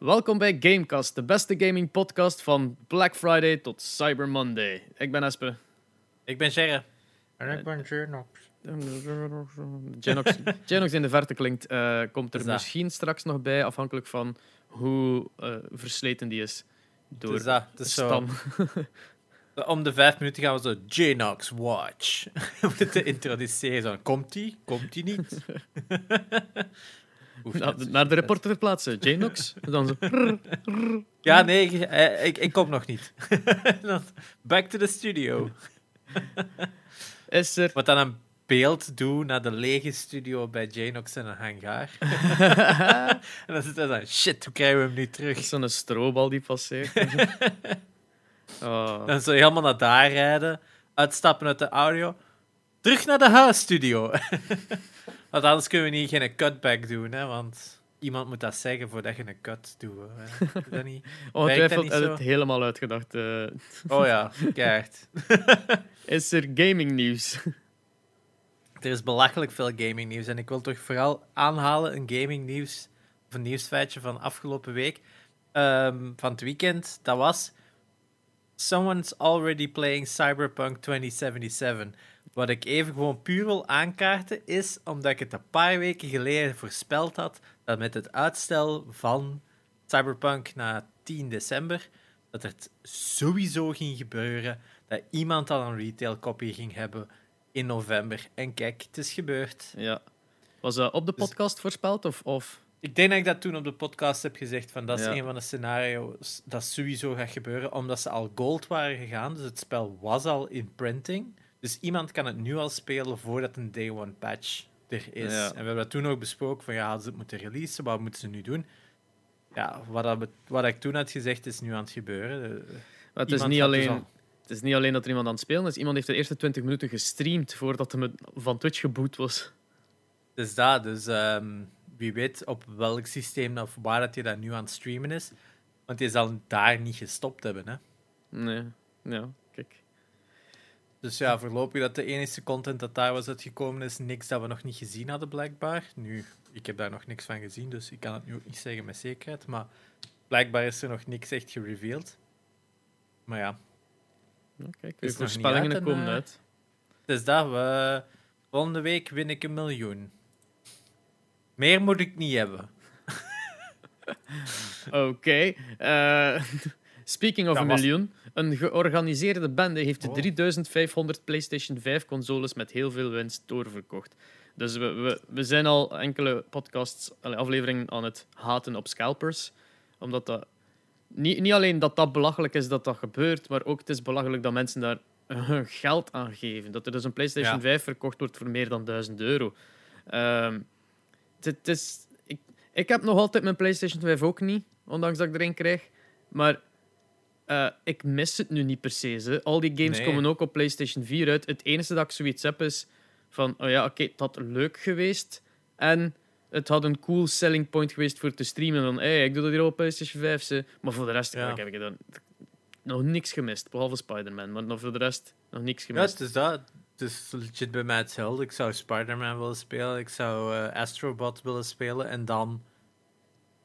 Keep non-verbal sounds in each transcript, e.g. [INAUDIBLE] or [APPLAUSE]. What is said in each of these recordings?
Welkom bij Gamecast, de beste gaming podcast van Black Friday tot Cyber Monday. Ik ben Espe. Ik ben Sherre. En ik ben Genox. Genox, Genox in de verte klinkt, eh, komt er misschien straks nog bij, afhankelijk van hoe eh, versleten die is. Door Dus dat, de is zo, stam. [LAUGHS] om de vijf minuten gaan we zo Jnox Watch [LAUGHS] moeten introduceren. Zo, komt die? Komt die niet? [LAUGHS] Na- naar de reporter plaatsen. Janox. [LAUGHS] Dan zo. Ja, nee, ik, eh, ik, ik kom nog niet. [LAUGHS] Back to the studio. Is er. Wat dan een beeld doen naar de lege studio bij Jnox in een hangar. [LAUGHS] en dan zit hij dan, shit, hoe krijgen we hem nu terug? Zo'n strobal die passeert. Oh. Dan zo helemaal naar daar rijden, uitstappen uit de audio, terug naar de huisstudio. Want anders kunnen we niet geen cutback doen, hè, want iemand moet dat zeggen voordat je een cut doet. Hè. Dat niet? [LAUGHS] Ongetwijfeld zo? het helemaal uitgedacht. eh. [LAUGHS] Oh ja, keihard. [LAUGHS] is er gaming nieuws? Er is belachelijk veel gaming nieuws en ik wil toch vooral aanhalen een gaming nieuws, of een nieuwsfeitje van afgelopen week, ehm, van het weekend. Dat was Someone's already playing Cyberpunk 2077. Wat ik even gewoon puur wil aankaarten is omdat ik het een paar weken geleden voorspeld had dat met het uitstel van Cyberpunk naar 10 december dat het sowieso ging gebeuren dat iemand al een retail copy ging hebben in november. En kijk, het is gebeurd. Ja. Was dat op de Dus- podcast voorspeld? Of, of... Ik denk dat ik dat toen op de podcast heb gezegd, van dat is Ja. een van de scenario's dat sowieso gaat gebeuren, omdat ze al gold waren gegaan, dus het spel was al in printing. Dus iemand kan het nu al spelen voordat een day one patch er is. Ja. En we hebben dat toen ook besproken, van ja, hadden ze het moeten releasen, wat moeten ze nu doen? Ja, wat, dat, wat ik toen had gezegd, is nu aan het gebeuren. Maar het, is niet dus alleen, al- het is niet alleen dat er iemand aan het spelen is. Iemand heeft de eerste 20 minuten gestreamd voordat hij van Twitch geboot was. Dus dat, dus ehm, wie weet op welk systeem of waar dat je dat nu aan het streamen is. Want je zal daar niet gestopt hebben, hè. Nee. Ja. Dus ja, voorlopig dat de enige content dat daar was uitgekomen is niks dat we nog niet gezien hadden, blijkbaar. Nu, ik heb daar nog niks van gezien, dus ik kan het nu ook niet zeggen met zekerheid. Maar blijkbaar is er nog niks echt gereveeld. Maar ja, Ja, kijk, Is nog niet voorspellingen uit komen eh, uit. dus dat, we, volgende week win ik een miljoen. Meer moet ik niet hebben. [LAUGHS] Oké. eh, speaking of Dat een miljoen. Een georganiseerde bende heeft de Oh. 3500 PlayStation 5 consoles met heel veel winst doorverkocht. Dus we, we, we zijn al enkele podcasts, afleveringen aan het haten op scalpers. Omdat dat... Niet, niet alleen dat dat belachelijk is dat dat gebeurt, maar ook het is belachelijk dat mensen daar hun geld aan geven. Dat er dus een PlayStation Ja. 5 verkocht wordt voor meer dan 1000 euro. Ehm, het, het is, ik, ik heb nog altijd mijn PlayStation 5 ook niet, ondanks dat ik er een krijg. Maar eh, ik mis het nu niet per se. Al die games Nee. komen ook op PlayStation 4 uit. Het enige dat ik zoiets heb is van, oh ja, oké, het had leuk geweest. En het had een cool selling point geweest voor te streamen. Van, hey, ik doe dat hier op PlayStation 5. Ze. Maar voor de rest Ja. heb ik dan nog niks gemist. Behalve Spider-Man. Maar nog voor de rest nog niks Ja, gemist. het is dat. Het is legit bij mij hetzelfde. Ik zou Spider-Man willen spelen, ik zou eh, Astrobot willen spelen en dan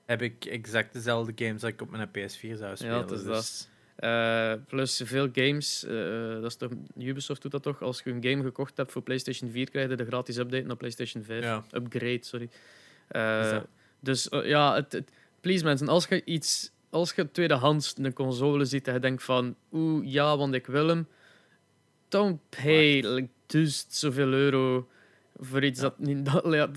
heb ik exact dezelfde games dat ik op mijn PS4 zou spelen. het is dus- Eh, plus veel games, eh, dat is toch, Ubisoft doet dat toch? Als je een game gekocht hebt voor PlayStation 4, krijg je de gratis update naar PlayStation 5. Ja. Upgrade, sorry. Eh, dat- dus ja, het, het- please mensen, als je iets, als je tweedehands een console ziet en je denkt van, oeh, ja, want ik wil hem, don't pay like, dus zoveel euro voor iets Ja. dat niet... [LAUGHS] Dat, ja,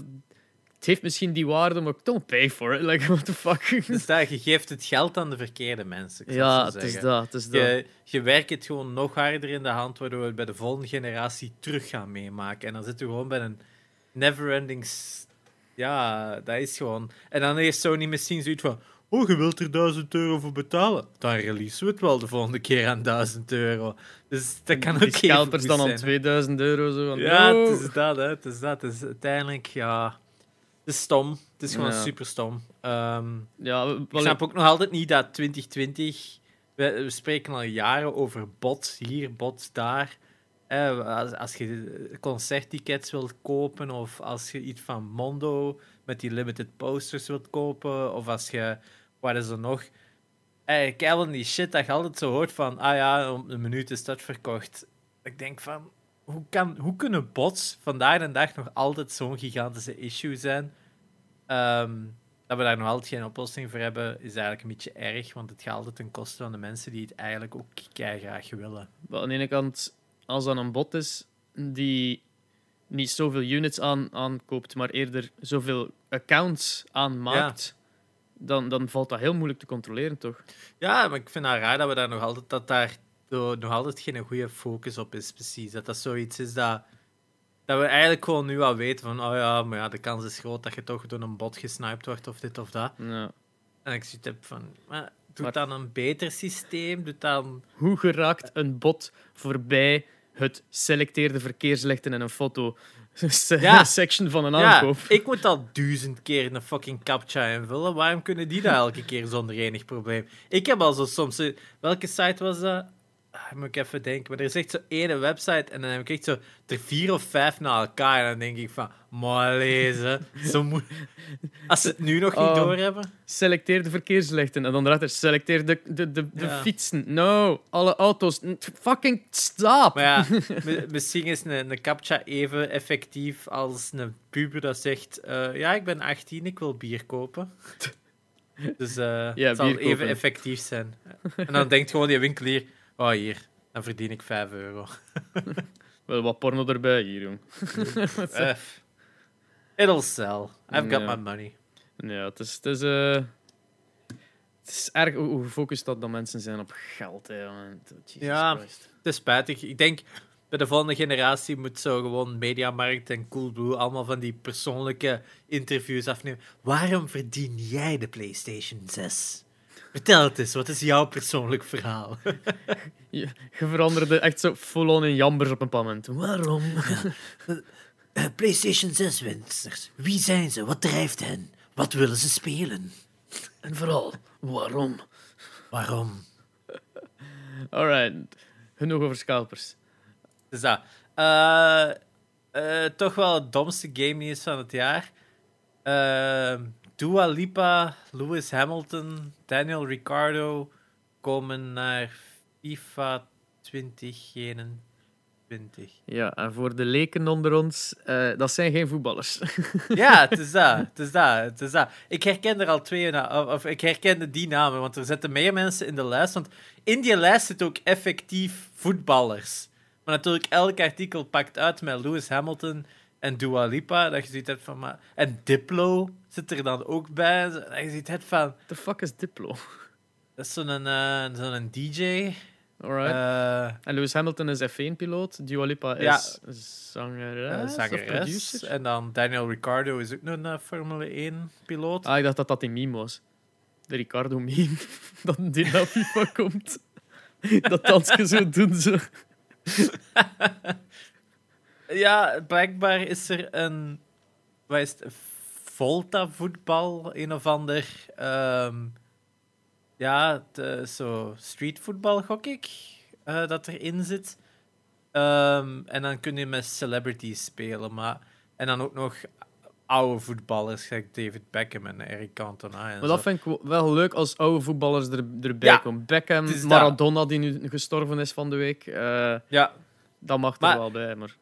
het heeft misschien die waarde, maar don't pay for it. Like, [LAUGHS] what the fuck? Dus je geeft het geld aan de verkeerde mensen. ja, het is dat, het is dat. Je, je werkt het gewoon nog harder in de hand, waardoor we het bij de volgende generatie terug gaan meemaken. En dan zitten we gewoon bij een never-ending... Ja, dat is gewoon... En dan heeft Sony misschien zoiets van... Oh, je wilt er 1000 euro voor betalen? Dan releasen we het wel de volgende keer aan 1000 euro. Dus dat kan ook die scalpers dan aan zijn, hè. 2000 euro. Zo van, Ja, het is dat, hè. Het is dat. Het is uiteindelijk, ja... Het is stom. Het is gewoon Ja. super stom. Ehm, Ja, we- ik snap ook nog altijd niet dat 2020... We, we spreken al jaren over bots hier, bots daar. Eh, als, als je concerttickets wilt kopen, of als je iets van Mondo met die limited posters wilt kopen, of als je wat is er nog? Wel die shit dat je altijd zo hoort van, ah ja, om een minuut is dat verkocht. Ik denk van, hoe, kan, hoe kunnen bots vandaag de dag nog altijd zo'n gigantische issue zijn? Ehm, dat we daar nog altijd geen oplossing voor hebben, is eigenlijk een beetje erg, want het gaat altijd ten koste van de mensen die het eigenlijk ook kei graag willen. Maar aan de ene kant, als dat een bot is die niet zoveel units aan, aankoopt, maar eerder zoveel accounts aanmaakt, dan, dan valt dat heel moeilijk te controleren, toch? Ja, maar ik vind het raar dat we daar nog altijd, dat daar zo nog altijd geen goede focus op is, precies. Dat dat zoiets is dat, dat we eigenlijk gewoon nu al weten van, oh ja, maar ja, de kans is groot dat je toch door een bot gesniped wordt of dit of dat. Ja. En ik zit heb van, maar doe maar, dan een beter systeem, doe dan... Hoe geraakt een bot voorbij het selecteerde verkeerslichten en een foto [LAUGHS] ja. [LAUGHS] section van een aankoop? Ja, ik moet al duizend keer een fucking captcha invullen. Waarom kunnen die dat elke keer zonder enig probleem? Ik heb al zo soms... Welke site was dat? Ah, moet ik even denken. Maar er is echt zo ene website en dan heb ik echt zo er vier of vijf na elkaar. En dan denk ik van, maar lezen. [LAUGHS] Zo moet... Als ze het nu nog niet door oh, doorhebben. Selecteer de verkeerslichten. En dan erachter, selecteer de, de, de, de fietsen. No, alle auto's. Fucking stop. Maar ja, [LAUGHS] misschien is een, een captcha even effectief als een puber dat zegt... Uh, ja, ik ben 18, ik wil bier kopen. [LAUGHS] Dus uh, ja, het zal even effectief zijn. En dan denkt gewoon die winkelier... Oh, hier. Dan verdien ik 5 euro. [LAUGHS] Wel wat porno erbij hier, jong. [LAUGHS] uh, it'll sell. I've got my money. Ja, het is... Het is, uh, het is erg hoe gefocust dat, dat mensen zijn op geld. Hè, ja, Christ. het is spijtig. Ik denk, bij de volgende generatie moet zo gewoon Mediamarkt en Coolblue allemaal van die persoonlijke interviews afnemen. Waarom verdien jij de PlayStation 6? Vertel het eens, wat is jouw persoonlijk verhaal? [LAUGHS] je, je veranderde echt zo full-on in jambers op een moment. Waarom? Uh, [LAUGHS] PlayStation 6 winsters. Wie zijn ze? Wat drijft hen? Wat willen ze spelen? En vooral, waarom? Waarom? Alright, genoeg over scalpers. Dus dat. Uh, toch wel het domste game nieuws van het jaar. Dua Lipa, Lewis Hamilton, Daniel Ricciardo komen naar FIFA 2021. Ja, en voor de leken onder ons, uh, dat zijn geen voetballers. [LAUGHS] ja, het is dat. Het is dat. Het is dat. Ik herken er al twee, of, of ik herkende die namen, want er zitten meer mensen in de lijst. Want in die lijst zitten ook effectief voetballers. Maar natuurlijk, elk artikel pakt uit met Lewis Hamilton en Dua Lipa, dat je ziet het van... Maar... En Diplo zit er dan ook bij. Dat je ziet het van... The fuck is Diplo? Dat is zo'n uh, zo'n DJ. Alright. Uh, en Lewis Hamilton is F1-piloot. Dua Lipa is zangeres, zangeres. En dan Daniel Ricciardo is ook een Formule 1-piloot. Ah, ik dacht dat dat die meme was. De Ricciardo-meme. [LAUGHS] dat die naar FIFA komt. dat dansje zo doen ze. [LAUGHS] Ja, blijkbaar is er een. Wat is het? Volta-voetbal, een of ander. Um, ja, de, zo streetvoetbal, gok ik. Uh, dat erin zit. Um, en dan kun je met celebrities spelen. Maar, en dan ook nog oude voetballers, gelijk David Beckham en Eric Cantona. En maar dat vind ik wel leuk als oude voetballers er, erbij komen. Beckham, Maradona, die nu gestorven is van de week. Uh, ja. Dat mag er wel bij, maar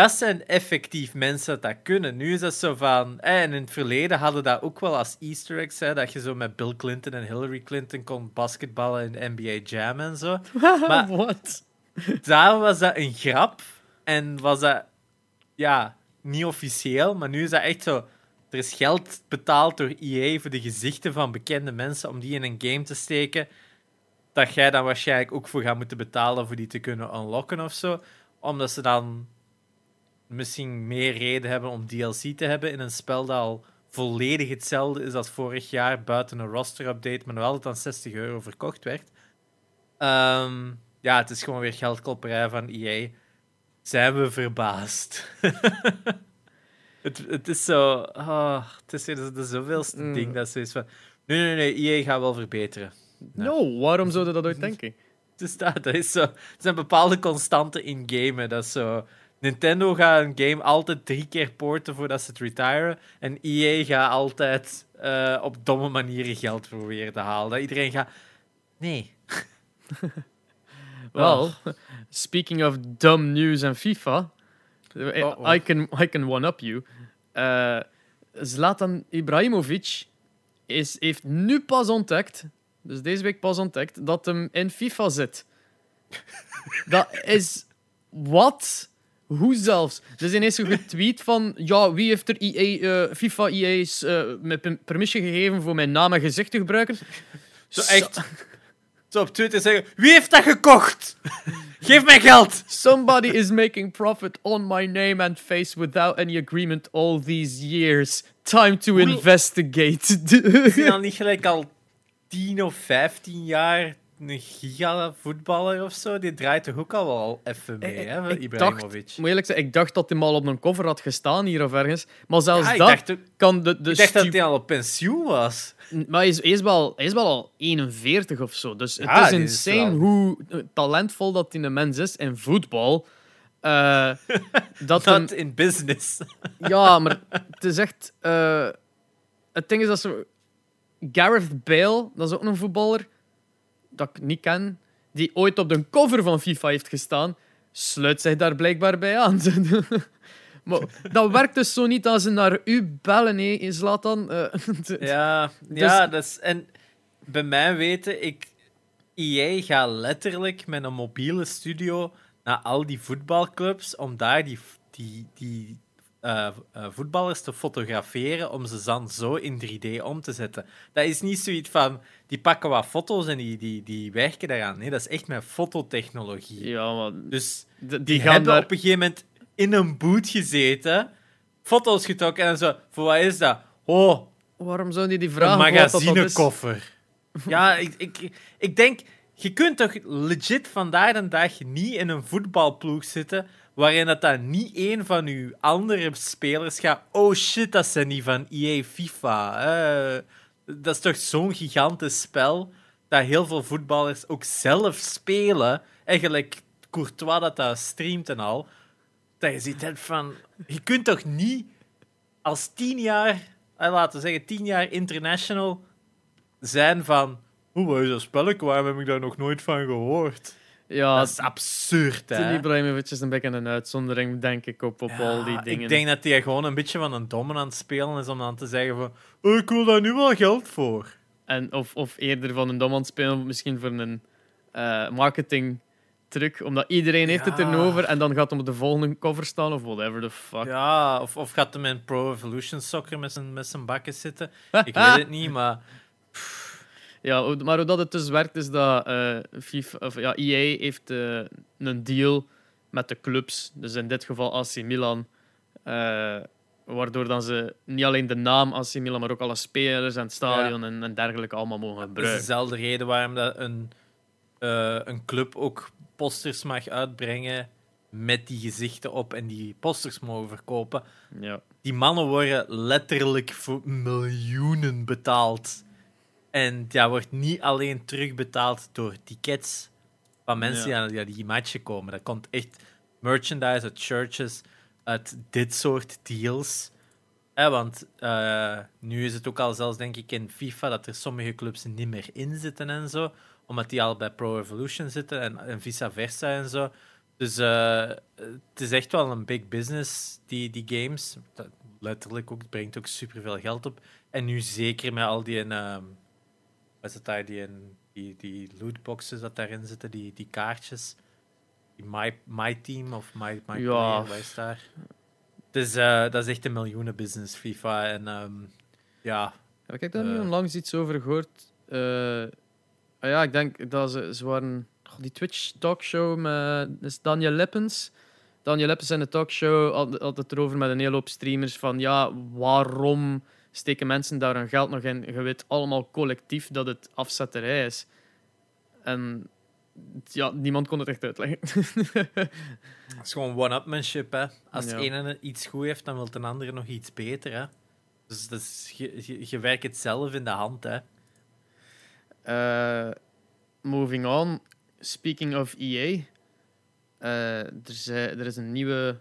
dat zijn effectief mensen dat kunnen. Nu is dat zo van... En in het verleden hadden dat ook wel als easter eggs, hè, dat je zo met Bill Clinton en Hillary Clinton kon basketballen in NBA Jam en zo. [LAUGHS] Maar What? daar was dat een grap en was dat... Ja, niet officieel, maar nu is dat echt zo... Er is geld betaald door EA voor de gezichten van bekende mensen om die in een game te steken. Dat jij dan waarschijnlijk ook voor gaat moeten betalen voor die te kunnen unlocken of zo. Omdat ze dan misschien meer reden hebben om DLC te hebben in een spel dat al volledig hetzelfde is als vorig jaar, buiten een roster-update, maar nog altijd aan 60 euro verkocht werd. Ehm, ja, het is gewoon weer geldklopperij van EA. Zijn we verbaasd? [LAUGHS] het, het is zo... Oh, het is de zoveelste mm. ding dat ze is van... Nee, nee, nee, EA gaat wel verbeteren. No, waarom zouden dat ooit [LAUGHS] denken? Het is dat, dat is zo... Er zijn bepaalde constanten in gamen. Dat is zo Nintendo gaat een game altijd drie keer porten voordat ze het retiren. En EA gaat altijd uh, op domme manieren geld proberen te halen. Dat iedereen gaat... Nee. [LAUGHS] Wel, oh. speaking of dumb news en FIFA... I can, I can one-up you. Uh, Zlatan Ibrahimovic is, heeft nu pas ontdekt, dus deze week pas ontdekt, dat hem in FIFA zit. [LAUGHS] dat is... Wat? Hoe zelfs? Er is ineens een [LAUGHS] getweet van ja, wie heeft er EA, uh, FIFA EA's uh, met permission gegeven voor mijn naam en gezicht te gebruiken? [LAUGHS] Zo echt... Zo op Twitter zeggen, wie heeft dat gekocht? [LAUGHS] Geef mij geld! Somebody is making profit on my name and face without any agreement all these years. Time to investigate. Is dan niet gelijk al 10 of 15 jaar een giga-voetballer of zo, die draait toch ook al wel even mee, hè, Ibrahimovic? Dacht, moet eerlijk zeggen, ik dacht dat hij mal op een cover had gestaan hier of ergens. Maar zelfs dat kan de, de Ik dacht dat hij al op pensioen was. Maar hij is, hij is, wel, hij is wel al 41 of zo. Dus het is insane hoe talentvol dat die mens is in voetbal. Uh, [LAUGHS] dat hem... in business. [LAUGHS] ja, maar het is echt... Uh, het ding is dat ze... Gareth Bale, dat is ook een voetballer dat ik niet ken, die ooit op de cover van FIFA heeft gestaan, sluit zich daar blijkbaar bij aan. [LAUGHS] maar dat werkt dus zo niet als ze naar u bellen, hè, Zlatan. [LAUGHS] Uh, ja, dus... ja dat is, en bij mij weten, ik, EA gaat letterlijk met een mobiele studio naar al die voetbalclubs om daar die, die, die uh, voetballers te fotograferen om ze dan zo in 3D om te zetten. Dat is niet zoiets van, die pakken wat foto's en die, die, die werken daaraan. Nee, dat is echt met fototechnologie. Ja, maar... Dus die, die gaan hebben daar... op een gegeven moment in een boot gezeten, foto's getrokken en zo. Voor wat is dat? Oh... Waarom zou die die vragen? Een magazinekoffer. Ja, ik, ik, ik denk... Je kunt toch legit vandaag de dag niet in een voetbalploeg zitten waarin dat dan niet één van uw andere spelers gaat. Oh shit, dat zijn niet van EA FIFA. dat is toch zo'n gigantisch spel dat heel veel voetballers ook zelf spelen. Eigenlijk Courtois dat dat streamt en al. Dat je ziet van. Je kunt toch niet als tien jaar, eh, laten we zeggen, tien jaar international zijn van. Hoe was dat spelletje? Waarom heb ik daar nog nooit van gehoord? Ja, dat is absurd, hè? Ibrahimovic is een beetje een uitzondering, denk ik, op, op al die dingen. Ik denk dat hij gewoon een beetje van een domme aan het spelen is om dan te zeggen van oh, ik wil daar nu wel geld voor. En, of, of eerder van een dom aan het spelen, misschien voor een uh, marketing truc, omdat iedereen heeft het erover en dan gaat hem op de volgende cover staan of whatever the fuck. Ja, of, of gaat hem in Pro Evolution Soccer met zijn, met zijn bakken zitten. [LAUGHS] ik weet het niet, maar... Ja, maar hoe dat het dus werkt, is dat uh, FIFA, of, ja, EA heeft uh, een deal met de clubs. Dus in dit geval AC Milan. Uh, waardoor dan ze niet alleen de naam AC Milan, maar ook alle spelers en het stadion en, en, dergelijke allemaal mogen gebruiken. Dat is dezelfde reden waarom dat een, een club ook posters mag uitbrengen met die gezichten op en die posters mogen verkopen. Ja. Die mannen worden letterlijk voor miljoenen betaald en ja, wordt niet alleen terugbetaald door tickets van mensen die aan die matchen komen. Dat komt echt merchandise uit churches, uit dit soort deals. want uh, nu is het ook al zelfs, denk ik, in FIFA dat er sommige clubs niet meer in zitten en zo. Omdat die al bij Pro Evolution zitten en, en vice versa en zo. Dus uh, het is echt wel een big business, die, die games. Dat, letterlijk ook, het brengt ook superveel geld op. En nu zeker met al die... Uh, is het daar die, in, die, die lootboxes dat daarin zitten, die, die kaartjes? Die my, my Team of My, my ja. Player, is daar? Dus uh, dat is echt een miljoenen business, FIFA. En um, ja. Ik heb daar uh, nu onlangs iets over gehoord. Uh, ja, ik denk dat ze, ze waren... Die Twitch talkshow met dus Daniel Lippens. Daniel Lippens in de talkshow had, had het erover met een hele hoop streamers van ja, waarom steken mensen daar hun geld nog in. Je weet allemaal collectief dat het afzetterij is. En ja, niemand kon het echt uitleggen. [LAUGHS] Het is gewoon one-upmanship, hè. Als de ene iets goed heeft, dan wil de andere nog iets beter, hè. Dus, dus je, je, werkt het zelf in de hand, hè. Uh, moving on. Speaking of EA. Uh, er, is, er is een nieuwe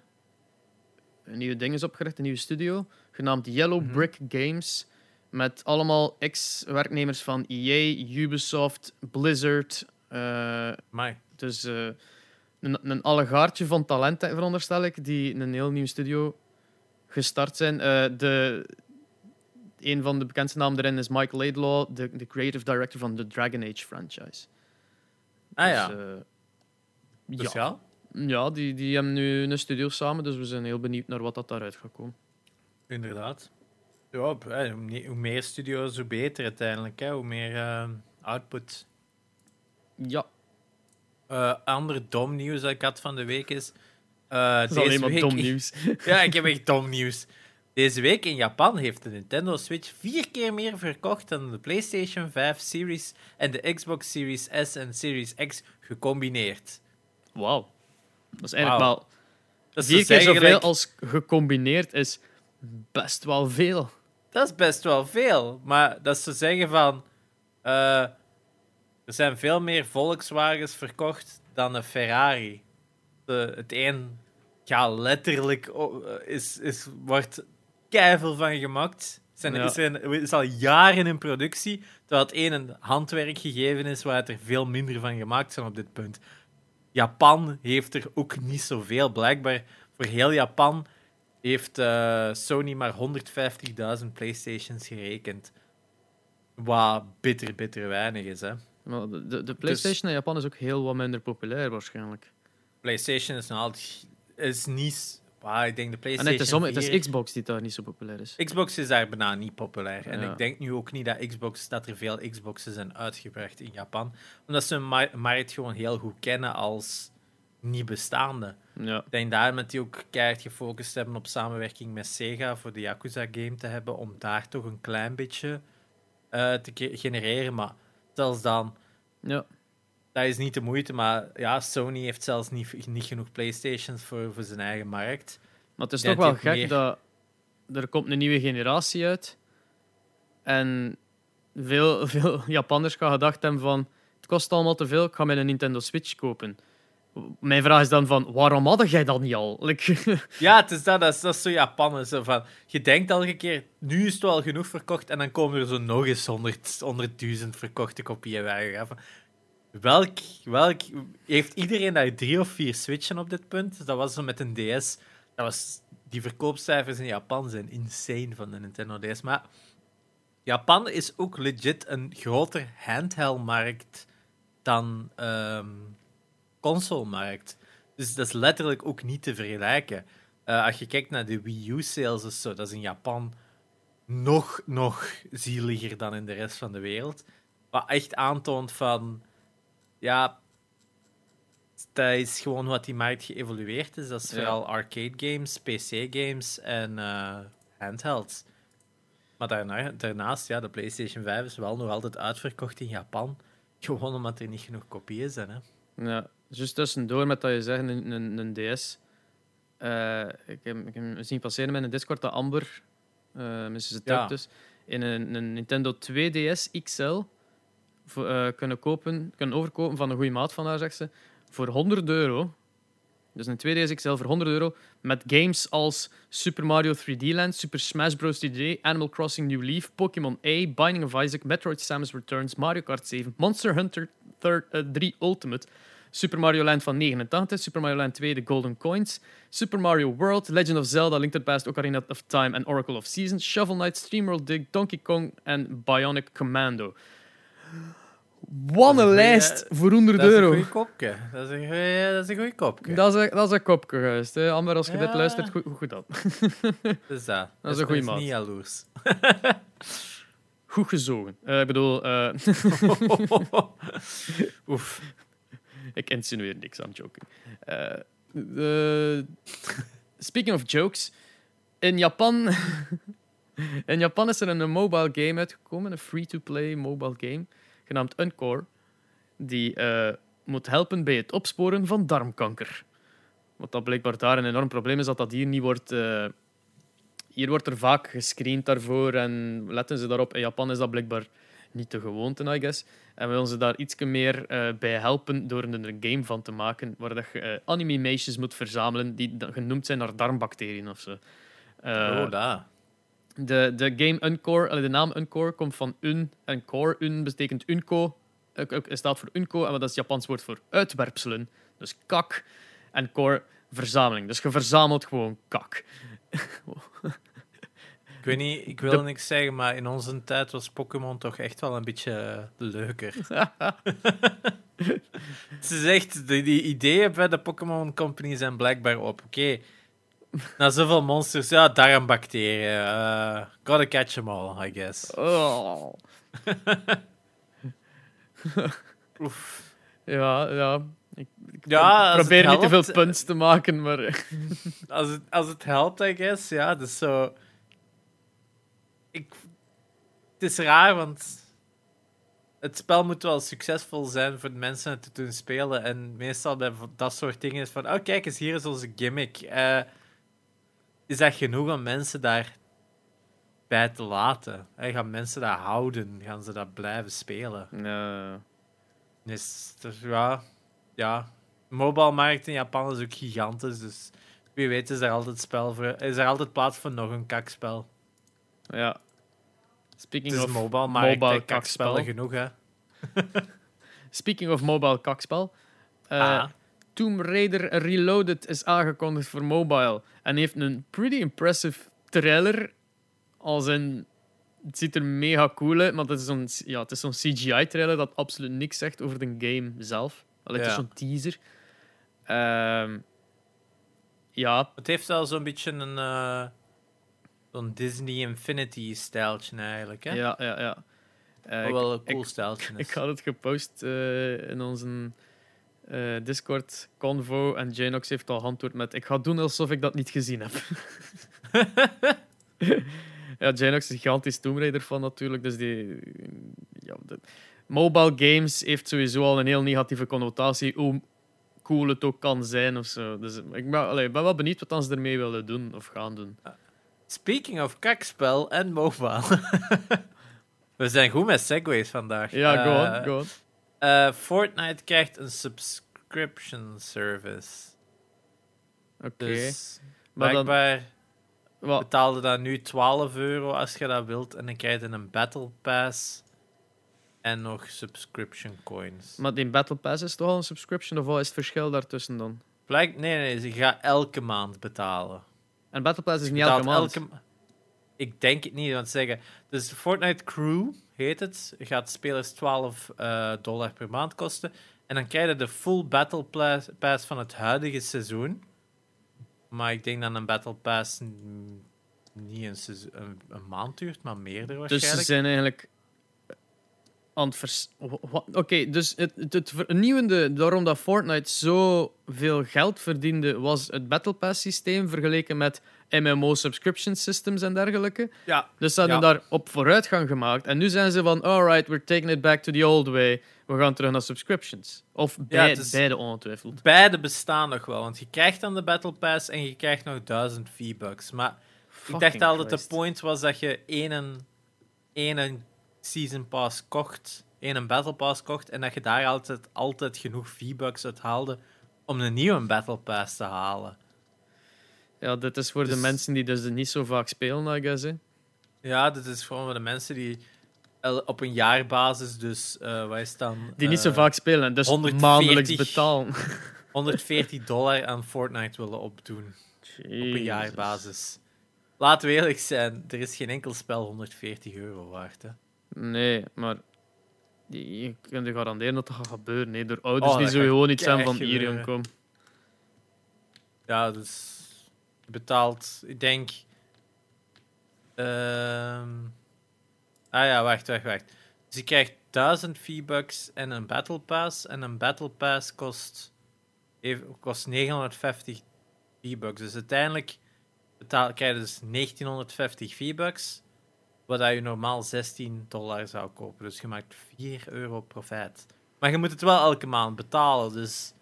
een nieuwe ding is opgericht, een nieuwe studio, genaamd Yellow Mhm. Brick Games. Met allemaal ex-werknemers van EA, Ubisoft, Blizzard. eh, Amai. dus eh, een, een allegaartje van talenten, veronderstel ik, die een heel nieuwe studio gestart zijn. Eh, de, een van de bekendste namen erin is Mike Laidlaw, de, de creative director van de Dragon Age franchise. Ah Dus, ja. eh, Dus ja, ja, ja die, die hebben nu een studio samen, dus we zijn heel benieuwd naar wat dat daaruit gaat komen. Inderdaad. Ja, hoe me- hoe meer studio's, hoe beter uiteindelijk. Hè? Hoe meer eh, output. Ja, Eh ander dom nieuws dat ik had van de week is... eh, dat is maar week- dom nieuws. [LAUGHS] Ja, ik heb echt dom nieuws. Deze week in Japan heeft de Nintendo Switch vier keer meer verkocht dan de PlayStation 5 Series en de Xbox Series S en Series X gecombineerd. Wauw. Dat is eigenlijk wel... Dat is Vier keer zoveel als gecombineerd is best wel veel. Dat is best wel veel. Maar dat te zeggen van... eh, er zijn veel meer Volkswagens verkocht dan een Ferrari. De, het een gaat letterlijk... eh, is, is, wordt keiveel van gemaakt. Zijn, Ja. er is al jaren in productie. Terwijl het een een handwerk gegeven is waar er veel minder van gemaakt zijn op dit punt. Japan heeft er ook niet zoveel. Blijkbaar voor heel Japan heeft eh, Sony maar 150.000 PlayStations gerekend. Wat bitter, bitter weinig is. Hè. Maar de, Dus- de, de PlayStation in Japan is ook heel wat minder populair waarschijnlijk. PlayStation is nog altijd is niet. Ik denk de En PlayStation. nee, het, is om- het 4 is Xbox die daar niet zo populair is. Xbox is daar bijna niet populair. En ik denk nu ook niet dat, Xbox, dat er veel Xboxen zijn uitgebracht in Japan. Omdat ze een ma- markt gewoon heel goed kennen als niet bestaande. Ja. Ik denk daarom dat die ook keihard gefocust hebben op samenwerking met Sega voor de Yakuza-game te hebben, om daar toch een klein beetje eh, te ge- genereren. Maar zelfs dan, ja. dat is niet de moeite. Maar ja, Sony heeft zelfs niet, niet genoeg PlayStations voor, voor zijn eigen markt. Maar het is toch wel gek meer- dat er komt een nieuwe generatie uit. En veel, [LAUGHS] veel Japanners gaan gedacht hebben van... Het kost allemaal te veel, ik ga mijn Nintendo Switch kopen. Mijn vraag is dan van, waarom had jij dat niet al? [LAUGHS] Ja, het is dat, dat, is, dat is zo van, je denkt elke keer, nu is het wel genoeg verkocht, en dan komen er zo nog eens 100 100.000 verkochte kopieën van, Welk, welk, heeft iedereen daar drie of vier Switchen op dit punt? Dat was zo met een DS. Dat was, die verkoopcijfers in Japan zijn insane van de Nintendo DS. Maar Japan is ook legit een groter handheld-markt dan ehm console-markt. Dus dat is letterlijk ook niet te vergelijken. Eh, als je kijkt naar de Wii U-sales of zo, dat is in Japan nog, nog zieliger dan in de rest van de wereld. Wat echt aantoont van, ja, dat is gewoon wat die markt geëvolueerd is. Dat is Ja. vooral arcade games, PC games en eh, handhelds. Maar daarna, daarnaast, ja, de PlayStation 5 is wel nog altijd uitverkocht in Japan. Gewoon omdat er niet genoeg kopieën zijn. Hè. ja, juist tussendoor met dat je zegt, een, een, een DS. Eh, ik, heb, ik heb zien passeren met een Discord dat Amber, uh, Mrs. het Ja. dus, in een, een Nintendo 2DS XL voor, eh, kunnen, kopen, kunnen overkopen van een goede maat van haar, zegt ze, voor 100 euro. Dus een 2DS XL voor 100 euro. Met games als Super Mario 3D Land, Super Smash Bros. 3D, Animal Crossing New Leaf, Pokémon A, Binding of Isaac, Metroid Samus Returns, Mario Kart 7, Monster Hunter third, eh, 3 Ultimate, Super Mario Land van 89, Super Mario Land 2 The Golden Coins, Super Mario World, Legend of Zelda, Link to the Past, Ocarina of Time en Oracle of Seasons, Shovel Knight, SteamWorld Dig, Donkey Kong en Bionic Commando. Wat een lijst voor 100 Dat is een euro. goeie kopje. Dat is een goeie, dat is een goeie kopje. Dat is een, dat is een kopje geweest. Hè. Amber, als je dit luistert, goed, goed [LAUGHS] dat. Dus dat. Dat is een goeie ben maat. niet jaloers. Goed gezogen. Eh, ik bedoel, eh, [LAUGHS] [LAUGHS] Oef. Ik insinueer niks, I'm joking. Eh, de- speaking of jokes, in Japan, [LAUGHS] in Japan is er een mobile game uitgekomen, een free-to-play mobile game, genaamd Encore, die eh, moet helpen bij het opsporen van darmkanker. Wat dat blijkbaar daar een enorm probleem is, dat dat hier niet wordt... eh, hier wordt er vaak gescreend daarvoor en letten ze daarop. In Japan is dat blijkbaar niet de gewoonte, I guess. En we willen ze daar iets meer eh, bij helpen door er een game van te maken waar dat je uh, anime-meisjes moet verzamelen die genoemd zijn naar darmbacteriën of zo. Uh, oh, daar. De, de game Uncore, de naam Uncore komt van un en core. Un betekent unko, staat voor unko en dat is het Japans woord voor uitwerpselen. Dus kak. En core, verzameling. Dus je verzamelt gewoon kak. [LAUGHS] Ik weet niet, ik wil niks zeggen, maar in onze tijd was Pokémon toch echt wel een beetje eh, leuker. Ze zegt, die, die ideeën bij de Pokémon Company zijn blijkbaar op. Oké, na zoveel monsters, ja, darmbacteriën. Uh, gotta catch them all, I guess. Oh. [LAUGHS] Oef. Ja, ja. Ik, ik ja, probeer niet te veel punts te maken, maar... [LAUGHS] als, het, als het helpt, I guess, ja. Dus zo ik, het is raar, want het spel moet wel succesvol zijn voor de mensen het te doen spelen. En meestal bij dat soort dingen is van, oh kijk eens, hier is onze gimmick. Uh, is dat genoeg om mensen daar bij te laten? Uh, gaan mensen dat houden? Gaan ze dat blijven spelen? Ja. Dus, dus ja, ja. Mobile markt in Japan is ook gigantisch, dus wie weet is er altijd, spel voor, is er altijd plaats voor nog een kakspel. Ja. Speaking of mobile, maar mobile kakspel genoeg, hè. [LAUGHS] Speaking of mobile kakspel. Uh, ah. Tomb Raider Reloaded is aangekondigd voor mobile. En heeft een pretty impressive trailer. Als in... Het ziet er mega cool uit, maar het is zo'n ja, zo'n CGI-trailer dat absoluut niks zegt over de game zelf. Alleen het is zo'n teaser. Uh, ja. Het heeft wel zo'n beetje een... Uh Zo'n Disney Infinity-stijltje eigenlijk, hè? Ja, ja, ja. Uh, wel een cool stijltje [LAUGHS] Ik had het gepost uh, in onze uh, Discord-convo en Janox heeft al antwoord met ik ga doen alsof ik dat niet gezien heb. [LAUGHS] ja, Janox is een gigantisch Tomb Raider van natuurlijk, dus die... Ja, de, mobile games heeft sowieso al een heel negatieve connotatie, hoe cool het ook kan zijn of zo. Dus ik ben, allee, ben wel benieuwd wat ze ermee willen doen of gaan doen. Speaking of kakspel en mobile. [LAUGHS] We zijn goed met segways vandaag. Ja, go on, go on. Uh, Fortnite krijgt een subscription service. Oké. Dus blijkbaar dan... betaalde dat nu 12 euro als je dat wilt. En dan krijg je een Battle Pass en nog subscription coins. Maar die Battle Pass is toch al een subscription of wat is het verschil daartussen dan? Blijk, nee, nee, ze gaat elke maand betalen. En Battle Pass is niet elke maand. Ik denk het niet, want zeggen. Dus Fortnite Crew heet het. Gaat spelers 12 uh, eh, dollar per maand kosten. En dan krijg je de full Battle Pass van het huidige seizoen. Maar ik denk dat een Battle Pass niet een, seizoen, een, maand duurt, maar meerdere waarschijnlijk. Dus ze zijn eigenlijk Oké, dus het, het, vernieuwende waarom dat Fortnite zoveel geld verdiende, was het Battle Pass systeem vergeleken met MMO subscription systems en dergelijke. Ja. Dus ze hadden daar op vooruitgang gemaakt. En nu zijn ze van, alright, we're taking it back to the old way. We gaan terug naar subscriptions. Of beide ongetwijfeld. Beide bestaan nog wel, want je krijgt dan de Battle Pass en je krijgt nog 1000 V-Bucks. Maar ik dacht altijd, de point was dat je één, één Season Pass kocht, een Battle Pass kocht, en dat je daar altijd, altijd genoeg V-Bucks uit haalde om een nieuwe Battle Pass te halen. Ja, dit is voor de dus- mensen die dus niet zo vaak spelen, I guess. Hè? Ja, dit is gewoon voor de mensen die op een jaarbasis, dus uh, wat is dan? Die niet zo eh, vaak spelen, dus 140, maandelijks betalen. [LAUGHS] [LAUGHS] 140 dollar aan Fortnite willen opdoen. Op een jaarbasis. Laten we eerlijk zijn, er is geen enkel spel 140 euro waard. Hè? Nee, maar je kunt je garanderen dat dat gaat gebeuren. Nee, door ouders oh, die sowieso niet zijn van hier komen. Ja, dus je betaalt, ik denk. Uh... Ah ja, wacht, wacht, wacht. Dus je krijgt 1000 V-Bucks en een Battle Pass. En een Battle Pass kost, even, kost 950 V-Bucks. Dus uiteindelijk betaal, krijg je dus 1950 V-Bucks. Wat je normaal 16 dollar zou kopen. Dus je maakt 4 euro profijt. Maar je moet het wel elke maand betalen, dus.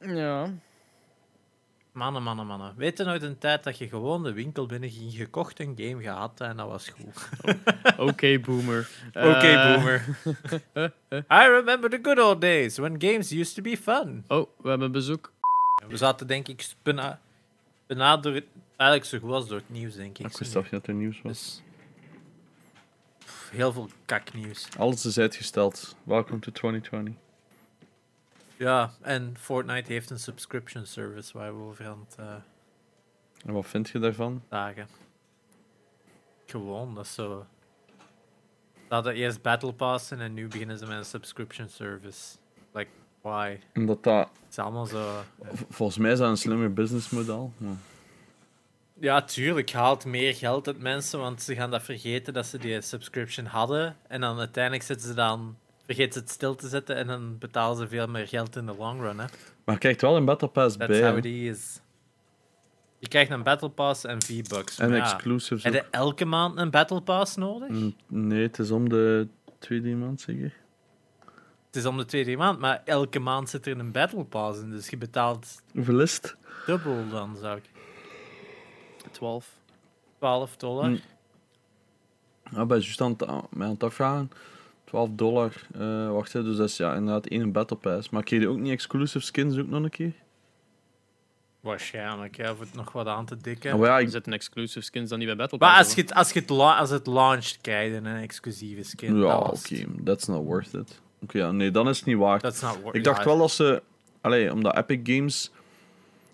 Ja. Mannen, mannen, mannen. Weet je nooit een tijd dat je gewoon de winkel binnen ging, gekocht een game gehad en dat was goed. [LAUGHS] Oké, boomer. Oké, Eh, boomer. [LAUGHS] I remember the good old days when games used to be fun. Oh, we hebben bezoek. We zaten denk ik bijna, bijna door het, eigenlijk zo goed als door het nieuws, denk ik. Ik wist dat dat er nieuws was. Dus, heel veel kaknieuws. Alles is uitgesteld. Welcome to 2020. Ja, en Fortnite heeft een subscription service waar we over aan het eh, En wat vind je daarvan? dagen. Gewoon, dat is zo. Ze hadden eerst Battle Passen en nu beginnen ze met een subscription service. Like, why? Omdat dat, Het is allemaal zo. v- volgens mij is dat een slimmer businessmodel. Ja. Ja, tuurlijk, haalt meer geld uit mensen, want ze gaan dat vergeten dat ze die subscription hadden. En dan uiteindelijk zetten ze dan, vergeten ze het stil te zetten en dan betalen ze veel meer geld in de long run. Hè. Maar je krijgt wel een Battle Pass That's bij. how hè. it is. Je krijgt een Battle Pass en V-Bucks. En ja, exclusives Heb je elke maand een Battle Pass nodig? Mm, Nee, het is om de twee, drie maand zeker. Het is om de tweede maand, maar elke maand zit er een Battle Pass in. Dus je betaalt Hoeveel is het? dubbel dan, zou ik. 12. 12 dollar. Hm. Ja, bij juist aan mij aan het afvragen. 12 dollar. eh wacht, hè, dus dat is ja, inderdaad één Battle Pass. Maar kreeg je ook niet exclusive skins ook nog een keer? Waarschijnlijk, ja, voor het nog wat aan te dikken. Oh, ja, Er ik, zitten exclusive skins dan niet bij Battle Maar Pass. als je het, als je het, la- als het launched, krijg je een exclusieve skin. ja Dat oké, that's not worth it. Oké, ja, nee, dan is het niet waard. That's not wor- Ik dacht wel dat ze... Allee, omdat Epic Games...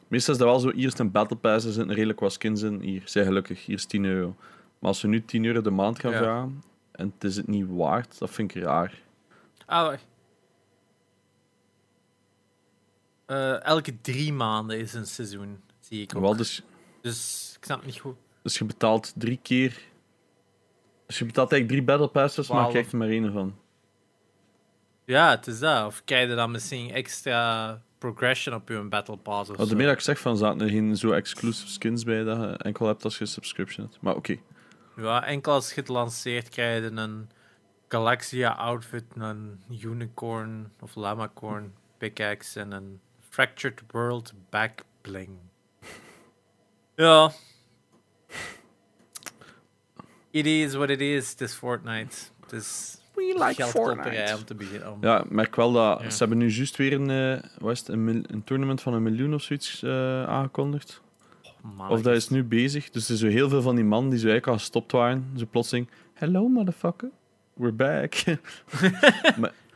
Meestal is dat wel zo, hier is een Battle Pass, er zitten redelijk wat skins in. Hier, zij gelukkig, hier is 10 euro. Maar als ze nu 10 euro de maand gaan Ja. vragen, en het is het niet waard, dat vind ik raar. Ah. Eh, elke drie maanden is een seizoen, zie ik ook. Wel, dus, Dus ik snap het niet goed. dus je betaalt drie keer... Dus je betaalt eigenlijk drie Battle Passes, maar je krijgt er maar één van. Ja, het is dat. Of krijg je dan misschien extra progression op je Battle Pass of Wat zo. meer dat ik zeg, van, zaten er geen zo exclusive skins bij dat je enkel hebt als je subscription hebt. Maar oké. Ja, enkel als je het lanceert krijg je een Galaxia outfit, een Unicorn of Lamacorn pickaxe en een Fractured World back bling. [LAUGHS] Ja. It is what it is. Het is Fortnite. Het is We geldklopperij om te beginnen. Om... Ja, merk wel dat Ja. ze hebben nu juist weer een, eh, wat is het, een, mil- een tournament van een miljoen of zoiets eh, aangekondigd. Man, Of dat is nu bezig. Dus er zijn zo heel veel van die mannen die zo eigenlijk al gestopt waren. Zo plotseling, hello motherfucker, we're back. [LAUGHS]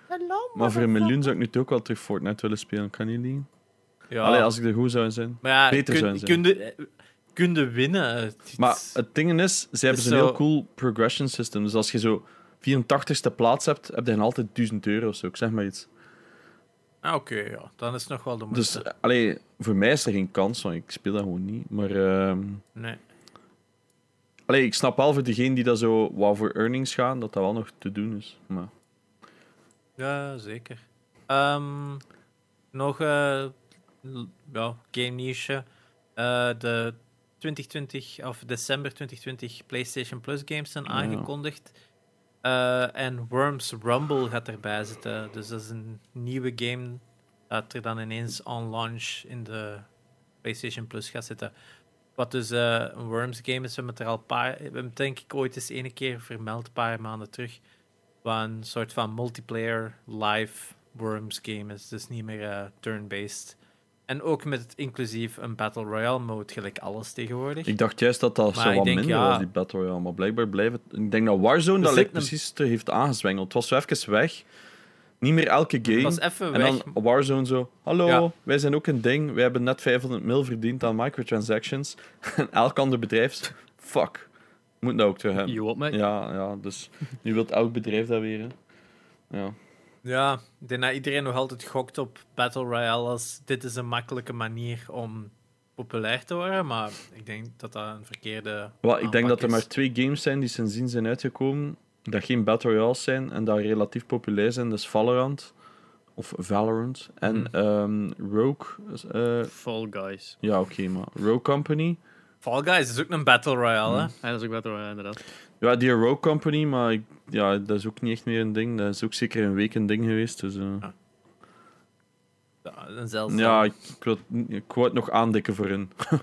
Hallo, maar voor een miljoen zou ik nu toch ook wel terug Fortnite willen spelen, kan niet liegen. Ja, Allee, als ik er goed zou in zijn. maar ja, beter kun, zou zijn. kun, je, je winnen. Het Maar is- het ding is, ze hebben zo'n zo- heel cool progression system. Dus als je zo 84ste plaats hebt, heb je dan altijd 1000 euro of zo. Ik zeg maar iets. Ah, Oké, ja. Dan is het nog wel de moeite. Dus eh, allee, voor mij is er geen kans, want ik speel dat gewoon niet. Maar ehm, Nee. allee, ik snap wel voor degene die dat zo wou voor earnings gaan, dat dat wel nog te doen is. Maar Ja, zeker. Ehm, nog l- ja, game niche. Eh, de 2020 of december 2020 PlayStation Plus games zijn Ja. Eh, en Worms Rumble gaat erbij zitten. Dus dat is een nieuwe game dat er dan ineens on launch in de PlayStation Plus gaat zitten. Wat dus eh, een Worms game is. We hebben het er al paar, we hebben denk ik ooit eens ene keer vermeld, een paar maanden terug. Wat een soort van multiplayer live Worms game is. Dus niet meer eh, turn-based. En ook met inclusief een Battle Royale mode, gelijk alles tegenwoordig. ik dacht juist dat dat Maar zo wat denk, minder ja. was, die Battle Royale. Maar blijkbaar blijft het... Ik denk dat Warzone dat lijkt een- precies te heeft aangezwengeld. Het was zo even weg. Niet meer elke game. Was even En weg. dan Warzone zo, hallo, Ja. wij zijn ook een ding, wij hebben net 500 mil verdiend aan microtransactions. [LAUGHS] en elk ander bedrijf, fuck, moet dat ook terug hebben. You want me? Ja, ja, dus nu wil elk bedrijf dat weer. Hè. Ja. Ja, ik denk dat iedereen nog altijd gokt op Battle Royale als dit is een makkelijke manier om populair te worden, maar ik denk dat dat een verkeerde Wel, ik denk dat er is. maar twee games zijn die sindsdien zijn uitgekomen, dat geen Battle Royales zijn en dat relatief populair zijn. Dat is Valorant, of Valorant, en Mhm. ehm, Rogue. eh, Fall Guys. ja, oké, maar Rogue Company. Fall Guys is ook een Battle Royale, hè? Ja, dat is ook Battle Royale, inderdaad. Ja, die Rogue Company, maar ik, ja, dat is ook niet echt meer een ding. Dat is ook zeker een week een ding geweest. Dus, eh. Ja, een zeldzaam. Ja, ik, ik, wil, ik wou het nog aandikken voor hun. [LAUGHS]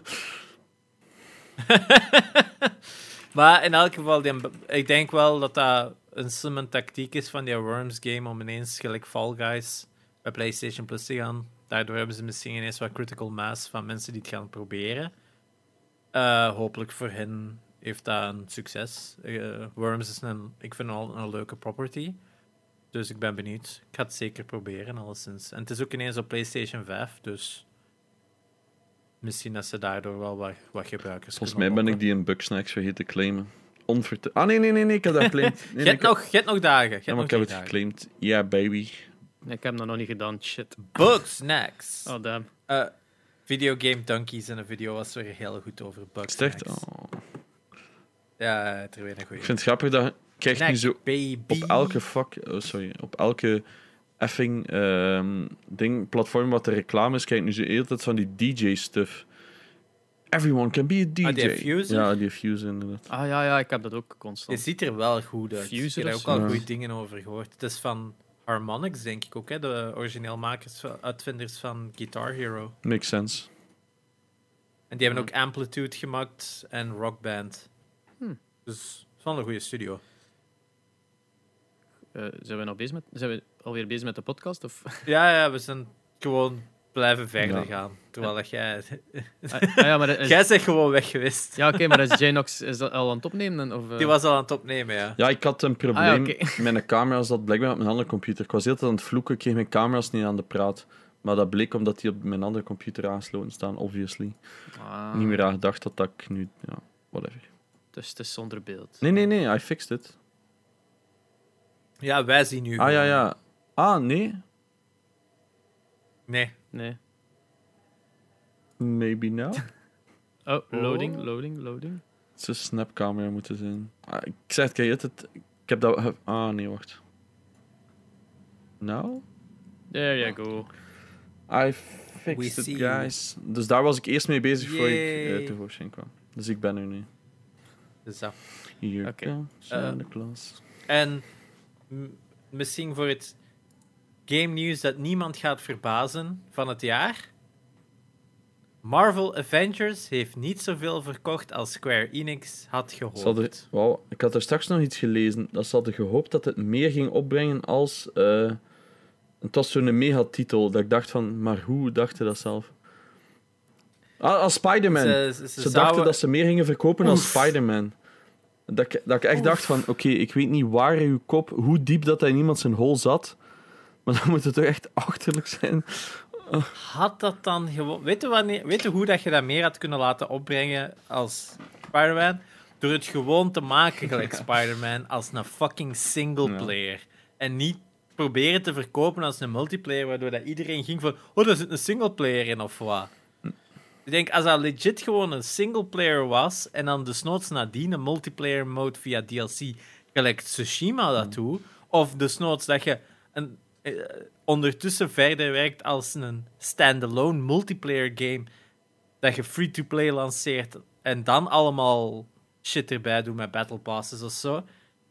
Maar in elk geval, die, ik denk wel dat dat een slimme tactiek is van die Worms game om ineens gelijk Fall Guys bij PlayStation Plus te gaan. Daardoor hebben ze misschien ineens wat critical mass van mensen die het gaan proberen. Eh, hopelijk voor hen heeft dat een succes. Eh, Worms is een, ik vind al een leuke property. Dus ik ben benieuwd. Ik ga het zeker proberen, alleszins. En het is ook ineens op PlayStation 5, dus misschien dat ze daardoor wel wat, wat gebruikers Volgens mij ben ik die in Bugsnacks vergeten te claimen. Onverte ah, nee, nee, nee, nee, ik heb dat [LAUGHS] geclaimd. Nee, Je hebt nog, je hebt nog dagen. Ja, maar ik heb het dagen. geclaimd. Ja, baby. Ik heb dat nog niet gedaan. Shit. Next. Oh, damn. Eh, Videogame Donkeys in een video was er heel goed over Is Bugs het echt? Next. Oh. Ja, het er weer een goeie. Ik vind het grappig dat je krijgt nu zo baby. op elke fuck, oh, sorry, op elke effing ehm, ding, platform wat de reclame is, krijg je nu zo de hele tijd van die DJ-stuff. Everyone can be a DJ. Ah, die Fuser? Ja, die Fuser inderdaad. Ah ja, ja, ik heb dat ook Het constant. ziet er wel goed uit. Fuser ik heb ook al goede dingen over gehoord. Het is van Harmonix, denk ik ook, hè? de origineel makers, van- uitvinders van Guitar Hero. Makes sense. En die hebben ook Amplitude gemaakt en Rock Band. Dus het is wel een goede studio. Eh, zijn we nog bezig met... Zijn we alweer bezig met de podcast? Of... [LAUGHS] Ja, ja, we zijn gewoon blijven verder Ja. gaan. Terwijl dat jij... ah, ah, ja, maar [LAUGHS] is... Jij bent gewoon weg geweest. Ja, oké, maar is Janox is dat al aan het opnemen? Of, eh? Die was al aan het opnemen, ja. Ja, ik had een probleem Ah, ja, [LAUGHS] met mijn camera, zat blijkbaar op mijn andere computer. Ik was de hele tijd aan het vloeken, ik kreeg mijn camera's niet aan de praat. Maar dat bleek omdat die op mijn andere computer aansloten staan, obviously. Ah, Niet meer aan gedacht dat dat ik nu... Ja, whatever. Dus het is zonder beeld. Nee, nee, nee, I fixed it. Ja, wij zien nu Ah, ja, ja. Ah, nee. Nee. Nee. Maybe now. Oh, loading, loading, loading. Het zou een snapcamera moeten zijn. Ah, ik zeg het, kijk, het, ik heb dat... Ah, nee, wacht. Nou? There you go. I We fixed it, you. guys. Dus daar was ik eerst mee bezig voor ik uh, tevoorschijn kwam. Dus ik ben er nu. Dus dat. Hier Eh, Santa Claus. En misschien voor het game nieuws dat niemand gaat verbazen van het jaar. Marvel Avengers heeft niet zoveel verkocht als Square Enix had hadden, gehoopt. wauw, ik had er straks nog iets gelezen. Dat ze hadden gehoopt dat het meer ging opbrengen als... eh, het was zo'n megatitel. Dat ik dacht van, maar hoe dacht je dat zelf? Ah, als Spider-Man. Ze, ze, Ze, ze dachten zouden- dat ze meer gingen verkopen als. Spider-Man. Dat ik, dat ik echt dacht van, oké, ik weet niet waar uw kop, hoe diep dat hij in iemand zijn hol zat. Maar dan moet het toch echt achterlijk zijn. Had dat dan gewoon... Weet je, wanneer, weet je hoe dat je dat meer had kunnen laten opbrengen als Spider-Man? Door het gewoon te maken gelijk [LAUGHS] Spider-Man als een fucking singleplayer. En niet proberen te verkopen als een multiplayer, waardoor dat iedereen ging van oh, daar zit een singleplayer in of wat. Ik denk, als dat legit gewoon een singleplayer was en dan desnoods nadien een multiplayer mode via DLC, gelijk Tsushima dat doet, of desnoods dat je een, eh, ondertussen verder werkt als een standalone multiplayer game dat je free-to-play lanceert en dan allemaal shit erbij doet met battle passes of zo,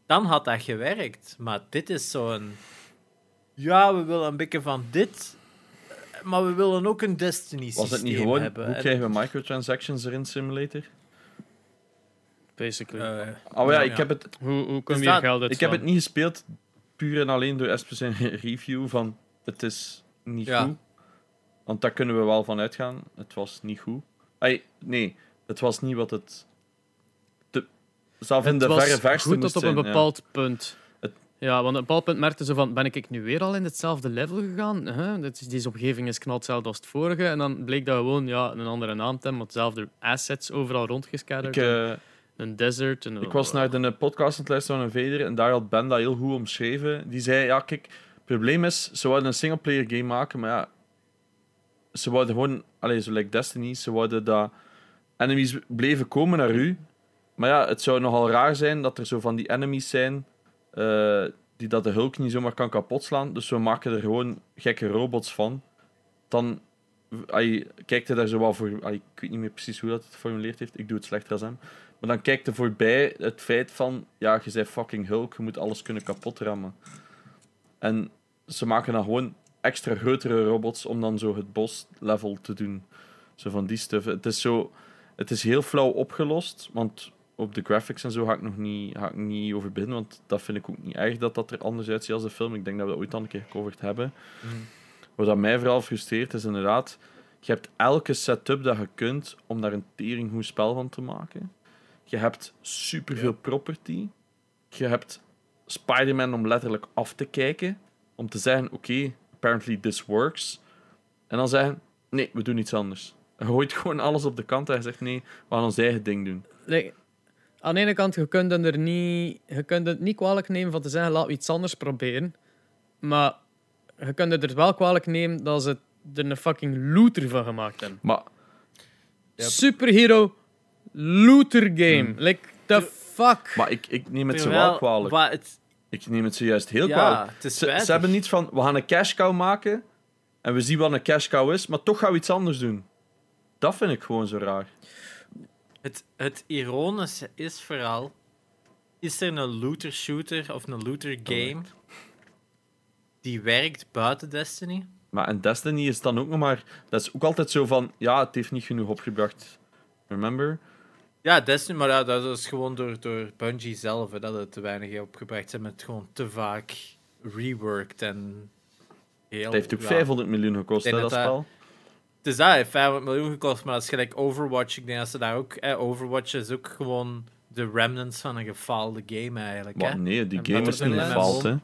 dan had dat gewerkt. Maar dit is zo'n... Ja, we willen een beetje van dit, maar we willen ook een Destiny-systeem Was het niet gewoon, hebben. hoe En- krijgen we microtransactions erin simulator? Basically. Oh ja, ja. ik heb het, hoe hoe kom je geld uit ik heb het niet gespeeld puur en alleen door Espen zijn [LAUGHS] review van het is niet Ja. goed. Want daar kunnen we wel van uitgaan. Het was niet goed. Ay, nee, het was niet wat het... De, zelf in Het de was verre verste goed moest tot op een zijn, ja. bepaald punt. Ja, want op een bepaald punt merkte ze van, ben ik nu weer al in hetzelfde level gegaan? Huh? Deze omgeving is knal hetzelfde als het vorige. En dan bleek dat gewoon ja, een andere naam te hebben, maar hetzelfde assets overal rondgescatterd. Ik, eh, een desert. Een, Ik was naar de podcast aan het luisteren van een Vader en daar had Ben dat heel goed omschreven. Die zei, ja kijk, het probleem is, ze wilden een singleplayer game maken, maar ja, ze wilden gewoon, allez, zo like Destiny, ze wilden dat enemies bleven komen naar u. Maar ja, het zou nogal raar zijn dat er zo van die enemies zijn eh, die dat de Hulk niet zomaar kan kapotslaan. Dus we maken er gewoon gekke robots van. Dan kijkt hij daar zo wel voor... ik weet niet meer precies hoe dat het geformuleerd heeft. Ik doe het slechter als hem. Maar dan kijkt er voorbij het feit van... Ja, je bent fucking Hulk, je moet alles kunnen kapot rammen. En ze maken dan gewoon extra grotere robots om dan zo het bos-level te doen. Zo van die stuff. Het is zo... Het is heel flauw opgelost, want op de graphics en zo ga ik nog niet, ga ik niet over beginnen, want dat vind ik ook niet erg dat dat er anders uitziet als de film. Ik denk dat we dat ooit al een keer gecoverd hebben. Mm. Wat dat mij vooral frustreert is inderdaad, je hebt elke setup dat je kunt om daar een tering goed spel van te maken. Je hebt superveel property. Je hebt Spider-Man om letterlijk af te kijken, om te zeggen, oké, apparently this works. En dan zeggen, nee, we doen iets anders. Je gooit gewoon alles op de kant en je zegt, nee, we gaan ons eigen ding doen. Like, aan de ene kant, je kunt, het er niet, je kunt het niet kwalijk nemen van te zeggen, laten we iets anders proberen. Maar je kunt het er wel kwalijk nemen dat ze er een fucking looter van gemaakt hebben. Maar Yep. Superhero looter game. Like, the fuck? Maar ik, ik neem het ze wel kwalijk. het, Ik neem het ze juist heel ja, kwalijk. ze hebben niets van, we gaan een cash cow maken en we zien wat een cash cow is, maar toch gaan we iets anders doen. Dat vind ik gewoon zo raar. Het, het ironische is vooral... Is er een looter-shooter of een looter-game die werkt buiten Destiny? Maar in Destiny is dan ook nog maar... Dat is ook altijd zo van, ja, het heeft niet genoeg opgebracht. Remember? Ja, Destiny, maar ja, dat is gewoon door, door Bungie zelf hè, dat het te weinig heeft opgebracht. Ze hebben het gewoon te vaak reworked en heel... Het heeft ook ja. 500 miljoen gekost, hè, dat dat spel. Het is dat, heeft 500 miljoen gekost, maar dat is gelijk Overwatch. Ik denk dat ze daar ook... Eh, Overwatch is ook gewoon de remnants van een gefaalde game eigenlijk. Hè? Maar nee, die En game is niet gefaald, hè.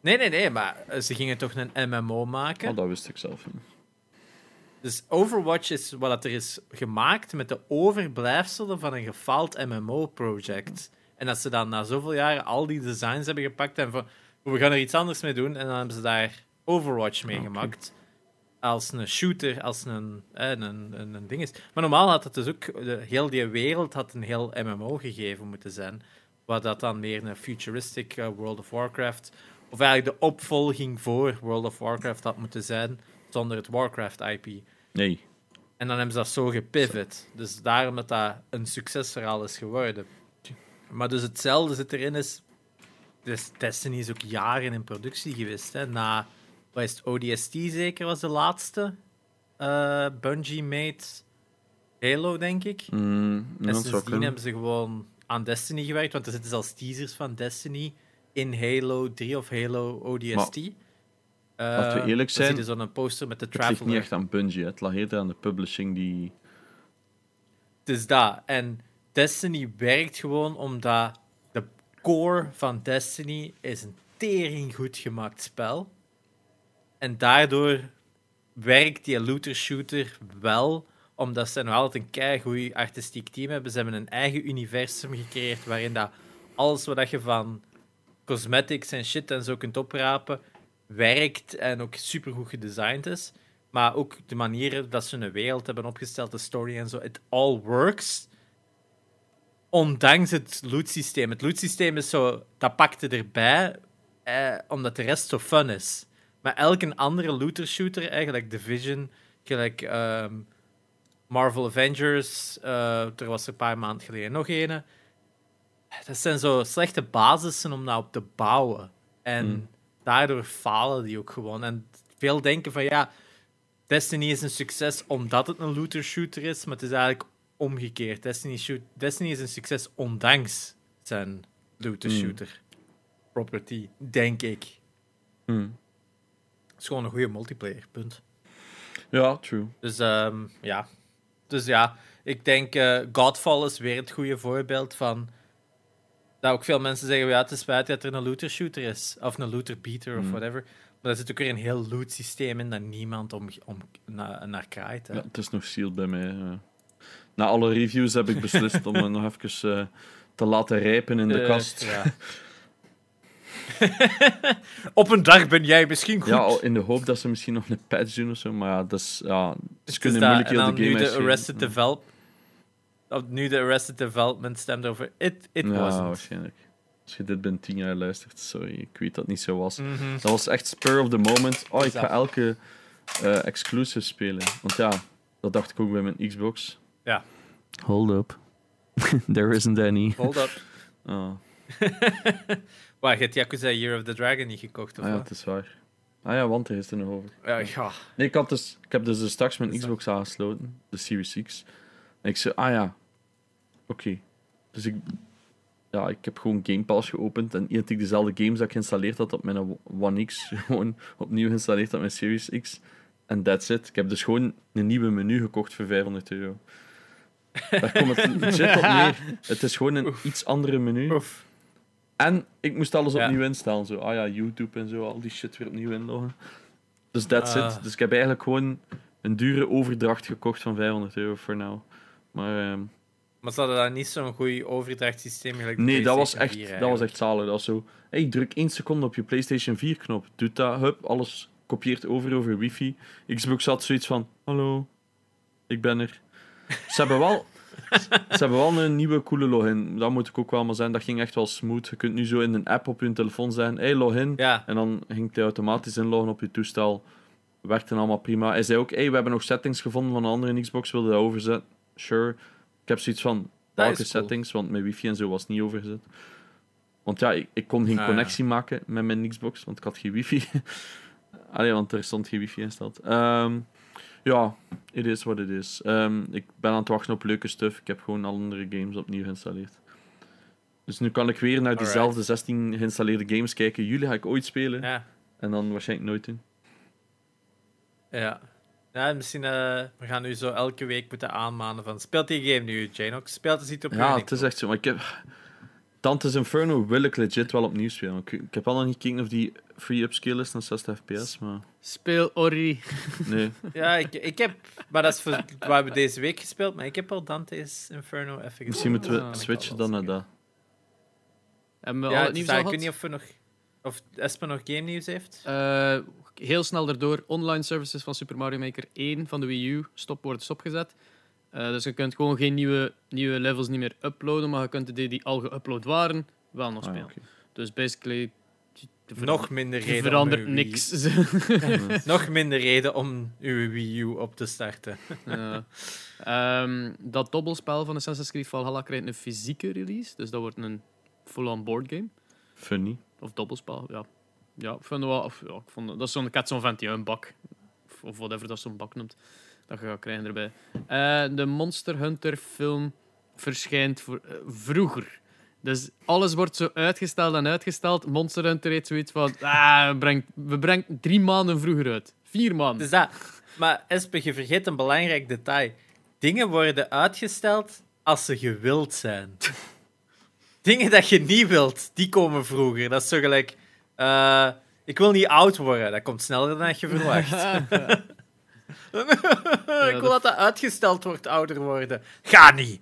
Nee, nee, nee, maar ze gingen toch een MMO maken. Oh, dat wist ik zelf niet. Dus Overwatch is wat er is gemaakt met de overblijfselen van een gefaald MMO-project. En dat ze dan na zoveel jaren al die designs hebben gepakt en van we gaan er iets anders mee doen. En dan hebben ze daar Overwatch mee Oké. gemaakt. Als een shooter, als een, een, een, een ding is. Maar normaal had het dus ook, de, heel die wereld had een heel MMO gegeven moeten zijn. Wat dat dan meer een futuristic eh, World of Warcraft, of eigenlijk de opvolging voor World of Warcraft had moeten zijn, zonder het Warcraft-IP. Nee. En dan hebben ze dat zo gepivot. Dus daarom dat dat een succesverhaal is geworden. Maar dus hetzelfde zit erin is... Dus Destiny is ook jaren in productie geweest. Hè. Na, wat is het, ODST zeker was de laatste. eh Bungie made Halo, denk ik. Mm, en sindsdien hebben ze gewoon aan Destiny gewerkt. Want er zitten zelfs teasers van Destiny in Halo 3 of Halo ODST. laten we Eh, eerlijk zijn, je zo'n poster met de Het ligt niet Traveler. echt aan Bungie, het lag eerder aan de publishing die... Dus dat. En Destiny werkt gewoon omdat de core van Destiny is een tering goed gemaakt spel. En daardoor werkt die looter-shooter wel, omdat ze nog altijd een keigoed artistiek team hebben. Ze hebben een eigen universum gecreëerd waarin dat alles wat je van cosmetics en shit en zo kunt oprapen, werkt en ook supergoed gedesigned is. Maar ook de manieren dat ze een wereld hebben opgesteld, de story en zo, it all works. Ondanks het loot systeem. Het loot systeem is zo, dat pakte erbij, eh, omdat de rest zo fun is. Maar elke andere looter shooter, eigenlijk Division, gelijk ehm, Marvel Avengers, eh, er was er een paar maanden geleden nog een. Dat zijn zo slechte basissen om nou op te bouwen. En Hmm. daardoor falen die ook gewoon. En veel denken van ja, Destiny is een succes omdat het een looter shooter is, maar het is eigenlijk omgekeerd. Destiny, shoot, Destiny is een succes ondanks zijn looter Hmm. shooter property, denk ik. Hm. Het is gewoon een goede multiplayer, punt. Ja, true. Dus ehm, ja. Dus ja, ik denk eh, Godfall is weer het goede voorbeeld van. Dat ook veel mensen zeggen: ja, het is spijt dat er een looter shooter is. Of een looter beater of Hmm. whatever. Maar er zit ook weer een heel loot systeem in dat niemand om, om na- naar kraait. Hè. Ja, het is nog sealed bij mij. ja. Na alle reviews heb ik beslist om [LAUGHS] hem nog even eh, te laten rijpen in de Eh, kast. ja. [LAUGHS] [LAUGHS] Op een dag ben jij misschien goed. Ja, al in de hoop dat ze misschien nog een patch doen of zo. Maar ja, dat is, ja, ze Dus kunnen dat- moeilijk heel de game nu de. Arrested Ja. Develop... of Nu de Arrested Development stemt over it, it Ja, wasn't. waarschijnlijk. Als je dit binnen tien jaar luistert, sorry, ik weet dat het niet zo was. Mhm. Dat was echt spur of the moment. Oh, ik ga elke eh, exclusive spelen. Want ja, dat dacht ik ook bij mijn Xbox. Ja. Hold up. [LAUGHS] There isn't any. Hold up. [LAUGHS] Ah, Waar, je hebt Yakuza Year of the Dragon niet gekocht, of ah ja, het is waar. Ah ja, want er is er nog over. Ja, ja. Nee, ik, had dus, ik heb dus dus straks mijn Xbox aangesloten, de Series X. En ik zei, ah ja, oké. Dus ik, ja, ik heb gewoon Game Pass geopend en had ik dezelfde games dat ik geïnstalleerd had op mijn One X, [LAUGHS] gewoon opnieuw geïnstalleerd op mijn Series X. En that's it. Ik heb dus gewoon een nieuwe menu gekocht voor 500 euro. Daar komt het [LAUGHS] legit op neer. [LAUGHS] Het is gewoon een iets andere menu. Oef. En ik moest alles opnieuw instellen. Zo, ah ja, YouTube en zo, al die shit weer opnieuw inloggen. Dus that's Ah. it. Dus ik heb eigenlijk gewoon een dure overdracht gekocht van 500 euro voor nou. Maar ehm, Maar ze hadden daar niet zo'n goed overdrachtssysteem gelijk nee, dat was, echt, PlayStation 4 dat was echt zalig. Dat was zo, hey, druk één seconde op je PlayStation 4 knop. Doet dat, hup, alles kopieert over over wifi. Xbox had zoiets van, hallo, ik ben er. Ze hebben wel... [LAUGHS] Ze hebben wel een nieuwe coole login. Dat moet ik ook wel maar zijn. Dat ging echt wel smooth. Je kunt nu zo in een app op je telefoon zeggen: hey, login. Ja, En dan ging hij automatisch inloggen op je toestel. Werkte allemaal prima. Hij zei ook: hey, we hebben nog settings gevonden van een andere Xbox. Wilde dat overzetten? Sure. Ik heb zoiets van: welke cool. settings? Want mijn wifi en zo was niet overgezet. Want ja, ik, ik kon geen Ah, connectie maken met mijn Xbox, want ik had geen wifi. [LAUGHS] Allee, want er stond geen wifi ingesteld. Ehm ja, it is what it is. Ehm, ik ben aan het wachten op leuke stuff. Ik heb gewoon alle andere games opnieuw geïnstalleerd. Dus nu kan ik weer naar Alright. diezelfde 16 geïnstalleerde games kijken. Jullie ga ik ooit spelen. ja, En dan waarschijnlijk nooit doen. ja. Ja, misschien uh, we gaan nu zo elke week moeten aanmanen van speelt die game nu, Janox? Speelt het niet op Ja, het is echt zo. Maar ik heb... Dante's Inferno wil ik legit wel opnieuw spelen. Ik, ik heb al nog niet gekeken of die free upscale is naar 60 fps, maar Speel Ori. nee. [LAUGHS] Ja, ik, ik heb... Maar dat is voor, we hebben deze week gespeeld, maar ik heb al Dante's Inferno even gespeeld. Misschien moeten we Ah. switchen dan naar dat. Hebben we Ja, al het nieuws al ik weet niet of we nog... Of Espen nog game nieuws heeft. Eh, heel snel daardoor. Online services van Super Mario Maker 1 van de Wii U stop, worden stopgezet. Eh, dus je kunt gewoon geen nieuwe, nieuwe levels niet meer uploaden, maar je kunt die die al geüpload waren, wel nog Ah, spelen. Dus basically... Nog minder reden verandert om uw Wii- niks. [LAUGHS] [LAUGHS] Nog minder reden om uw Wii U op te starten. Ja. Ehm, dat dobbelspel van Assassin's Creed Valhalla krijgt een fysieke release, dus dat wordt een full-on board game. Funny. Of dobbelspel, ja. Ja, ik vind het wel... Of, ja, ik vond, dat is zo'n cat zo'n een bak. Of, of whatever dat zo'n bak noemt. Dat je gaat krijgen erbij. Eh, de Monster Hunter film verschijnt voor, eh, vroeger. Dus alles wordt zo uitgesteld en uitgesteld. Monster Hunter heeft zoiets van... Ah, we brengen we brengen drie maanden vroeger uit. Vier maanden. Dus dat... Maar Espen, je vergeet een belangrijk detail. Dingen worden uitgesteld als ze gewild zijn. [LAUGHS] Dingen dat je niet wilt, die komen vroeger. Dat is zo gelijk... eh, ik wil niet oud worden. Dat komt sneller dan je verwacht. [LAUGHS] [LAUGHS] ik wil dat dat uitgesteld wordt, ouder worden. Ga niet!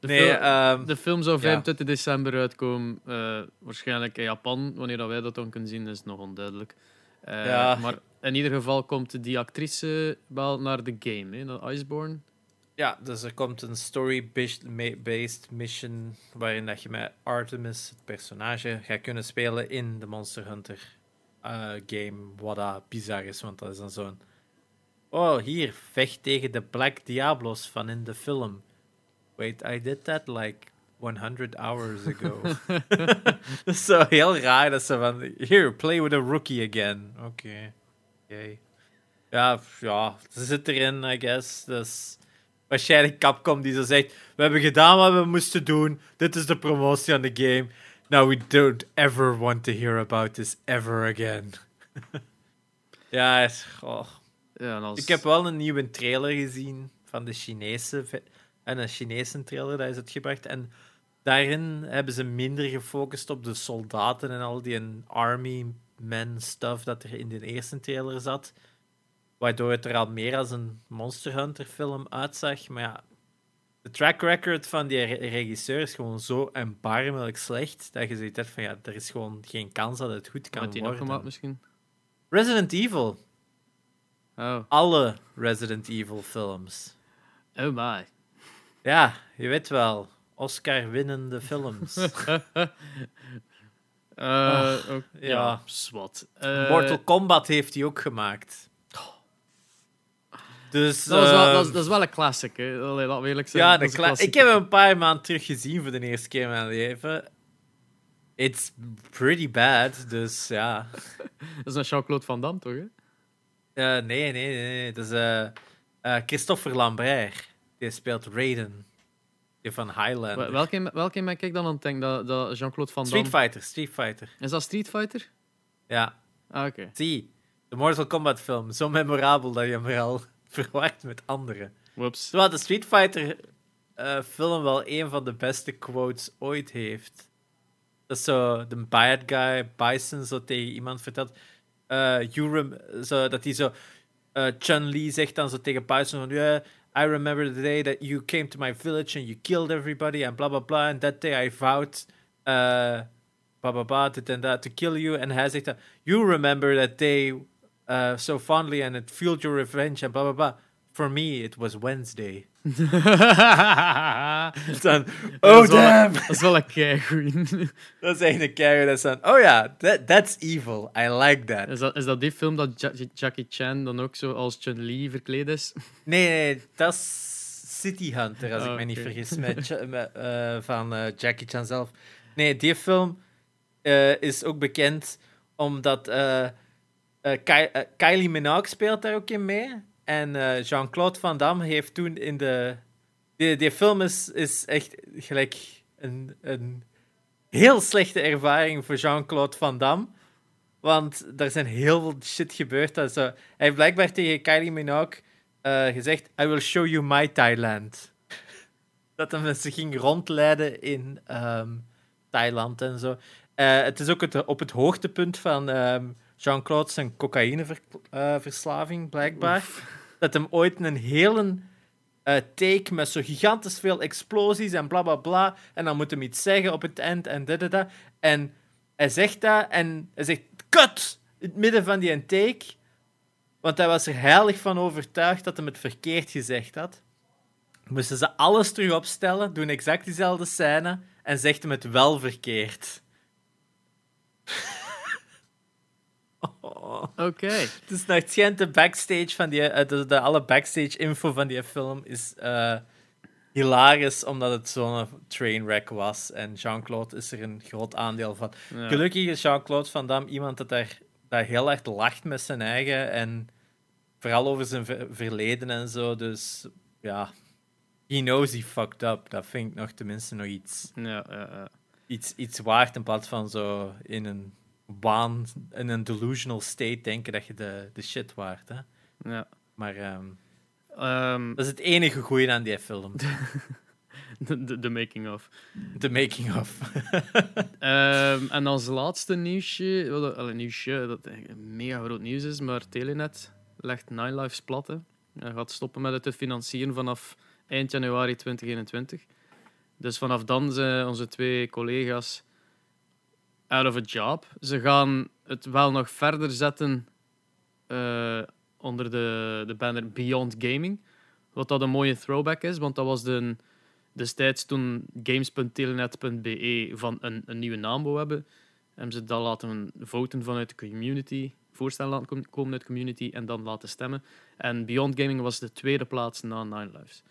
De Nee, film- ehm, De film zou ja. 25 december uitkomen. eh, waarschijnlijk in Japan. Wanneer dat wij dat dan kunnen zien, is nog onduidelijk. Eh, Ja. Maar in ieder geval komt die actrice wel naar de game, hè, naar Iceborne. Ja, dus er komt een story-based mission waarin dat je met Artemis, het personage, gaat kunnen spelen in de Monster Hunter eh, game. Wat dat bizar is, want dat is dan zo'n... Oh, hier, vecht tegen de Black Diablos van in de film. Wait, I did that like 100 hours ago. [LAUGHS] dat is zo heel raar, dat ze van... Here, play with a rookie again. Oké. Oké. Ja, ja, ze zit erin, I guess. Dus waarschijnlijk Capcom die zo zegt: We hebben gedaan wat we moesten doen. Dit is de promotie aan de game. Now we don't ever want to hear about this ever again. [LAUGHS] ja, het- goh. Ja, als... ik heb wel een nieuwe trailer gezien van de Chinese. En een Chinese trailer, dat is uitgebracht. En daarin hebben ze minder gefocust op de soldaten en al die army men stuff dat er in de eerste trailer zat. Waardoor het er al meer als een Monster Hunter film uitzag. Maar ja, de track record van die re- regisseur is gewoon zo erbarmelijk slecht. Dat je zoiets hebt van ja, er is gewoon geen kans dat het goed kan Met die nog worden. gemaakt misschien? Resident Evil. Oh, Alle Resident Evil films. oh my. Ja, je weet wel. Oscar-winnende films. [LAUGHS] Eh, ook- ja, ja. zwart. Eh, Mortal Kombat heeft hij ook gemaakt. Dus, dat, is wel, eh, dat, is, dat is wel een classic, hè. Allee, eerlijk zijn. ja, een ik heb hem een paar maanden terug gezien voor de eerste keer in mijn leven. It's pretty bad, dus ja. [LAUGHS] Dat is een Jean-Claude Van Damme, toch? Hè? Eh, nee, nee, nee, nee. Dat is eh, eh, Christopher Lambert. Die speelt Raiden. Die van Highlander. Wel- Welke, welke ben ik dan aan het denken? Dat, dat Jean-Claude Van Street Damme... Fighter, Street Fighter. Is dat Street Fighter? Ja, Ah, oké. zie. De Mortal Kombat film. Zo memorabel dat je hem er al [LAUGHS] verwacht met anderen. Whoops. Terwijl de Street Fighter film wel een van de beste quotes ooit heeft. Dat is zo de bad guy, Bison, zo tegen iemand vertelt. Eh, you rem- zo, dat hij zo. eh, Chun-Li zegt dan zo tegen Bison van. I remember the day that you came to my village and you killed everybody and bla bla bla. And that day I vowed. eh bla bla bla, dit en dat, to kill you. En hij zegt. You remember that day uh, so fondly and it fueled your revenge and bla bla bla. For me, it was Wednesday. [LAUGHS] Dan, Dat oh wel een- damn! Dat is wel een keigoeie. [LAUGHS] Dat is echt een carrier dat is dan, oh ja, that, that's evil. I like that. Is dat, is dat die film dat Ja- Jackie Chan dan ook zo als Chun-Li verkleed is? [LAUGHS] Nee, nee, dat is City Hunter, als Oh, ik me niet vergis, met, eh, van eh, Jackie Chan zelf. Nee, die film eh, is ook bekend omdat Ky- Kylie Minogue speelt daar ook in mee. En eh, Jean-Claude Van Damme heeft toen in de... Die, film is, is echt gelijk een, een heel slechte ervaring voor Jean-Claude Van Damme. Want er zijn heel veel shit gebeurd. Zo, hij heeft blijkbaar tegen Kylie Minogue eh, gezegd: I will show you my Thailand. [LAUGHS] dat hij mensen ging rondleiden in ehm, Thailand en zo. Eh, het is ook het, op het hoogtepunt van ehm, Jean-Claude zijn cocaïneverslaving, blijkbaar. Dat hem ooit een hele eh, take met zo gigantisch veel explosies en bla bla bla. En dan moet hem iets zeggen op het eind en dit en dat. En hij zegt dat en hij zegt: Kut! In het midden van die take. Want hij was er heilig van overtuigd dat hij het verkeerd gezegd had. Moesten ze alles terug opstellen, doen exact diezelfde scène en zegt hem het wel verkeerd. Oh. [LAUGHS] Oké. Nog het schijnt de backstage van die, eh, de, de alle backstage info van die film is eh, hilarisch omdat het zo'n trainwreck was en Jean-Claude is er een groot aandeel van. Ja. Gelukkig is Jean-Claude Van Damme iemand dat daar, daar heel hard lacht met zijn eigen en vooral over zijn ver- verleden en zo. Dus ja, he knows he fucked up. Dat vind ik nog tenminste nog iets, Ja, ja, ja. iets, iets waard in plaats van zo in een waan, in een delusional state denken dat je de, de shit waard. Hè? ja. Maar ehm, Ehm, dat is het enige goede aan die film. [LAUGHS] de, de, de making of. De making of. [LAUGHS] Ehm, en als laatste nieuwsje, wel, allee, nieuwsje dat eigenlijk mega groot nieuws is, maar Telenet legt Nine Lives plat. hè. Hij gaat stoppen met het te financieren vanaf eind januari 2021. Dus vanaf dan zijn onze twee collega's out of a job. Ze gaan het wel nog verder zetten eh, onder de, de banner Beyond Gaming. Wat dat een mooie throwback is, want dat was de, destijds toen games.telenet.be van een, een nieuwe naam wou hebben, hebben ze dat laten voten vanuit de community, voorstellen laten kom- komen uit de community en dan laten stemmen. En Beyond Gaming was de tweede plaats na Nine Lives.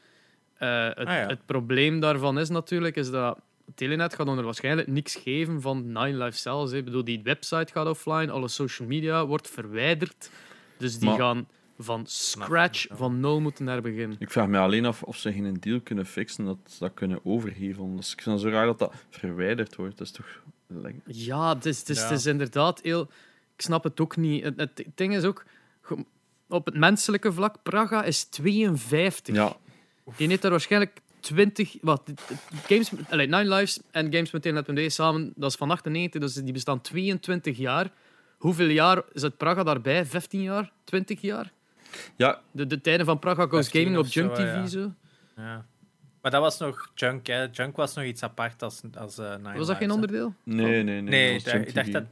Eh, het, Ah, ja. het probleem daarvan is natuurlijk is dat Telenet gaat er waarschijnlijk niks geven van Nine Lives zelfs. hè. Ik bedoel, die website gaat offline, alle social media wordt verwijderd. Dus die Maar- gaan van scratch, van nul moeten herbeginnen. Ik vraag me alleen af of ze geen deal kunnen fixen dat ze dat kunnen overhevelen. Dus ik vind het zo raar dat dat verwijderd wordt. Dat is toch... Ja, het is, het is, Ja. het is inderdaad heel... Ik snap het ook niet. Het, het ding is ook... Op het menselijke vlak, Praga is 52. Ja, Die heeft daar waarschijnlijk 20... Wat, games, allee, Nine Lives en Games met Internet.be samen, dat is van 98, dus die bestaan 22 jaar. Hoeveel jaar zit Praga daarbij? 15 jaar? 20 jaar? ja De, de tijden van Praga Goes 15 Gaming op Junk TV, ja. zo. Ja. Maar dat was nog Junk, hè. Junk was nog iets apart als, als eh, Nine Was dat geen Lives, onderdeel? nee, nee, nee. Nee, dat ik dacht, Junk ik dacht TV. dat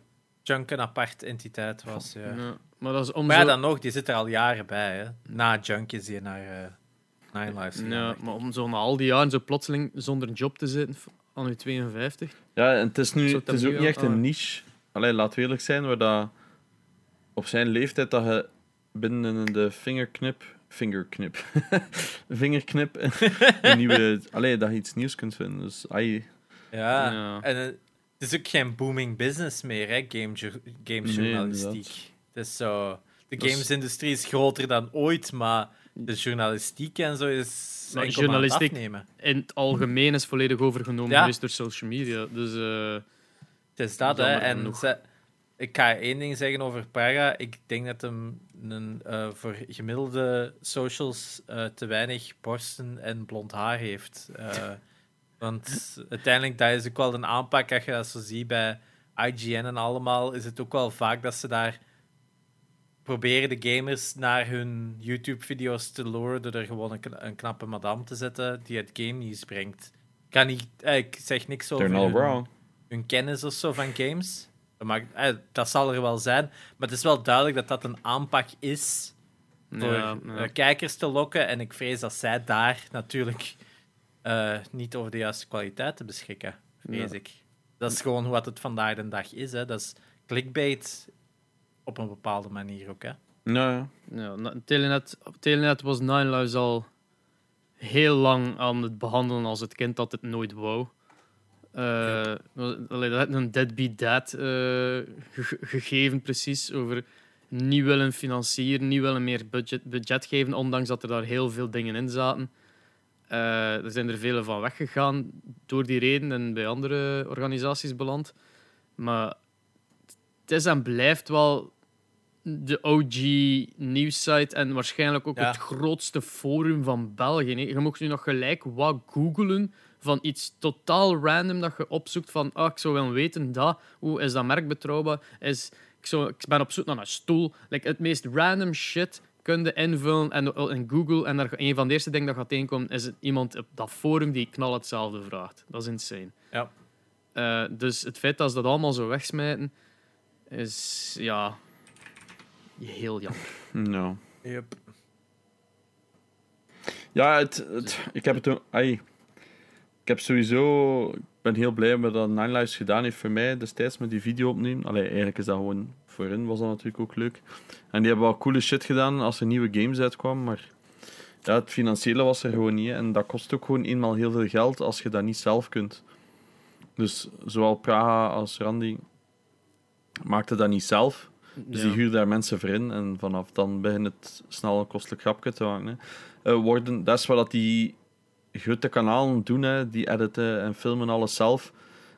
Junk een apart entiteit was. Ja. Ja. Maar dat is om Maar ja, zo- dan nog, die zit er al jaren bij. Hè. Na Junk is die naar eh Nine Lives gegaan. Ja, maar om zo na al die jaren zo plotseling zonder een job te zitten, aan je 52. Ja, en het is, nu, het is ook niet echt een niche. Allee, laat we eerlijk zijn, waar dat op zijn leeftijd dat je binnen de vingerknip, fingerknip, vingerknip, [LAUGHS] [LAUGHS] een nieuwe, allee, dat je iets nieuws kunt vinden. Dus ai, Ja, Ja. en eh, Het is ook geen booming business meer, hè, game, gamesjournalistiek. inderdaad. het is zo... De gamesindustrie is groter dan ooit, maar de journalistiek en zo is Maar het journalistiek-. In het algemeen is volledig overgenomen Ja. geweest door social media. Dus eh, Het is dat, hè. En ze- ik ga één ding zeggen over Praga. Ik denk dat hem een, eh, voor gemiddelde socials eh, te weinig borsten en blond haar heeft. Want uiteindelijk, dat is ook wel een aanpak. Als je dat zo ziet bij IGN en allemaal, is het ook wel vaak dat ze daar proberen de gamers naar hun YouTube-video's te luren door er gewoon een, kna- een knappe madame te zetten die het game nieuws brengt. Ik, kan niet, eh, ik zeg niks over hun- wrong. hun kennis of zo van games. Dat, mag, eh, dat zal er wel zijn. Maar het is wel duidelijk dat dat een aanpak is voor ja, ja. kijkers te lokken. En ik vrees dat zij daar natuurlijk eh, niet over de juiste kwaliteiten beschikken. Vrees Ja. ik. Dat is gewoon wat het vandaag de dag is. Hè. Dat is clickbait op een bepaalde manier ook. Hè. Nou ja. Na- Telenet, op Telenet was Nine Lives al heel lang aan het behandelen als het kind dat het nooit wou. Eh, allee, dat had een deadbeat dad eh, ge- gegeven, precies, over niet willen financieren, niet willen meer budget, budget geven, ondanks dat er daar heel veel dingen in zaten. Eh, er zijn er vele van weggegaan door die reden en bij andere organisaties beland. Maar het is en blijft wel de OG nieuwssite en waarschijnlijk ook Ja. het grootste forum van België. hè. Je mocht nu nog gelijk wat googelen van iets totaal random dat je opzoekt van ah, ik zou willen weten dat, hoe is dat merk betrouwbaar? Is, ik, zou, ik ben op zoek naar een stoel. Like, het meest random shit kun je invullen en, in Google en er, een van de eerste dingen dat gaat tegenkomen is iemand op dat forum die knal hetzelfde vraagt. Dat is insane. Ja. Eh, dus het feit dat ze dat allemaal zo wegsmijten, is ja heel jammer. Nou. Yep. Ja, het, het, ik heb het ook. ai, ik heb sowieso. Ik ben heel blij met dat Nine Lives gedaan heeft voor mij destijds met die video opnemen. Allee, eigenlijk is dat gewoon voor hen was dat natuurlijk ook leuk. En die hebben wel coole shit gedaan als er nieuwe games uitkwamen, maar ja, het financiële was er gewoon niet. hè. En dat kost ook gewoon eenmaal heel veel geld als je dat niet zelf kunt. Dus zowel Praga als Randy maakten dat niet zelf. Dus Ja. die huurde daar mensen voor in en vanaf dan begint het snel een kostelijk grapje te maken. Hè. Eh, worden, dat is wat dat die grote kanalen doen, hè. die editen en filmen alles zelf.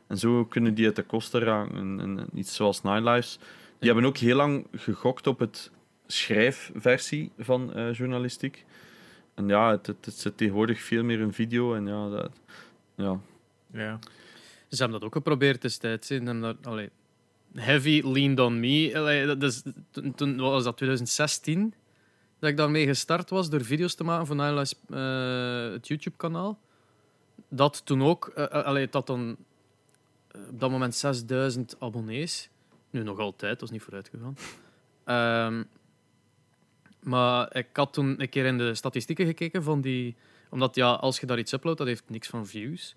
En zo kunnen die uit de kosten raken. En, iets zoals Nine Lives. Die hebben ook heel lang gegokt op het schrijfversie van eh, journalistiek. En ja, het, het, het zit tegenwoordig veel meer in video. En ja, dat, ja. Ja. Ze hebben dat ook geprobeerd destijds. Ze hebben dat, allee, heavy leaned on me. Allee, dat toen, was dat 2016 dat ik daarmee gestart was door video's te maken voor eh, het YouTube-kanaal. Dat toen ook, eh, allee, dat dan op dat moment 6000 abonnees. Nu nog altijd, dat is niet vooruit gegaan. Ehm, maar ik had toen een keer in de statistieken gekeken van die. Omdat ja, als je daar iets uploadt, dat heeft niks van views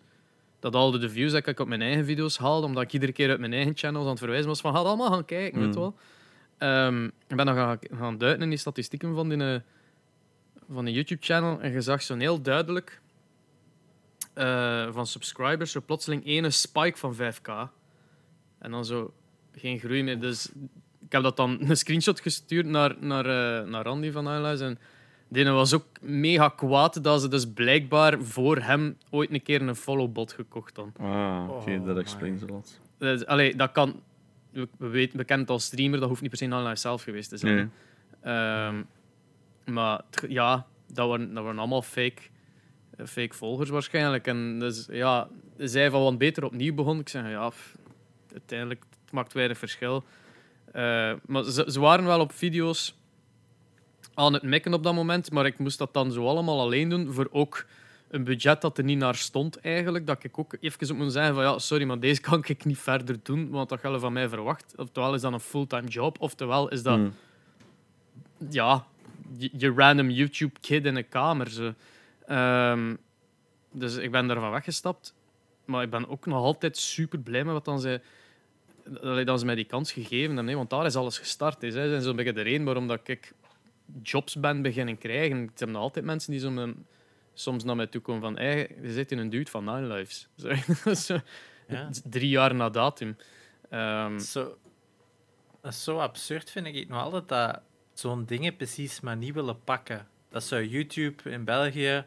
dat al de views dat ik op mijn eigen video's haalde, omdat ik iedere keer uit mijn eigen channels aan het verwijzen was van ga allemaal gaan kijken, weet Mm. wel. Ehm, ik ben dan gaan, gaan duiden in die statistieken van die, eh, van die YouTube-channel en je zag zo heel duidelijk eh, van subscribers zo plotseling ene spike van 5k. En dan zo geen groei meer. Dus ik heb dat dan een screenshot gestuurd naar, naar, eh, naar Randy van Highlights en die was ook mega kwaad dat ze dus blijkbaar voor hem ooit een keer een followbot gekocht hadden. Ah, oké, Oh, dat explains a lot. Dus, allee, dat kan... We, we, weten, we kennen het als streamer, dat hoeft niet per se online zelf geweest te zijn. Nee. Ehm, maar ja, dat waren, dat waren allemaal fake, eh, fake volgers waarschijnlijk. En dus, ja, zij van wat beter opnieuw begon. Ik zeg, ja, pff, uiteindelijk het maakt weinig verschil. Eh, maar ze, ze waren wel op video's aan het mikken op dat moment, maar ik moest dat dan zo allemaal alleen doen voor ook een budget dat er niet naar stond eigenlijk. Dat ik ook even op moet zeggen van ja, sorry, maar deze kan ik niet verder doen, want dat geldt van mij verwacht. Oftewel is dat een fulltime job, oftewel is dat Hmm. ja, je, je random YouTube-kid in een kamer. Zo. Ehm, dus ik ben daarvan weggestapt. Maar ik ben ook nog altijd super blij met wat dan allee, dat ze mij die kans gegeven hebben. Want daar is alles gestart. Zij zijn zo'n beetje de reden waarom dat ik jobs ben beginnen krijgen. Er zijn nog altijd mensen die zo met- soms naar mij toe komen van hey, je zit in een dude van Nine Lives. [LAUGHS] Zo, zo, Ja. drie jaar na datum. Ehm, Dat is Zo, dat is zo absurd, vind ik nog altijd, dat zo'n dingen precies maar niet willen pakken. Dat zou YouTube in België,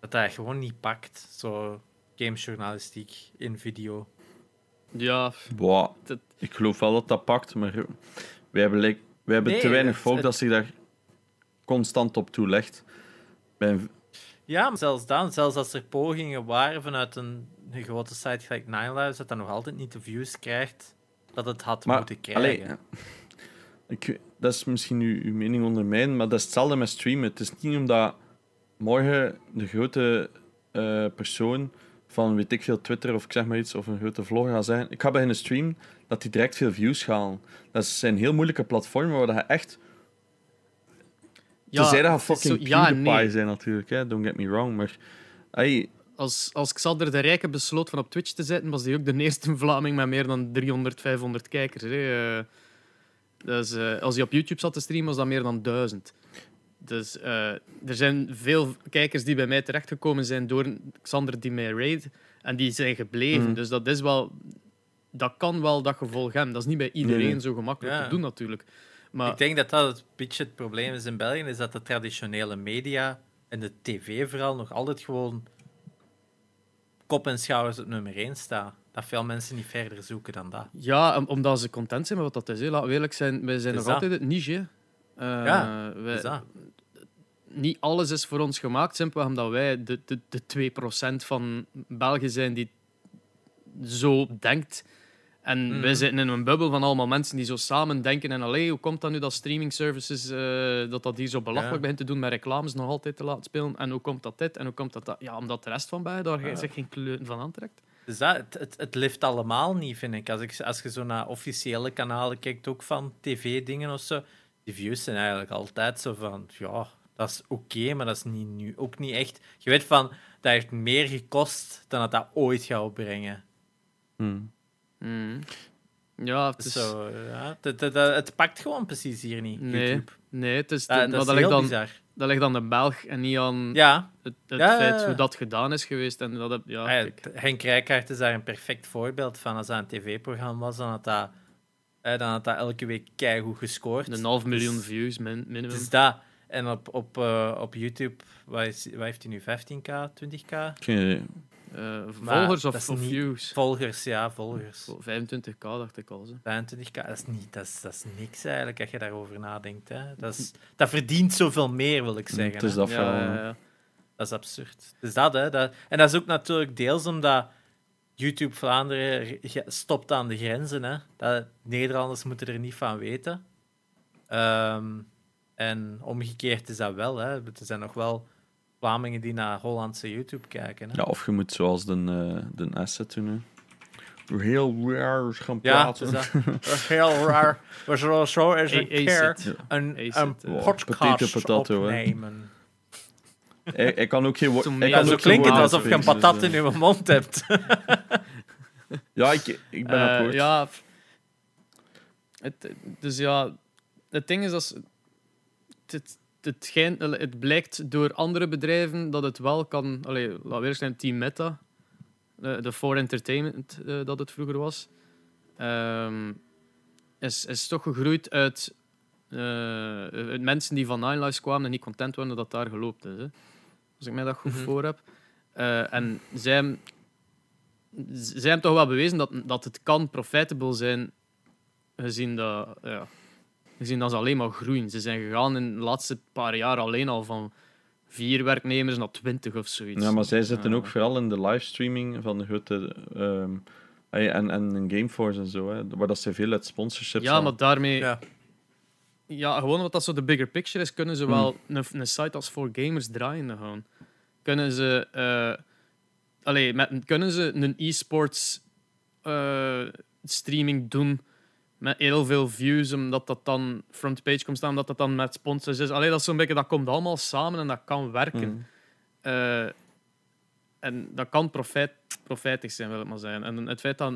dat dat gewoon niet pakt. Zo gamejournalistiek in video. ja, Boah, Dat- ik geloof wel dat dat pakt, maar wij hebben, like, wij hebben Nee, te weinig volk dat zich daar constant op toelegt. Bij Ja, maar zelfs dan, zelfs als er pogingen waren vanuit een, een grote site gelijk Lives, dat dat nog altijd niet de views krijgt dat het had Maar, moeten krijgen. allee, [LAUGHS] ik, dat is misschien uw, uw mening onder maar dat is hetzelfde met streamen. Het is niet omdat morgen de grote eh, persoon van, weet ik veel, Twitter of ik zeg maar iets, of een grote vlogger gaat zeggen, ik ga bij een stream, dat die direct veel views gaan. Dat zijn heel moeilijke platformen waar je echt... ja, Tenzij dat je fucking zo- ja PewDiePie nee. zijn natuurlijk, hè. don't get me wrong, maar... Ey, Als, als Xander de Rijke besloot van op Twitch te zetten, was hij ook de eerste Vlaming met meer dan 300, 500 kijkers. Hè. Eh, dus, eh, als hij op YouTube zat te streamen, was dat meer dan 1000. Dus eh, er zijn veel kijkers die bij mij terechtgekomen zijn door Xander die mij raid. En die zijn gebleven. Mhm. Dus dat is wel... Dat kan wel dat gevolg hebben. Dat is niet bij iedereen nee. zo gemakkelijk Ja. te doen, natuurlijk. Maar Ik denk dat dat het beetje het probleem is in België, is dat de traditionele media en de tv vooral nog altijd gewoon kop en schouders op nummer 1 staan. Dat veel mensen niet verder zoeken dan dat. Ja, om- omdat ze content zijn met wat dat is. Hè. Laten we eerlijk zijn, wij zijn Is nog dat? altijd het niche. Eh, Ja, wij- Is dat? niet alles is voor ons gemaakt, simpelweg omdat wij de, de, de 2% van België zijn die zo denkt. En Mhm. wij zitten in een bubbel van allemaal mensen die zo samen denken. En allee, hoe komt dat nu dat streaming services, eh, dat dat hier zo belachelijk Ja. begint te doen met reclames nog altijd te laten spelen? En hoe komt dat dit? En hoe komt dat dat? Ja, omdat de rest van bij daar Ja. zich geen kleur van aantrekt. Dus dat, het, het, het lift allemaal niet, vind ik. Als, ik. als je zo naar officiële kanalen kijkt, ook van tv-dingen of zo, die views zijn eigenlijk altijd zo van, ja, dat is oké, maar dat is niet, nu, ook niet echt... Je weet van, dat heeft meer gekost dan dat dat ooit gaat opbrengen. hmm. Mhm. Ja, het is... Zo, ja, het, het, pakt gewoon precies hier niet, Nee, YouTube. nee, het is, Dat, maar dat is dat, ligt heel dan, bizar. dat ligt aan de Belg en niet aan Ja, het, het Ja, feit hoe dat gedaan is geweest. En dat ja, t- Henk Rijkaard is daar een perfect voorbeeld van. Als dat een tv-programma was, dan had dat, eh, dan had dat elke week keigoed gescoord. een half miljoen Dus- views min, minimum. Dus dat. En op, op, eh, op YouTube, wat, is, wat heeft hij nu? 15k, 20k? Geen idee. Volgers of, views? Volgers, ja, volgers. 25k dacht ik al. Zo. 25k, dat is, niet, dat, is, dat is niks eigenlijk als je daarover nadenkt. Hè. Dat, is, dat verdient zoveel meer, wil ik zeggen. Het is dat Ja, ja. Dat is absurd. Dus dat, hè. Dat, en dat is ook natuurlijk deels omdat YouTube Vlaanderen stopt aan de grenzen. Hè. Dat, Nederlanders moeten er niet van weten. Ehm, en omgekeerd is dat wel. Hè. Er zijn nog wel Vlamingen die naar Hollandse YouTube kijken. Hè. Ja, of je moet zoals de, eh de asset doen. Hè. Heel raar gaan Ja, praten. dus dat, is heel raar. We zullen zo eens een A- keer een, een eh, Wow, podcast potato, opnemen. Hij, hij kan ook geen woord. Ja, Ja, kan zo klinkt het woorden alsof je een spreken, patat dus, in je mond hebt. eh, [LAUGHS] Ja, ik, ik ben Eh, akkoord. ja, het, dus ja, het ding is dat het, het, het, schijnt- allee, het blijkt door andere bedrijven dat het wel kan. Allee, laat weer zijn Team Meta, eh, de For Entertainment eh, dat het vroeger was, ehm, is, is toch gegroeid uit, eh, uit mensen die van Nine Lives kwamen en niet content waren dat daar geloopt is. Hè. Als ik mij dat goed Mhm. voor heb. Eh, en zij, zij hebben toch wel bewezen dat, dat het kan profitable zijn, gezien dat, ja, gezien dat ze alleen maar groeien. Ze zijn gegaan in de laatste paar jaar alleen al van vier werknemers naar twintig of zoiets. Ja, maar zij zitten Ja. ook vooral in de livestreaming van de grote. ehm, en, en Gameforce en zo, hè, waar dat ze veel uit sponsorships Ja, maar daarmee... Ja. Ja. gewoon omdat dat zo de bigger picture is, kunnen ze Hmm. wel een, een site als voor gamers draaien gaan. Kunnen ze... eh, allee, met, kunnen ze een e-sports eh, streaming doen met heel veel views, omdat dat dan frontpage komt staan, omdat dat dan met sponsors is. Allee, dat is zo'n beetje... Dat komt allemaal samen en dat kan werken. Mm. Eh, en dat kan profijt, profijtig zijn, wil ik maar zeggen. En het feit dat,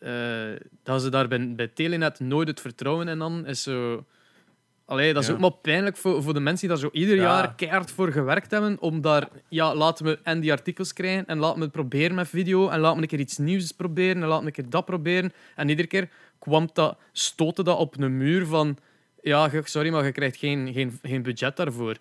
eh, dat ze daar bij, bij Telenet nooit het vertrouwen in hadden, is zo... allee, dat is Ja. ook maar pijnlijk voor, voor de mensen die daar zo ieder Ja. jaar keihard voor gewerkt hebben. Om daar, ja, laten we en die artikels krijgen en laten we het proberen met video. En laten we een keer iets nieuws proberen en laten we een keer dat proberen. En iedere keer kwam dat, stoten dat op een muur van. Ja, sorry, maar je krijgt geen, geen, geen budget daarvoor.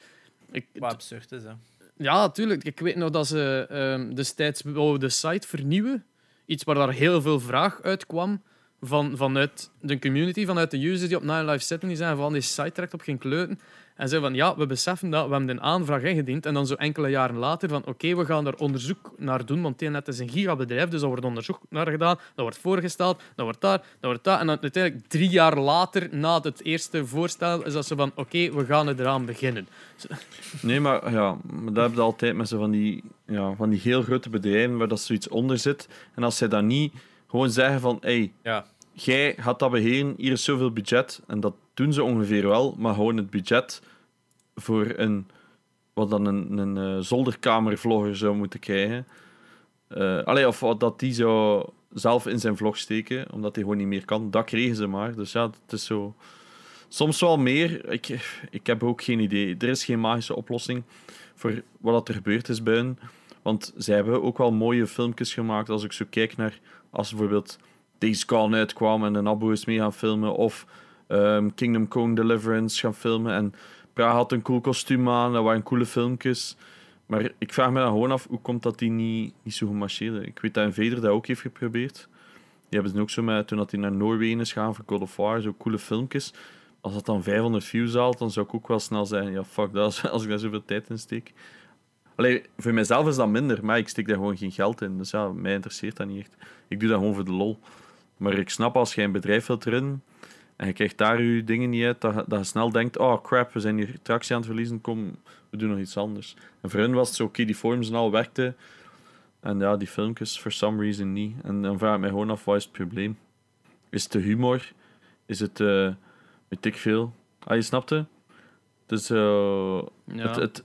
Ik, Wat absurd is, hè. ja, natuurlijk. Ik weet nog dat ze ehm, destijds de site vernieuwen. Iets waar daar heel veel vraag uit kwam van, vanuit de community, vanuit de users die op Nine Live zitten. Die zijn van die site trekt op geen kleuten. En zeiden van ja, we beseffen dat, we hebben een aanvraag ingediend. En dan zo enkele jaren later van oké, we gaan er onderzoek naar doen. Want TNet is een gigabedrijf, dus daar wordt onderzoek naar gedaan. Dat wordt voorgesteld, dat wordt daar, dat wordt dat. En dan uiteindelijk drie jaar later, na het eerste voorstel, is dat ze van oké, we gaan er eraan beginnen. Nee, maar ja, maar dat heb je altijd met zo van die, ja, van die heel grote bedrijven waar dat zoiets onder zit. En als zij dat niet gewoon zeggen van, hey, Ja. jij gaat dat beheren, hier is zoveel budget. En dat doen ze ongeveer wel, maar gewoon het budget voor een, wat dan een, een eh, zolderkamervlogger zou moeten krijgen. Allee, of dat die zou zelf in zijn vlog steken, omdat hij gewoon niet meer kan. Dat kregen ze maar. Dus ja, het is zo... Soms wel meer. Ik, ik heb ook geen idee. Er is geen magische oplossing voor wat er gebeurd is bij hen. Want zij hebben ook wel mooie filmpjes gemaakt. Als ik zo kijk naar... Als bijvoorbeeld Days Gone uitkwam en een abo is mee gaan filmen. Of ehm, Kingdom Come Deliverance gaan filmen. En Praag had een cool kostuum aan. Dat waren coole filmpjes. Maar ik vraag me dan gewoon af, hoe komt dat die niet, niet zo goed marcheerde? Ik weet dat Invader dat ook heeft geprobeerd. Die hebben ze ook zo met, toen dat hij naar Noorwegen is gaan voor God of War, zo coole filmpjes. Als dat dan 500 views haalt, dan zou ik ook wel snel zeggen, ja fuck dat, [LAUGHS] als- ik daar zoveel tijd in steek. Allee, voor mijzelf is dat minder, maar ik steek daar gewoon geen geld in. Dus ja, mij interesseert dat niet echt. Ik doe dat gewoon voor de lol. Maar ik snap als jij een bedrijf wilt runnen en je krijgt daar je dingen niet uit, dat, je- dat je snel denkt, oh crap, we zijn hier tractie aan het verliezen, kom, we doen nog iets anders. En voor hen was het zo, oké, die forums en al werkten. En ja, die filmpjes, for some reason niet. En dan vraag ik mij gewoon af, wat is het probleem? Is het de humor? Is het, eh weet ik veel? Ah, je snapte? Dus Ja. het, het,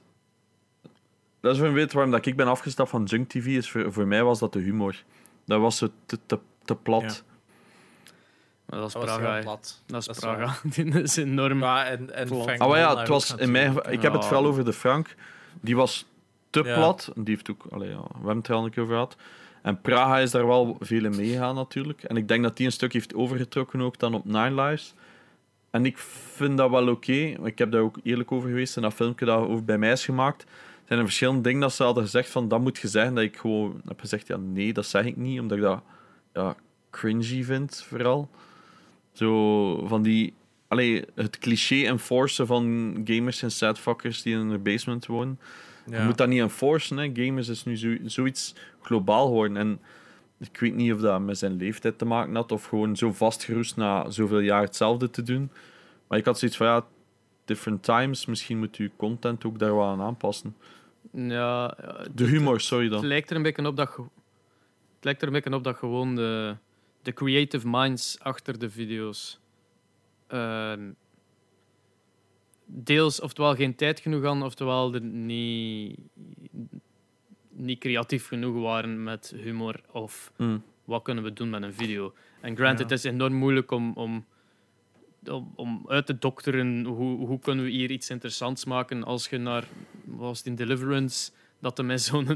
dat is een weet waarom dat ik ben afgestapt van Junk TV. Is voor, voor mij was dat de humor. Dat was zo te, te, te plat. Dat is Dat was Praga. plat. Dat is Dat is Praga. [LAUGHS] Die is enorm. Ja, en, en Plat. Frank Ah, maar ja, het was in mijn, ik heb het vooral over de Frank. Die was te Ja. plat. Die heeft ook, allee, ja, we hebben het er al een keer over gehad. En Praga is daar wel veel in meegegaan natuurlijk. En ik denk dat die een stuk heeft overgetrokken ook dan op Nine Lives. En ik vind dat wel oké. Ik heb daar ook eerlijk over geweest. En dat filmpje dat over bij mij is gemaakt, zijn er verschillende dingen dat ze hadden gezegd van dat moet je zeggen. Dat ik gewoon heb gezegd, ja nee, dat zeg ik niet. Omdat ik dat ja, cringy vind, vooral. Zo van die... Allee, het cliché enforcen van gamers en sadfuckers die in een basement wonen. Ja. Je moet dat niet enforcen. Hè. Gamers is nu zo, zoiets globaal geworden. En ik weet niet of dat met zijn leeftijd te maken had. Of gewoon zo vastgeroest na zoveel jaar hetzelfde te doen. Maar ik had zoiets van, ja, different times. Misschien moet je content ook daar wel aan aanpassen. Ja, ja, De humor, sorry Het dan. lijkt er een beetje op dat, het lijkt er een beetje op dat gewoon de, de creative minds achter de video's ehm, deels oftewel geen tijd genoeg hadden, oftewel er niet, niet creatief genoeg waren met humor of Mm. wat kunnen we doen met een video. En granted, Ja. het is enorm moeilijk om, om, om, om uit te dokteren hoe, hoe kunnen we hier iets interessants maken als je naar, was het in Deliverance, dat hij met zo'n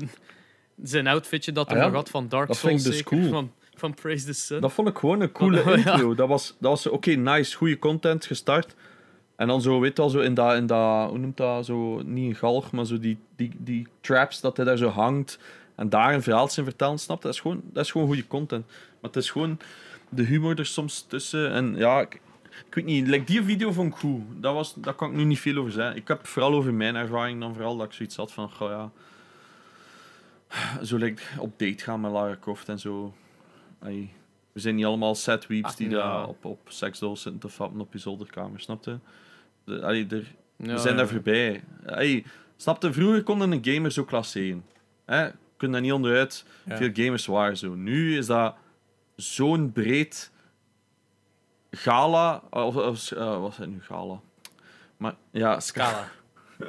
[LAUGHS] zijn outfitje dat hij Ah ja, nog had van Dark dat Souls vind ik dus cool. van, van Praise the Sun. Dat vond ik gewoon een coole [LAUGHS] intro. Dat was, dat was oké, nice, goede content gestart. En dan zo, weet je wel, zo in dat, in dat, hoe noemt dat, zo, niet een galg, maar zo die, die, die traps, dat hij daar zo hangt. En daar een verhaal in vertellen, snap? Dat is gewoon, dat is gewoon goede content. Maar het is gewoon de humor er soms tussen. En ja, ik, ik weet niet, like die video vond ik goed. Dat was, daar kan ik nu niet veel over zeggen. Ik heb vooral over mijn ervaring dan vooral, dat ik zoiets had van, goh ja... Zo like, op date gaan met Lara Croft en zo. Ai, we zijn niet allemaal sad weeps die daar op, op seksdolls zitten te fappen op je zolderkamer, snapte? De, er, Ja, we zijn ja. daar voorbij. Hey, snapte? Vroeger konden een gamer zo klasseren. Hè? Je kunt daar niet onderuit. Ja. Veel gamers waren zo. Nu is dat zo'n breed gala. Of, of eh, wat is het nu gala? Maar ja, Scala. [LAUGHS]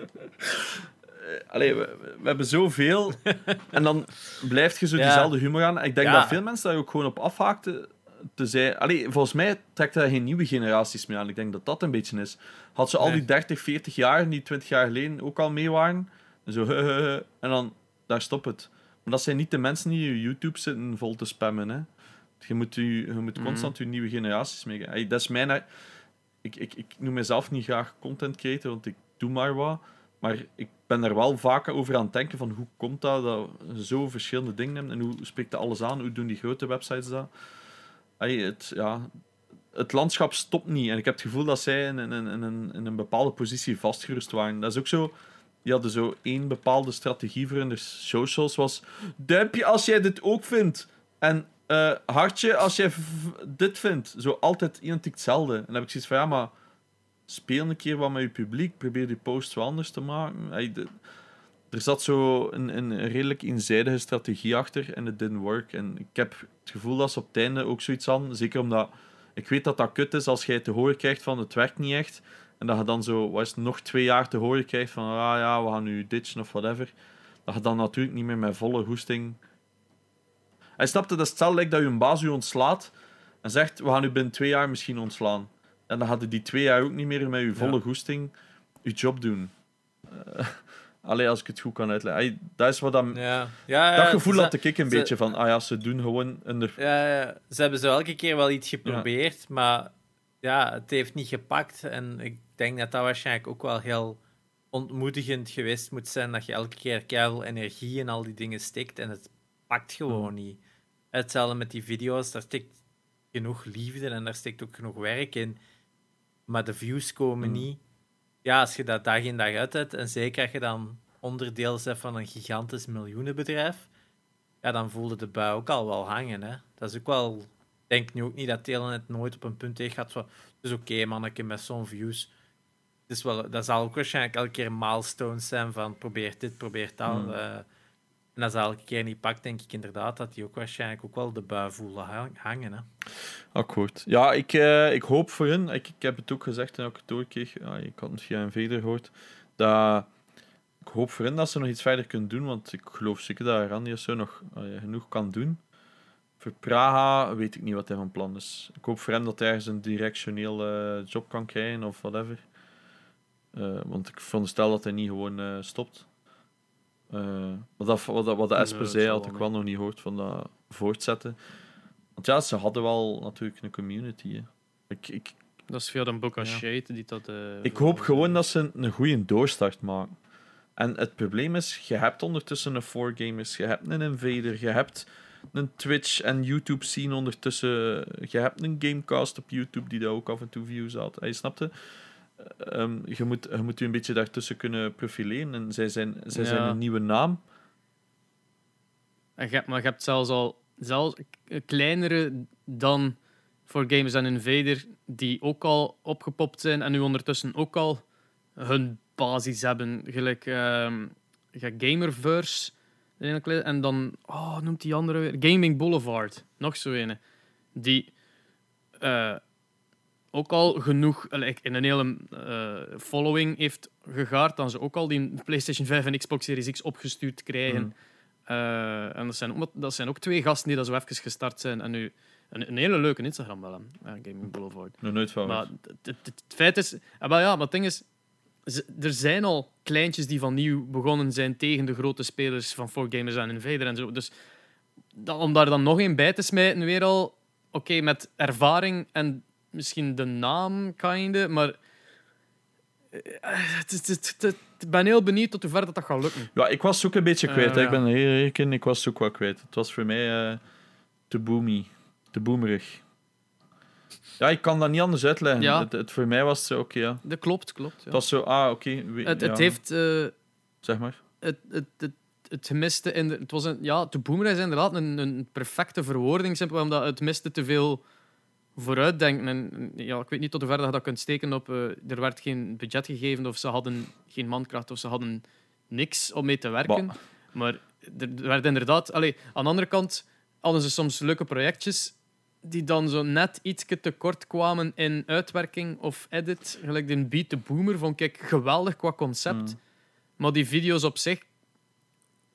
Allee, we, we hebben zoveel. [LAUGHS] en dan blijf je zo diezelfde humor aan. Ik denk dat veel mensen daar ook gewoon op afhaakten. tezij... Allee, volgens mij trekt daar geen nieuwe generaties meer aan. Ik denk dat dat een beetje is. Had ze al Nee. die 30, 40 jaar, die 20 jaar geleden ook al mee waren, en zo, [LAUGHS] en dan, daar stopt het. Maar dat zijn niet de mensen die je YouTube zitten vol te spammen, hè. Je moet, je, je moet Mhm. constant je nieuwe generaties mee. Hey, dat is mijn... Ik, ik, ik noem mezelf niet graag content creator, want ik doe maar wat. Maar ik ben er wel vaak over aan het denken van hoe komt dat dat zo verschillende dingen hebt en hoe spreekt dat alles aan? Hoe doen die grote websites dat? Hey, het, ja, het landschap stopt niet. En ik heb het gevoel dat zij in, in, in, een- bepaalde positie vastgerust waren. Dat is ook zo... Die hadden zo één bepaalde strategie voor hun socials. Was duimpje als jij dit ook vindt. En eh, hartje als jij dit vindt. Zo altijd identiek hetzelfde. En dan heb ik zoiets van, ja, maar... Speel een keer wat met je publiek. Probeer die post wel anders te maken. Er zat zo een, een redelijk eenzijdige strategie achter en het didn't work. En ik heb het gevoel dat ze op het einde ook zoiets hadden. Zeker omdat ik weet dat dat kut is als jij te horen krijgt van het werkt niet echt. En dat je dan zo, wat is het, nog twee jaar te horen krijgt van ah ja, we gaan nu ditchen of whatever. Dat je dan natuurlijk niet meer met volle goesting. Hij snapte dat is hetzelfde dat je een baas u ontslaat en zegt we gaan u binnen twee jaar misschien ontslaan. En dan hadden die twee jaar ook niet meer met je volle Ja. goesting je job doen. Eh, Allee, als ik het goed kan uitleggen. Ay, dat is wat dat, Ja. Ja, dat gevoel had ik een ze- beetje van, ah ja, ze doen gewoon een... Ja, ja, ze hebben zo elke keer wel iets geprobeerd, maar ja, het heeft niet gepakt. En ik denk dat dat waarschijnlijk ook wel heel ontmoedigend geweest moet zijn, dat je elke keer keihard energie en al die dingen stikt en het pakt gewoon niet. Hetzelfde met die video's, daar stikt genoeg liefde en daar stikt ook genoeg werk in, maar de views komen Mm. niet. Ja, als je dat dag in dag uit hebt, en zeker als je dan onderdeel bent van een gigantisch miljoenenbedrijf, ja, dan voelde de bui ook al wel hangen. Hè. Dat is ook wel... Ik denk nu ook niet dat Telenet nooit op een punt heeft gehad van... Het is oké, manneke, met zo'n views. Het is wel, dat zal ook waarschijnlijk elke keer milestones zijn van probeer dit, probeer dat. Hmm. eh. En als dat elke keer niet pakt, denk ik inderdaad dat die ook waarschijnlijk ook wel de bui hang- hangen. Hè. Akkoord. Ja, ik, eh, ik hoop voor hun, ik, ik heb het ook gezegd toen ik het ik had het een veder gehoord, dat ik hoop voor hen dat ze nog iets verder kunnen doen, want ik geloof zeker dat Randy zo nog genoeg kan doen. Voor Praha weet ik niet wat hij van plan is. Ik hoop voor hem dat hij ergens een directioneel job kan krijgen of whatever. Eh, want ik veronderstel dat hij niet gewoon eh, stopt. Eh, wat, dat, wat, dat, wat de Esper zei, had ik wel nog niet gehoord van dat voortzetten. Want ja, ze hadden wel natuurlijk een community. Hè. Ik, ik, Dat is via de Boca Ja. Shade die dat... eh, ik hoop gewoon dat ze een goede doorstart maken. En het probleem is, je hebt ondertussen een 4Gamers, je hebt een Invader, je hebt een Twitch en YouTube scene ondertussen, je hebt een Gamecast op YouTube die daar ook af en toe views had. Je snapte? Ehm, je, moet, je moet je een beetje daartussen kunnen profileren. En zij zijn, zij zijn een nieuwe naam. En je maar je hebt zelfs al zelfs kleinere dan voor Gamers en Invader, die ook al opgepopt zijn en nu ondertussen ook al hun basis hebben. Gelijk ehm, Gamerverse. En dan, oh, noemt die andere weer? Gaming Boulevard. Nog zo een. Die eh, ook al genoeg like, in een hele eh, following heeft gegaard, dan ze ook al die PlayStation 5 en Xbox Series X opgestuurd krijgen. Mm. Eh, en dat zijn, ook, dat zijn ook twee gasten die dat zo even gestart zijn en nu een, een hele leuke Instagram wel Gaming Boulevard. Nog nooit van Maar het, het, het feit is... ah, wel ja, maar het ding is... Er zijn al kleintjes die van nieuw begonnen zijn tegen de grote spelers van 4Gamers en Invader en zo. Dus dan, om daar dan nog een bij te smijten, weer al... Oké, met ervaring en misschien de naam, kinde, maar... eh, Ik ben heel benieuwd tot hoe ver dat, dat gaat lukken. Ja, ik was ook een beetje kwijt. Eh. Ik ben heel eerlijk ik was ook wel kwijt. Het was voor mij eh, te boomy, te boomerig. Ja, ik kan dat niet anders uitleggen. Ja. Het, het, voor mij was het zo, oké, ja. Dat klopt, klopt. Ja. Het was zo, ah, oké. het, het heeft... Zeg maar. het, het, het, het miste in de, het was een, ja, de boomer is inderdaad een, een perfecte verwoording, simpel omdat het miste te veel vooruitdenken. En ja, ik weet niet tot hoever dat je dat kunt steken op. eh, er werd geen budget gegeven of ze hadden geen mankracht of ze hadden niks om mee te werken. Bah. Maar er er werd inderdaad. Allee, aan de andere kant hadden ze soms leuke projectjes die dan zo net iets te kort kwamen in uitwerking of edit. Gelijk de Beat the Boomer vond ik geweldig qua concept. Mm. Maar die video's op zich,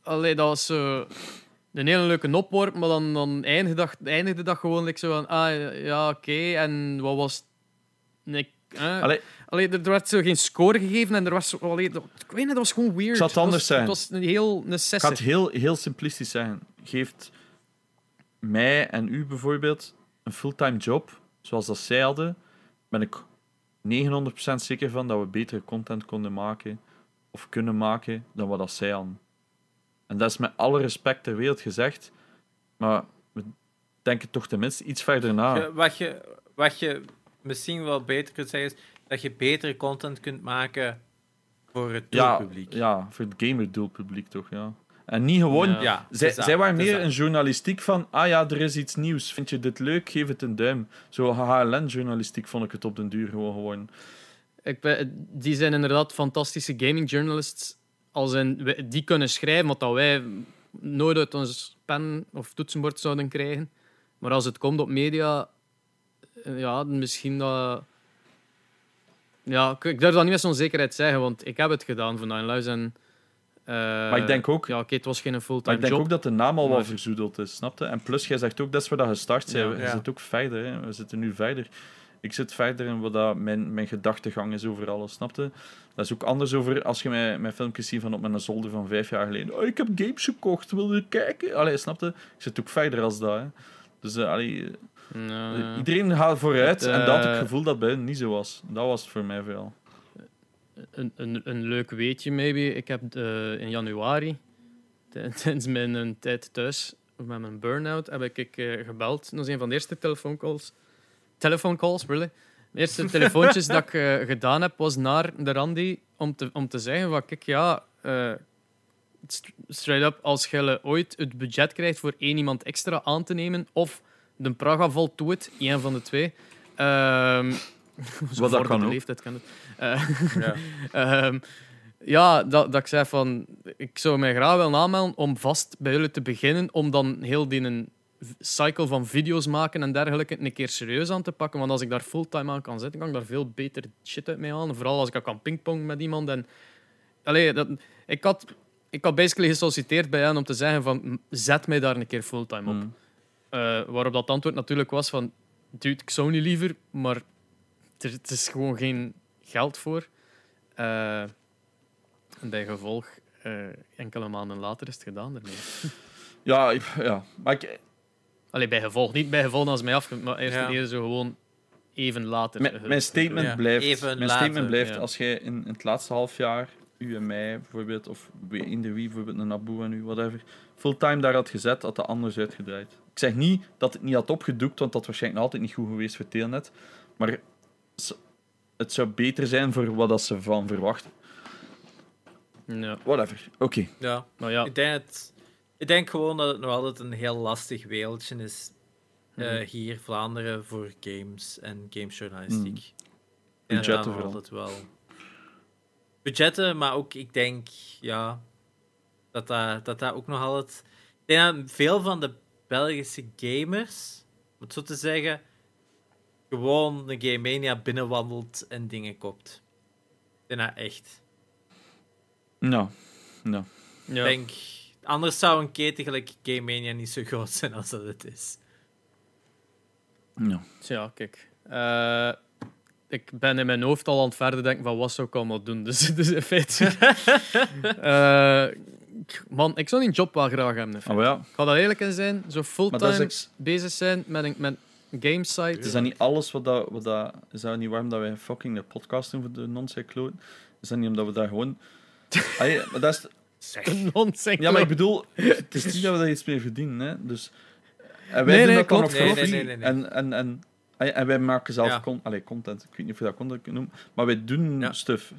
allee, dat was. Een hele leuke opworp, maar dan, dan eindigde, dat, eindigde dat gewoon like, zo van, ah ja, oké, en wat was? Nee, eh? Allee, Allee, er er werd zo geen score gegeven en er was... Allee, dat, ik weet niet, dat was gewoon weird. Het was- anders zeggen. Het was een heel ik ga het heel, heel simplistisch zeggen. Geeft mij en u bijvoorbeeld een fulltime job, zoals dat zij hadden, ben ik 900% zeker van dat we betere content konden maken of kunnen maken dan wat dat zij hadden. En dat is met alle respect ter wereld gezegd, maar we denken toch tenminste iets verder na. Je- wat, je, wat je misschien wel beter kunt zeggen, is dat je betere content kunt maken voor het Ja, doelpubliek. ja, voor het gamer-doelpubliek toch, ja. En niet gewoon... Ja. Ja, Zij, zij waren meer een journalistiek van, ah ja, er is iets nieuws. Vind je dit leuk? Geef het een duim. Zo HLN-journalistiek vond ik het op den duur gewoon geworden. Ik ben- die zijn inderdaad fantastische gaming journalists. Als in, die kunnen schrijven wat dat wij nooit uit ons pen of toetsenbord zouden krijgen. Maar als het komt op media, eh, ja, misschien dat. Ja, ik, durf dat niet met zo'n zekerheid zeggen, want ik heb het gedaan voor Nine Lives. En, eh, Maar ik denk ook- Ja, oké, het was geen Maar fulltime ik denk job. ook dat de naam al wel Maar- verzoedeld is, snapte? En plus, jij zegt ook, dat is waar dat gestart zijn. Ja. We Ja. zitten ook verder, hè. we zitten nu verder. Ik zit verder in wat dat mijn, mijn gedachtegang is over alles, snapte? Dat is ook anders over als je mijn, mijn filmpjes ziet van op mijn zolder van vijf jaar geleden. Oh, ik heb games gekocht, wil je kijken? Allee, snapte? Ik zit ook verder als dat, hè. Dus eh, allee, iedereen gaat vooruit Het, en dat had ik eh, het gevoel dat bij hen niet zo was. Dat was het voor mij vooral. een, een, een leuk weetje, maybe. Ik heb eh, in januari, tij- [LAUGHS] tijdens mijn eh, tijd thuis, met mijn burn-out, heb ik eh, gebeld. Dat is een van de eerste telefooncalls. Telefooncalls, really. De eerste telefoontjes dat ik eh, gedaan heb, was naar de Randy om te, om te zeggen van, kijk, ja... eh, st- straight up, als je ooit het budget krijgt voor één iemand extra aan te nemen, of de Praga valt toe het, één van de twee. Ehm [LAUGHS] Wat dat kan ook. leeftijd kan het. Eh, Ja. [LAUGHS] Ehm, ja, dat, dat ik zei van... Ik zou mij graag willen aanmelden om vast bij jullie te beginnen, om dan heel die cycle van video's maken en dergelijke een keer serieus aan te pakken. Want als ik daar fulltime aan kan zitten, kan ik daar veel beter shit uit mee halen. Vooral als ik kan pingpong met iemand. En, allee, dat, ik, had, ik had basically gesolliciteerd bij hen om te zeggen van, "M, zet mij daar een keer fulltime op. Mm. Eh, waarop dat antwoord natuurlijk was van... Dude, ik zou niet liever, maar er, het is gewoon geen geld voor. Eh, en bij gevolg, eh, enkele maanden later is het gedaan ermee. Ja, ik- ja. Maar ik, Allee, bij gevolg. Niet bij gevolg als mij af, maar eerst Ja. en eerder zo gewoon even later. Mijn, mijn statement Ja, blijft, even mijn later, statement blijft ja. als jij in, in het laatste half jaar, u en mij bijvoorbeeld, of wie- eender wie, bijvoorbeeld een Abu en u, whatever, fulltime daar had gezet, had dat anders uitgedraaid. Ik zeg niet dat het niet had opgedoekt, want dat was waarschijnlijk nog altijd niet goed geweest voor Telnet, maar het zou beter zijn voor wat dat ze van verwachten. Ja, Whatever. Oké. Ja. maar ja. Ik, denk het, ik denk gewoon dat het nog altijd een heel lastig wereldje is. eh, Mhm. hier Vlaanderen voor games en gamesjournalistiek. Dat Budgetten vooral. altijd wel. Budgetten, maar ook ik denk ja, dat dat, dat, dat ook nog altijd. Ik denk dat veel van de Belgische gamers, om het zo te zeggen, gewoon de Game Mania binnenwandelt en dingen koopt. Ik denk dat echt. Nou, nou. ja. Ik denk, anders zou een keten gelijk Game Mania niet zo groot zijn als dat het is. nou. Tja, kijk. Eh, ik ben in mijn hoofd al aan het verder denken van wat zou ik allemaal doen. Dus, [LAUGHS] dus in feite... [LAUGHS] Eh, man, ik zou die job wel graag hebben. maar ja. Ik ga daar eerlijk in zijn. Zo Maar fulltime dat is, ex- bezig zijn met een, met een gamesite. is dat niet alles wat dat, wat dat... Is dat niet waarom dat wij fucking de podcast doen voor de non-cycloten? Is dat niet omdat we daar gewoon... [LAUGHS] Allee, maar dat is... Zeg. Nonsens. Ja, maar ik bedoel, het is niet dat we daar iets mee verdienen. Hè? Dus, en wij Nee, doen nee, dat dan klopt. nog Nee, voor nee, free. nee, nee, nee. En, en, en, en, en wij maken zelf Ja. con allee, content. Ik weet niet of je dat content kunt noemen. Maar wij doen Ja. stuff.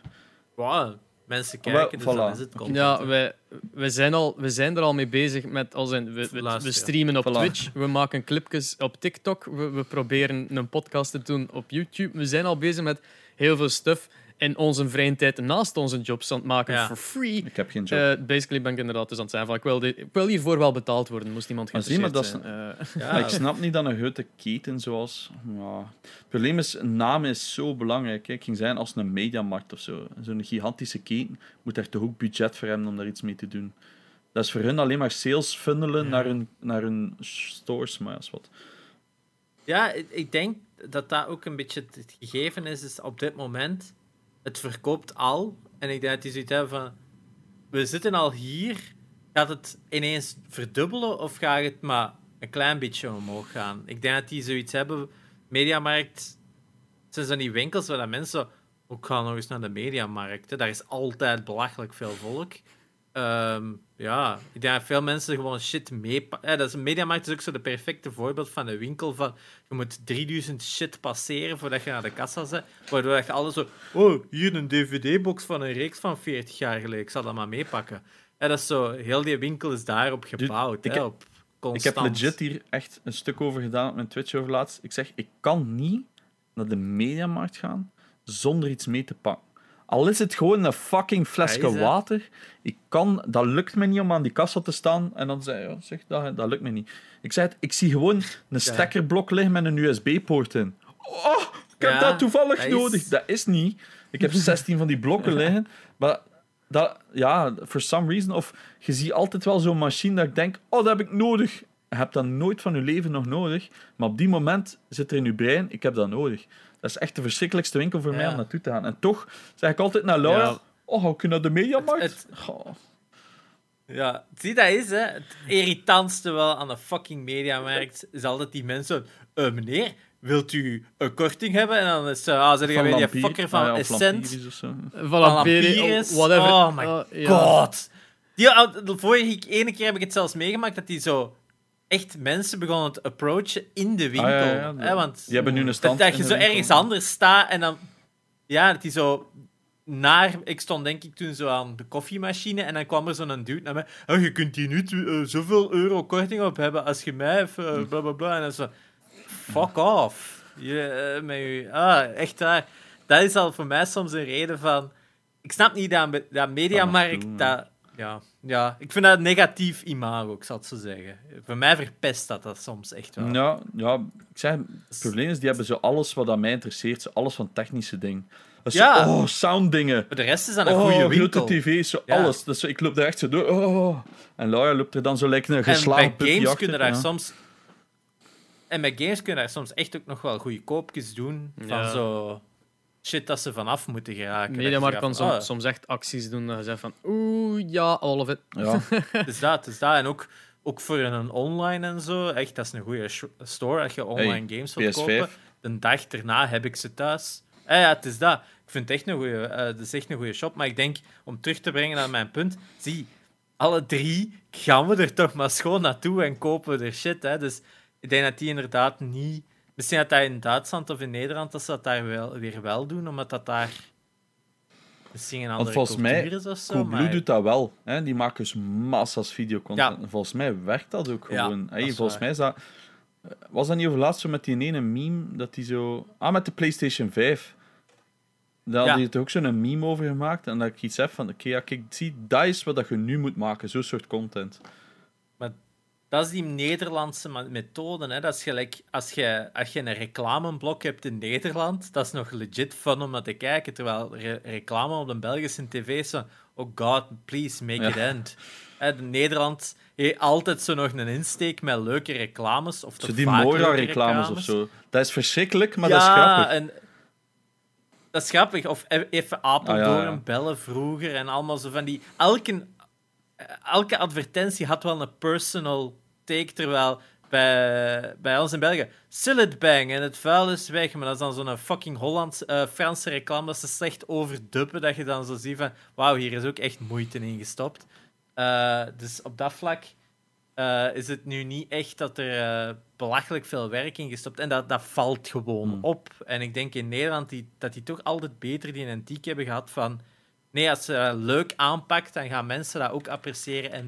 Wow, mensen kijken, dus dan voilà. is het content. Ja, wij, we, zijn al, we zijn er al mee bezig met als in, we, we, streamen op Voilà. Twitch, we maken clipjes op TikTok, we, we proberen een podcast te doen op YouTube. We zijn al bezig met heel veel stuff in onze vrije tijd naast onze jobs aan het maken Ja. for free. Ik heb geen job. Eh, basically ben ik inderdaad dus aan het zijn van ik wil, dit- ik wil hiervoor wel betaald worden, moest iemand Maar zie maar, dat zijn. Eh, Ja, ik snap niet dat een grote keten zoals... Ja. Het probleem is, een naam is zo belangrijk. Hè. Ik ging zeggen als een mediamarkt of zo. Zo'n gigantische keten moet daar toch ook budget voor hebben om daar iets mee te doen. Dat is voor hun alleen maar sales funnelen naar, hun, naar hun stores, maar ja, is wat. Ja, ik- ik denk dat dat ook een beetje het gegeven is, is op dit moment. Het verkoopt al. En ik denk dat die zoiets hebben van... We zitten al hier. Gaat het ineens verdubbelen of gaat het maar een klein beetje omhoog gaan? Ik denk dat die zoiets hebben... Mediamarkt... Zijn zo die winkels waar dat mensen... Ook gaan nog eens naar de mediamarkt. hè. Daar is altijd belachelijk veel volk. Ehm, ja, ik denk dat veel mensen gewoon shit meepakken. dat is, een mediamarkt is ook zo de perfecte voorbeeld van een winkel van je moet 3000 shit passeren voordat je naar de kassa zit. Waardoor je alles zo... Oh, hier een dvd-box van een reeks van 40 jaar geleden. Ik zal dat maar meepakken. En dat is zo... Heel die winkel is daarop gebouwd. ik hè, heb- op Ik heb constant. legit hier echt een stuk over gedaan op mijn Twitch over laatst. Ik zeg, ik kan niet naar de mediamarkt gaan zonder iets mee te pakken. Al is het gewoon een fucking flesje Ja, water. Ik kan, dat lukt me niet om aan die kassa te staan. En dan zei ja, zeg, dat, dat lukt me niet. Ik zei het, ik zie gewoon een stekkerblok liggen met een USB-poort in. Oh, ik heb Ja, dat toevallig dat is- nodig. Dat is niet. Ik heb 16 van die blokken [LAUGHS] liggen. Maar dat, ja, for some reason. Of je ziet altijd wel zo'n machine dat ik denk, oh, dat heb ik nodig. Je hebt dat nooit van je leven nog nodig. Maar op die moment zit er in je brein, ik heb dat nodig. Dat is echt de verschrikkelijkste winkel voor mij om naartoe te gaan. En toch zeg ik altijd naar Laura, Ja. oh, ga ik naar de mediamarkt? Het- Goh. Ja, zie dat is, hè. Het irritantste wel aan de fucking mediamarkt is altijd die mensen... eh, meneer, wilt u een korting hebben? En dan is... eh ah, zeg je Van weer die fucker van Ah ja, Essent. Van Lampiris. Lampiris, whatever. Oh my Uh, ja. god. Die, uh, de vorige ene keer heb ik het zelfs meegemaakt dat die zo echt mensen begonnen te approachen in de winkel. Ah, ja, ja, hè, want Die hebben nu een dat, stand dat je zo winkel. ergens anders staat en dan... Ja, dat die zo... Naar, ik stond denk ik toen zo aan de koffiemachine en dan kwam er zo'n dude naar mij. Oh, je kunt hier nu eh, zoveel euro korting op hebben als je mij even eh, bla bla bla. En dan zo, fuck off. Je, eh, met je, ah, echt waar. Dat is al voor mij soms een reden van. Ik snap niet dat, dat mediamarkt. Dat, ja, ja, ik vind dat een negatief imago, ik zal het zo zeggen. Voor mij verpest dat dat soms echt wel. Ja, ja, ik zeg, het probleem is, die hebben zo alles wat aan mij interesseert, zo alles van technische dingen. Dat is Ja. zo, oh, sounddingen. De rest is dat een Oh, goede grote winkel. tv, zo Ja. alles. Dus ik loop daar echt zo door. Oh. En Laura loopt er dan zo lekker een En bij geslagen games achter. kunnen daar Ja. soms. En bij games kunnen daar soms echt ook nog wel goede koopjes doen. Van Ja. zo shit dat ze vanaf moeten geraken. Mediamarkt zegt kan van, ah, soms echt acties doen dat je zegt van oeh, ja, all of it. Ja. [LAUGHS] Het is dat, het is dat. En ook, ook voor een online en zo. Echt, dat is een goede store als je online games wilt PS5. kopen. De dag erna heb ik ze thuis. Eh, ja, het is dat. Ik vind het echt een goede, eh, het is echt een goede shop. Maar ik denk, om terug te brengen naar mijn punt, zie, alle drie gaan we er toch maar schoon naartoe en kopen we er shit. Hè. Dus ik denk dat die inderdaad niet... Misschien dat dat in Duitsland of in Nederland dat ze dat daar wel, weer wel doen, omdat dat daar misschien een andere volgens cultuur mij, is of zo. Coolblue maar- doet dat wel. Hè? Die maken dus massa's videocontent. Ja. En Volgens mij werkt dat ook Ja, gewoon. Hey, is volgens waar. mij is dat... Was dat niet over laatst zo met die ene meme dat die zo... Ah, met de PlayStation 5. Daar Ja. had hij er ook zo'n meme over gemaakt. En dat ik iets heb van... Oké, ja, kijk, zie, dat is wat dat je nu moet maken. Zo'n soort content. Dat is die Nederlandse methode. Hè. Dat is gelijk als je, als je een reclameblok hebt in Nederland. Dat is nog legit fun om naar te kijken. Terwijl re- reclame op de Belgische tv is zo. Oh god, please make Ja. it end. Hè, de Nederland heeft altijd zo nog een insteek met leuke reclames. Of Zo die Mora-reclames of zo. Dat is verschrikkelijk, maar dat is ja, grappig. En, dat is grappig. Of e- even Apeldoorn Ah, ja, ja. bellen vroeger en allemaal zo van die. Elke, elke advertentie had wel een personal take, terwijl bij, bij ons in België. Sillet bang en het vuil is weg. Maar dat is dan zo'n fucking Hollands, eh, Franse reclame dat ze slecht overdubben. Dat je dan zo ziet van. Wauw, hier is ook echt moeite in gestopt. Eh, dus op dat vlak eh, is het nu niet echt dat er belachelijk veel werk in gestopt En dat, dat valt gewoon Hmm. op. En ik denk in Nederland die, dat die toch altijd beter die antiek hebben gehad van... Nee, als ze leuk aanpakt, dan gaan mensen dat ook appreciëren en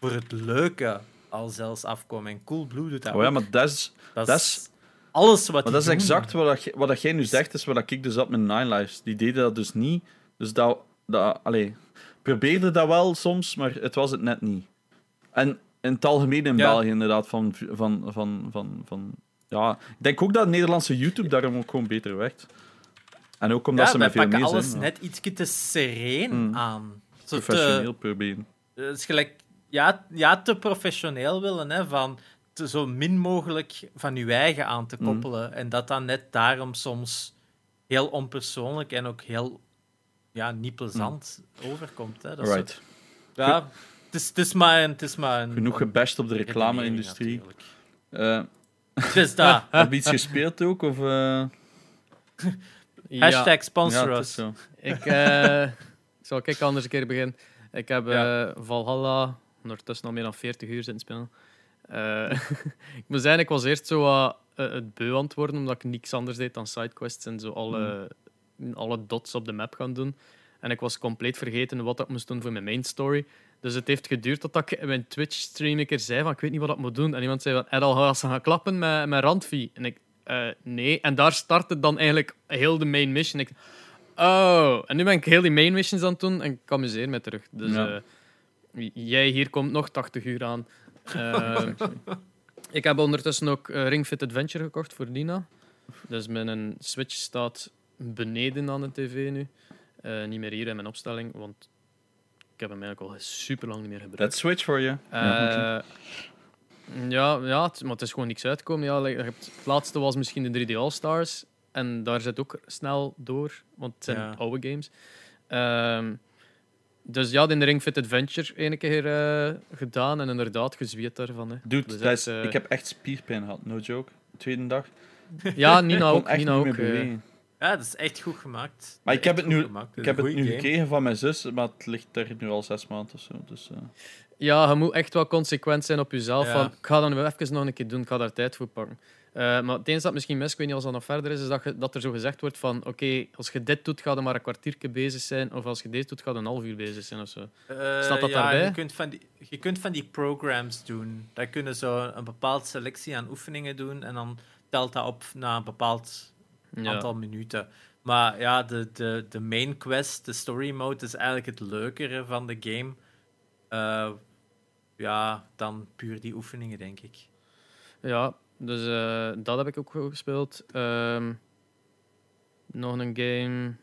voor het leuke al zelfs afkomen. En Coolblue doet dat Oh ja, maar dat is... dat, is alles wat Maar dat is doen. exact wat, dat, jij- wat dat jij nu zegt, is wat ik dus had met Nine Lives. Die deden dat dus niet. Dus dat... dat allee, probeerde dat wel soms, maar het was het net niet. En in het algemeen in Ja. België inderdaad, van, van, van, van, van... Ja, ik denk ook dat Nederlandse YouTube daarom ook gewoon beter werkt. En ook omdat Ja, ze met veel meer alles zijn. ja. net iets te sereen Hmm. aan. Zo te- Professioneel proberen. Het is gelijk ja, ja, te professioneel willen, hè, van te zo min mogelijk van je eigen aan te Mhm. koppelen. En dat dan net daarom soms heel onpersoonlijk en ook heel ja, niet plezant overkomt. Hè. Dat Right. ja, het is, het is maar een... Het is maar een Genoeg gebashed op de reclame-industrie. Eh, Dus [LAUGHS] dat. heb je iets gespeeld ook? Of, eh? Hashtag sponsor ja, us. Ik eh, [LAUGHS] zal ik anders een keer beginnen. Ik heb Ja. Valhalla ondertussen al meer dan 40 uur zitten spelen. Eh, [LAUGHS] ik moet zeggen, ik was eerst zo wat, eh, het beu aan het worden, omdat ik niks anders deed dan sidequests en zo alle, alle dots op de map gaan doen. En ik was compleet vergeten wat ik moest doen voor mijn main story. Dus het heeft geduurd totdat ik in mijn Twitch-stream een keer zei van ik weet niet wat ik moet doen. En iemand zei van, al als ze gaan klappen met, met Randvi? En ik, eh, nee. En daar startte dan eigenlijk heel de main mission. Ik, oh, en nu ben ik heel die main missions aan het doen en ik amuseer me terug. Dus Ja. Jij hier komt nog 80 uur aan. Eh, [LAUGHS] ik heb ondertussen ook eh, Ring Fit Adventure gekocht voor Dina. Dus mijn Switch staat beneden aan de tv nu. Eh, niet meer hier in mijn opstelling, want ik heb hem eigenlijk al super lang niet meer gebruikt. That switch voor je. Ja, Eh, ja, ja maar het is gewoon niks uitgekomen. Ja, like, het laatste was misschien de 3D All-Stars. En daar zit ook snel door, want het zijn Ja. oude games. Ehm, dus ja, in de Ring Fit Adventure één keer eh, gedaan en inderdaad gezweet daarvan. Hè. Dude, Dus is, eh, ik heb echt spierpijn gehad, no joke. Tweede dag. Ja, [LAUGHS] Nina ook. echt Nina niet ook meer eh. bewegen. Ja, dat is echt goed gemaakt. Maar ik heb Echt het nu- gemaakt. Ik heb een het nu game. gekregen van mijn zus, maar het ligt er nu al zes maanden of zo. Dus, eh. Ja, je moet echt wel consequent zijn op jezelf. Ja. Van, ik ga dat nu even nog een keer doen, ik ga daar tijd voor pakken. Eh, maar het enige dat misschien mis, ik weet niet als dat nog verder is, is dat, je, dat er zo gezegd wordt van oké, als je dit doet, ga je maar een kwartiertje bezig zijn. Of als je dit doet, ga je een half uur bezig zijn of zo. Eh, Staat dat ja, daarbij? Je kunt, van die, je kunt van die programs doen. Daar kunnen zo een bepaald selectie aan oefeningen doen en dan telt dat op na een bepaald Ja. aantal minuten. Maar ja, de, de, de main quest, de story mode, is eigenlijk het leukere van de game. Eh, ja, dan puur die oefeningen, denk ik. Ja, dus eh, dat heb ik ook gespeeld. Ehm, nog een game.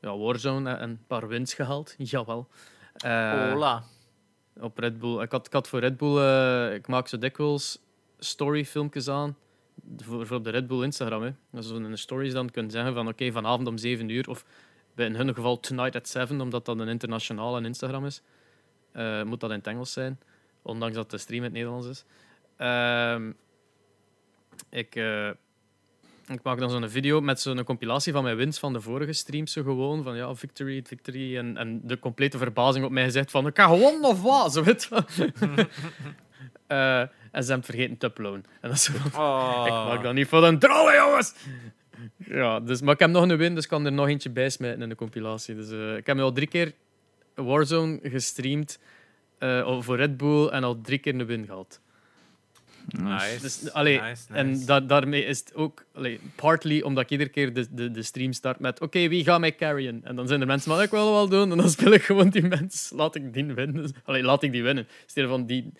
Ja, Warzone en een paar wins gehaald. [LAUGHS] Jawel. Eh, Hola. op Red Bull. Ik had, ik had voor Red Bull, eh, ik maak zo dikwijls storyfilmpjes aan. Voor, voor op de Red Bull Instagram. Hè. Zo in de stories dan kunnen zeggen van oké, vanavond om 7 uur. Of bij in hun geval Tonight at 7, omdat dat een internationale Instagram is. Moet dat in het Engels zijn. Ondanks dat de stream in het Nederlands is. Ehm, ik, eh, ik maak dan zo'n video met zo'n compilatie van mijn wins van de vorige streams. Zo gewoon van ja, victory, victory. En, en de complete verbazing op mij gezegd van ik ga gewonnen of wat? Zo weet. [LAUGHS] Eh, en ze hebben het vergeten te uploaden. En dat is zo van, Oh. ik maak dat niet voor een dromen, jongens! Ja, dus, maar ik heb nog een win, dus ik kan er nog eentje bij smijten in de compilatie. Dus, eh, ik heb nu al drie keer Warzone gestreamd voor Red Bull en al drie keer een win gehad. Nice. Dus, allee, nice, En da- daarmee is het ook, allee, partly omdat ik iedere keer de, de, de stream start met: Oké, wie gaat mij carryen? En dan zijn er mensen van: Ik wil het wel doen. En dan [LAUGHS] speel ik gewoon die mensen. Laat ik die winnen. [LAUGHS] Allee, laat ik die winnen. Stel van die,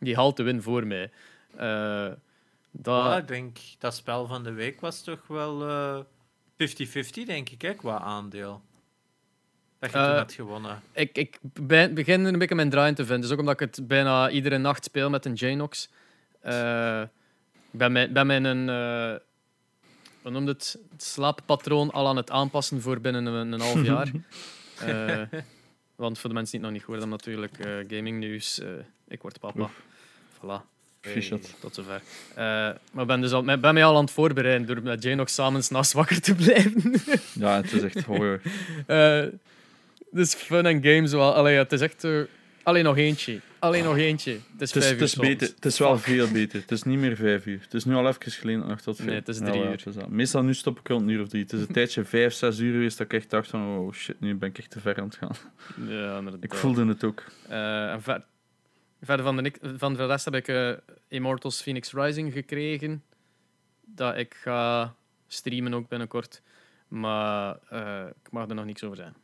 die haalt de win voor mij. Eh, dat, Ja, ik denk dat spel van de week was toch wel eh, 50-50, denk ik, hè, qua aandeel. Dat je Eh, toen had gewonnen. ik, ik ben- begin een beetje mijn draai te vinden. Dus ook omdat ik het bijna iedere nacht speel met een Janox. Eh ik ben mijn, ben mijn een, eh, hoe noemt het, het slaappatroon al aan het aanpassen voor binnen een, een half [LAUGHS] jaar. Eh, want voor de mensen die het nog niet gehoord hebben, natuurlijk eh, gaming nieuws. eh, ik word papa. Voilà. Tot zover. Eh, maar ik ben, dus al, ben mij al aan het voorbereiden door met Janox samen s'nachts wakker te blijven. [LAUGHS] Ja, het is echt horror. Eh, dus fun en games wel. Allee, het is echt. Alleen nog eentje. Alleen nog eentje. Het is Het is, vijf het is, uur beter, het is wel veel beter. Het is niet meer vijf uur. Het is nu al even geleden nog tot Nee, vijf. het is drie ja, uur. het is dat. Meestal nu stop ik rond een uur of drie. Het is een tijdje [LAUGHS] vijf, zes uur geweest dat ik echt dacht van oh shit, nu ben ik echt te ver aan het gaan. Ja, inderdaad. Ik voelde het ook. Eh, en ver- verder van de, nik- van de rest heb ik eh, Immortals Phoenix Rising gekregen. Dat ik ga streamen ook binnenkort. Maar eh, ik mag er nog niks over zeggen.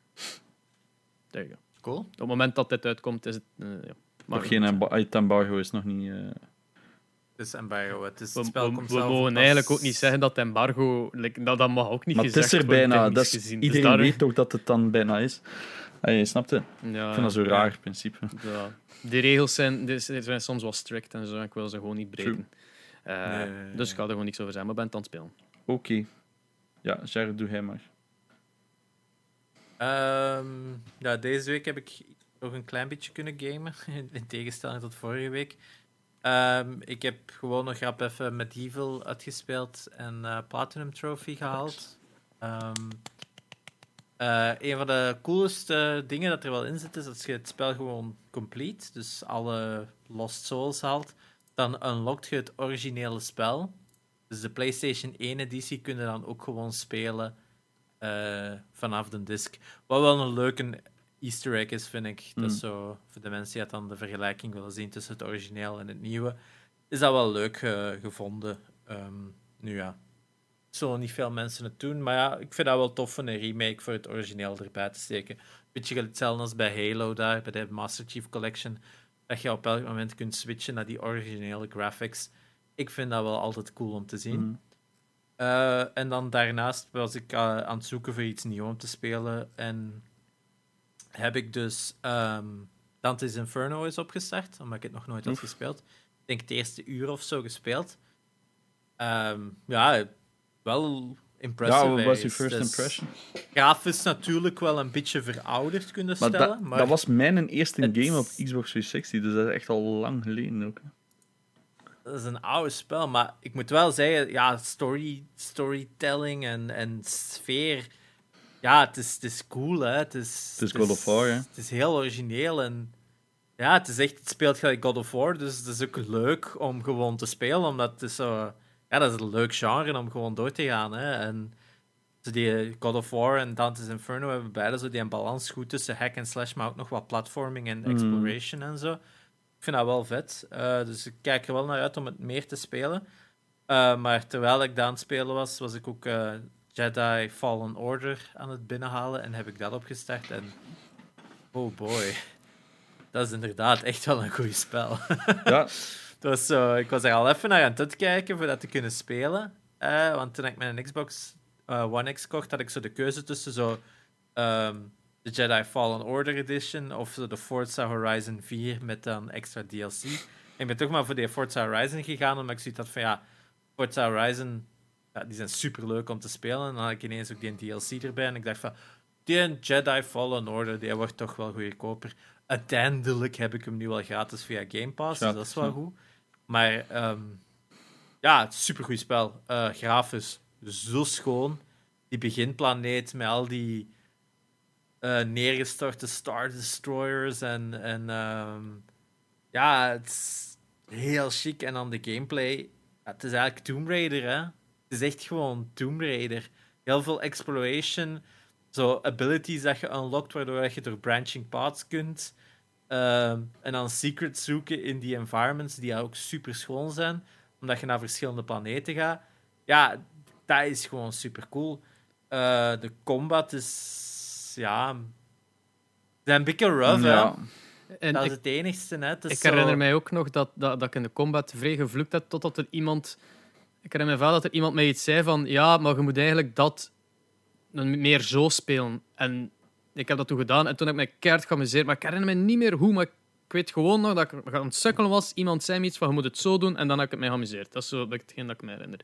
There you go. Cool. Op het moment dat dit uitkomt, is het... ja, ik geen het embargo is nog niet... eh, is embargo. Het, is, We, het spel we- komt we zelf mogen pas- eigenlijk ook niet zeggen dat embargo... like, dat, dat mag ook niet Maar het gezegd is er worden, bijna. Dat is, gezien. Dus iedereen weet toch dat het dan bijna is. Ah, je snapt het? Ja, Ik vind dat zo ja. raar, in principe. Ja. De regels zijn, die zijn soms wel strikt en zo. Ik wil ze gewoon niet breken. Eh, Nee, nee, nee, dus ik ga er gewoon niks over zeggen, maar ben aan het spelen. Oké. Ja, Jared, doe hij maar. Ehm, ja, deze week heb ik nog een klein beetje kunnen gamen, [LAUGHS] in tegenstelling tot vorige week. Ehm, ik heb gewoon nog grap even Medieval uitgespeeld en eh, Platinum Trophy gehaald. Eh, een van de coolste dingen dat er wel in zit, is dat je het spel gewoon complete, dus alle Lost Souls haalt, dan unlockt je het originele spel. Dus de PlayStation 1 editie kun je dan ook gewoon spelen eh, vanaf de disc. Wat wel een leuke Easter egg is, vind ik. Dat is Mm. zo, voor de mensen die dan de vergelijking willen zien tussen het origineel en het nieuwe, is dat wel leuk eh, gevonden. Ehm, nu ja, zullen niet veel mensen het doen, maar ja, ik vind dat wel tof om een remake voor het origineel erbij te steken. Beetje hetzelfde als bij Halo daar, bij de Master Chief Collection, dat je op elk moment kunt switchen naar die originele graphics. Ik vind dat wel altijd cool om te zien. Mhm. Eh, en dan daarnaast was ik eh, aan het zoeken voor iets nieuws om te spelen. En heb ik dus ehm, Dante's Inferno is opgestart, omdat ik het nog nooit had Oef. gespeeld. Ik denk het eerste uur of zo gespeeld. Ehm, ja, wel impressive. Ja, wat was je first is impression? Grafisch natuurlijk wel een beetje verouderd kunnen Maar, stellen. dat, maar dat was mijn eerste het- game op Xbox 360, dus dat is echt al lang geleden ook. hè. Dat is een oude spel, maar ik moet wel zeggen, ja, story, storytelling en, en sfeer. Ja, het is, het is cool, hè. Het is, Het is God of War, hè. Het is heel origineel en ja, het is echt, het speelt gelijk God of War, dus het is ook leuk om gewoon te spelen, omdat het is zo, ja, dat is een leuk genre om gewoon door te gaan, hè. En die God of War en Dante's Inferno hebben beide zo die een balans goed tussen hack en slash, maar ook nog wat platforming en Mhm. exploration en zo. Ik vind dat wel vet. Eh, dus ik kijk er wel naar uit om het meer te spelen. Eh, maar terwijl ik daar aan het spelen was, was ik ook eh, Jedi Fallen Order aan het binnenhalen en heb ik dat opgestart. En oh boy, dat is inderdaad echt wel een goed spel. [LAUGHS] Ja, was zo, ik was er al even naar aan het kijken voor dat te kunnen spelen. Eh, want toen ik mijn Xbox eh, One X kocht, had ik zo de keuze tussen zo, ehm, de Jedi Fallen Order Edition of zo de Forza Horizon 4 met dan extra DLC. En ik ben toch maar voor die Forza Horizon gegaan, omdat ik zoiets had van ja, Forza Horizon, ja, die zijn super leuk om te spelen. En dan had ik ineens ook die DLC erbij en ik dacht van, die Jedi Fallen Order, die wordt toch wel goedkoper. Uiteindelijk heb ik hem nu al gratis via Game Pass, dus dat is wel goed. Maar ehm, ja, het is super goed spel. Eh grafisch zo schoon. Die beginplaneet met al die eh, neergestorte Star Destroyers en, en ehm, ja, het is heel chic. En dan de gameplay. Ja, het is eigenlijk Tomb Raider, hè? Het is echt gewoon Tomb Raider. Heel veel exploration, zo abilities dat je unlockt, waardoor je door branching paths kunt. Ehm, en dan secrets zoeken in die environments die ook super schoon zijn, omdat je naar verschillende planeten gaat. Ja, dat is gewoon super cool. de combat is. Ja. Ze zijn een beetje rough, ja. hè? En Dat is ik, het enigste, hè? Het is ik zo- herinner mij ook nog dat, dat, dat ik in de combat vrij gevloekt heb, totdat er iemand... Ik herinner me wel dat er iemand mij iets zei van, ja, maar je moet eigenlijk dat dan meer zo spelen. En ik heb dat toen gedaan en toen heb ik mij keihard geamuseerd. Maar ik herinner me niet meer hoe, maar ik weet gewoon nog dat ik aan het sukkelen was. Iemand zei me iets van, je moet het zo doen, en dan heb ik het mij geamuseerd. Dat is zo hetgeen dat ik me herinner.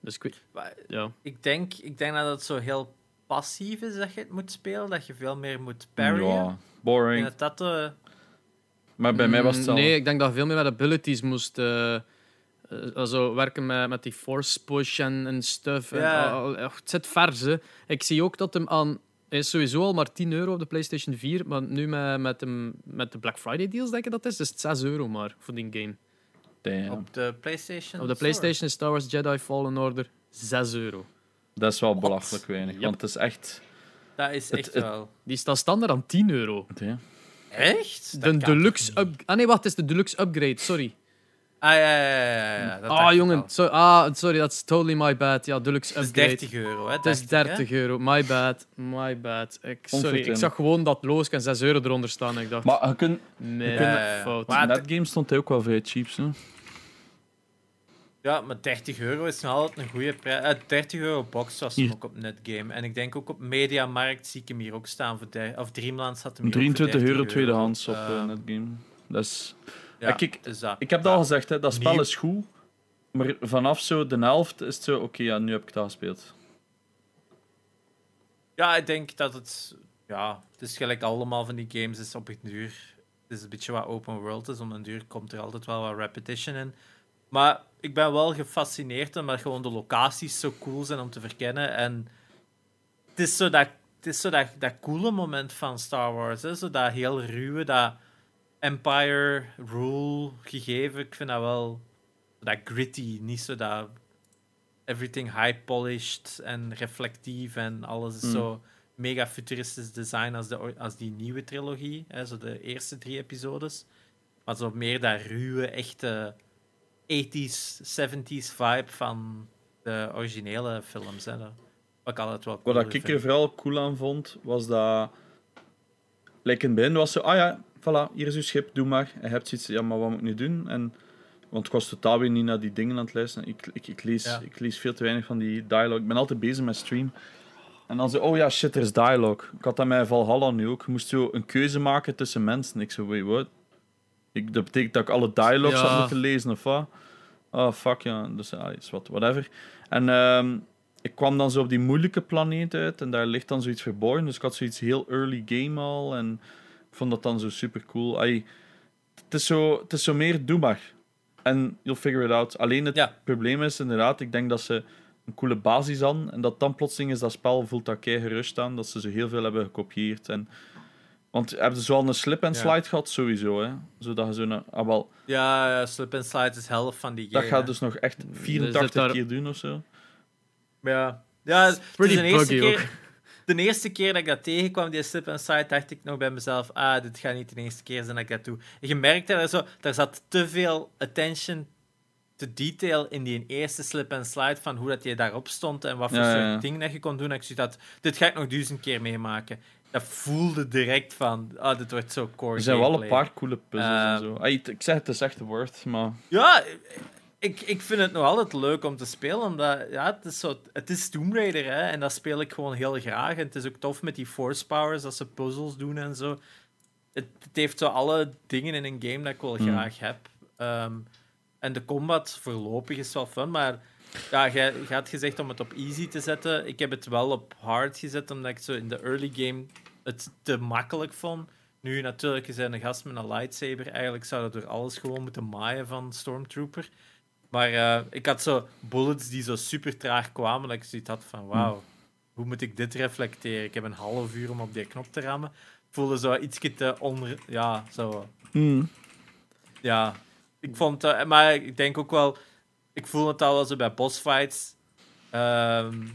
Dus ik weet... Ja. Ik denk, ik denk dat het zo heel passief is dat je het moet spelen, dat je veel meer moet parryen. ja, En boring. dat dat eh, Maar bij mij was het Mm, al... Nee, ik denk dat je veel meer met abilities moest eh, eh, also werken met, met die force push en, en stuff. En, het zit vers, hè. Ik zie ook dat hem aan... Hij is sowieso al maar 10 euro op de PlayStation 4, maar nu met, met, hem, met de Black Friday deals, denk ik dat is, is het 6 euro maar voor die game. Damn. op de PlayStation. Op de. PlayStation is Star Wars Jedi Fallen Order 6 euro. Dat is wel belachelijk weinig, Yep. want het is echt... Dat is echt het- wel. Die staat standaard aan 10 euro. Ja. Echt? Dat De deluxe. Ah nee, wacht, het is de deluxe upgrade, sorry. Ah ja, ja, ja. ja, ja, dat dacht Ah, jongen. So, ah, sorry, that's totally my bad. Ja, deluxe Het is upgrade. 30 euro, hè? Het is dacht ik, hè? 30 euro. My bad. My bad. Ik, sorry, ik zag gewoon dat Loos en 6 euro eronder staan. En ik dacht, Maar je kunt... nee, Ja, ja, ja. fout. Maar- Net game stond hij ook wel vrij cheap, zo. Ja, maar 30 euro is nog altijd een goede prijs. 30 euro box was hem ook op Netgame. En ik denk ook op Mediamarkt zie ik hem hier ook staan. Voor der- of Dreamland zat hem hier ook 23 voor euro 30 tweedehands op Eh, eh, Netgame. Dat is... Ja, kijk, dat. Ik heb dat al gezegd, hè, dat spel is goed. Maar vanaf zo de helft is het zo, oké, ja, nu heb ik dat gespeeld. Ja, ik denk dat het... Ja, het is gelijk allemaal van die games is op een duur... Het is een beetje wat open world is. Om een duur komt er altijd wel wat repetition in. Maar ik ben wel gefascineerd omdat gewoon de locaties zo cool zijn om te verkennen. En het is zo dat, het is zo dat, dat coole moment van Star Wars. Hè? Zo dat heel ruwe, dat Empire rule gegeven. Ik vind dat wel... Dat gritty, niet zo dat everything high-polished en reflectief en alles is Mm. zo mega futuristisch design als, de, als die nieuwe trilogie, hè, zo de eerste drie episodes. Maar zo meer dat ruwe, echte 80s, 70s vibe van de originele films. Hè. Wat ik altijd wel cool Wat ik er vooral cool aan vond, was dat... Like in het begin was zo, ah ja, voilà, hier is uw schip, doe maar. En je hebt zoiets, ja, maar wat moet ik nu doen? En, want ik was totaal weer niet naar die dingen aan het luisteren. Ik, ik, ik, lees, Ja. ik lees veel te weinig van die dialogue. Ik ben altijd bezig met stream. En dan zo, oh ja, shit, er is dialogue. Ik had dat met Valhalla nu ook. Je moest zo een keuze maken tussen mensen. Ik zo, wait, what? Ik, dat betekent dat ik alle dialogues Ja. had moeten lezen, of wat? Oh, fuck, ja. Dus, ah, is wat, whatever. En ehm, ik kwam dan zo op die moeilijke planeet uit en daar ligt dan zoiets verborgen. Dus ik had zoiets heel early game al en ik vond dat dan zo super cool. Het, is zo, het is zo meer doe maar. En you'll figure it out. Alleen het Ja. probleem is inderdaad, ik denk dat ze een coole basis hadden en dat dan plotseling is dat spel voelt dat kei gerust aan, dat ze zo heel veel hebben gekopieerd. En, want hebben ze wel een slip en Ja. slide gehad? Sowieso, hè. Zodat je zo'n... Ah, wel, Ja, ja, Slip and Slide is helft van die game. dat gaat hè. dus nog echt zit 84 daar- keer doen of zo. Ja, ja het is Pretty de eerste buggy keer, ook. De eerste keer dat ik dat tegenkwam, die slip and slide, dacht ik nog bij mezelf, ah, dit gaat niet de eerste keer zijn dat ik dat doe. En je merkte dat er zo, daar zat te veel attention to detail in die eerste slip and slide van hoe dat je daarop stond en wat voor Ja, soort dingen dat je kon doen. En ik zoiets had, dit ga ik nog duizend keer meemaken. Dat voelde direct van, ah, dit wordt zo core Er zijn wel een paar coole puzzles en Ehm, zo. Ai, ik zeg het is echt worth, maar... Ja, ik, ik vind het nog altijd leuk om te spelen, omdat ja, het, is zo, het is Tomb Raider hè, en dat speel ik gewoon heel graag. En het is ook tof met die force powers, als ze puzzels doen en zo. Het, het heeft zo alle dingen in een game dat ik wel Hmm. graag heb. Ehm, en de combat voorlopig is wel fun, maar ja, jij had gezegd om het op easy te zetten. Ik heb het wel op hard gezet, omdat ik zo in de early game het te makkelijk vond. Nu, natuurlijk, is hij een gast met een lightsaber. Eigenlijk zou dat door alles gewoon moeten maaien van Stormtrooper. Maar eh, ik had zo bullets die zo super traag kwamen, dat ik zoiets had van, wauw, hoe moet ik dit reflecteren? Ik heb een half uur om op die knop te rammen. Ik voelde zo iets te onder... Ja, zo... Hmm. Ja, ik vond... eh, maar ik denk ook wel... Ik voel het al wel zo bij bossfights. ehm,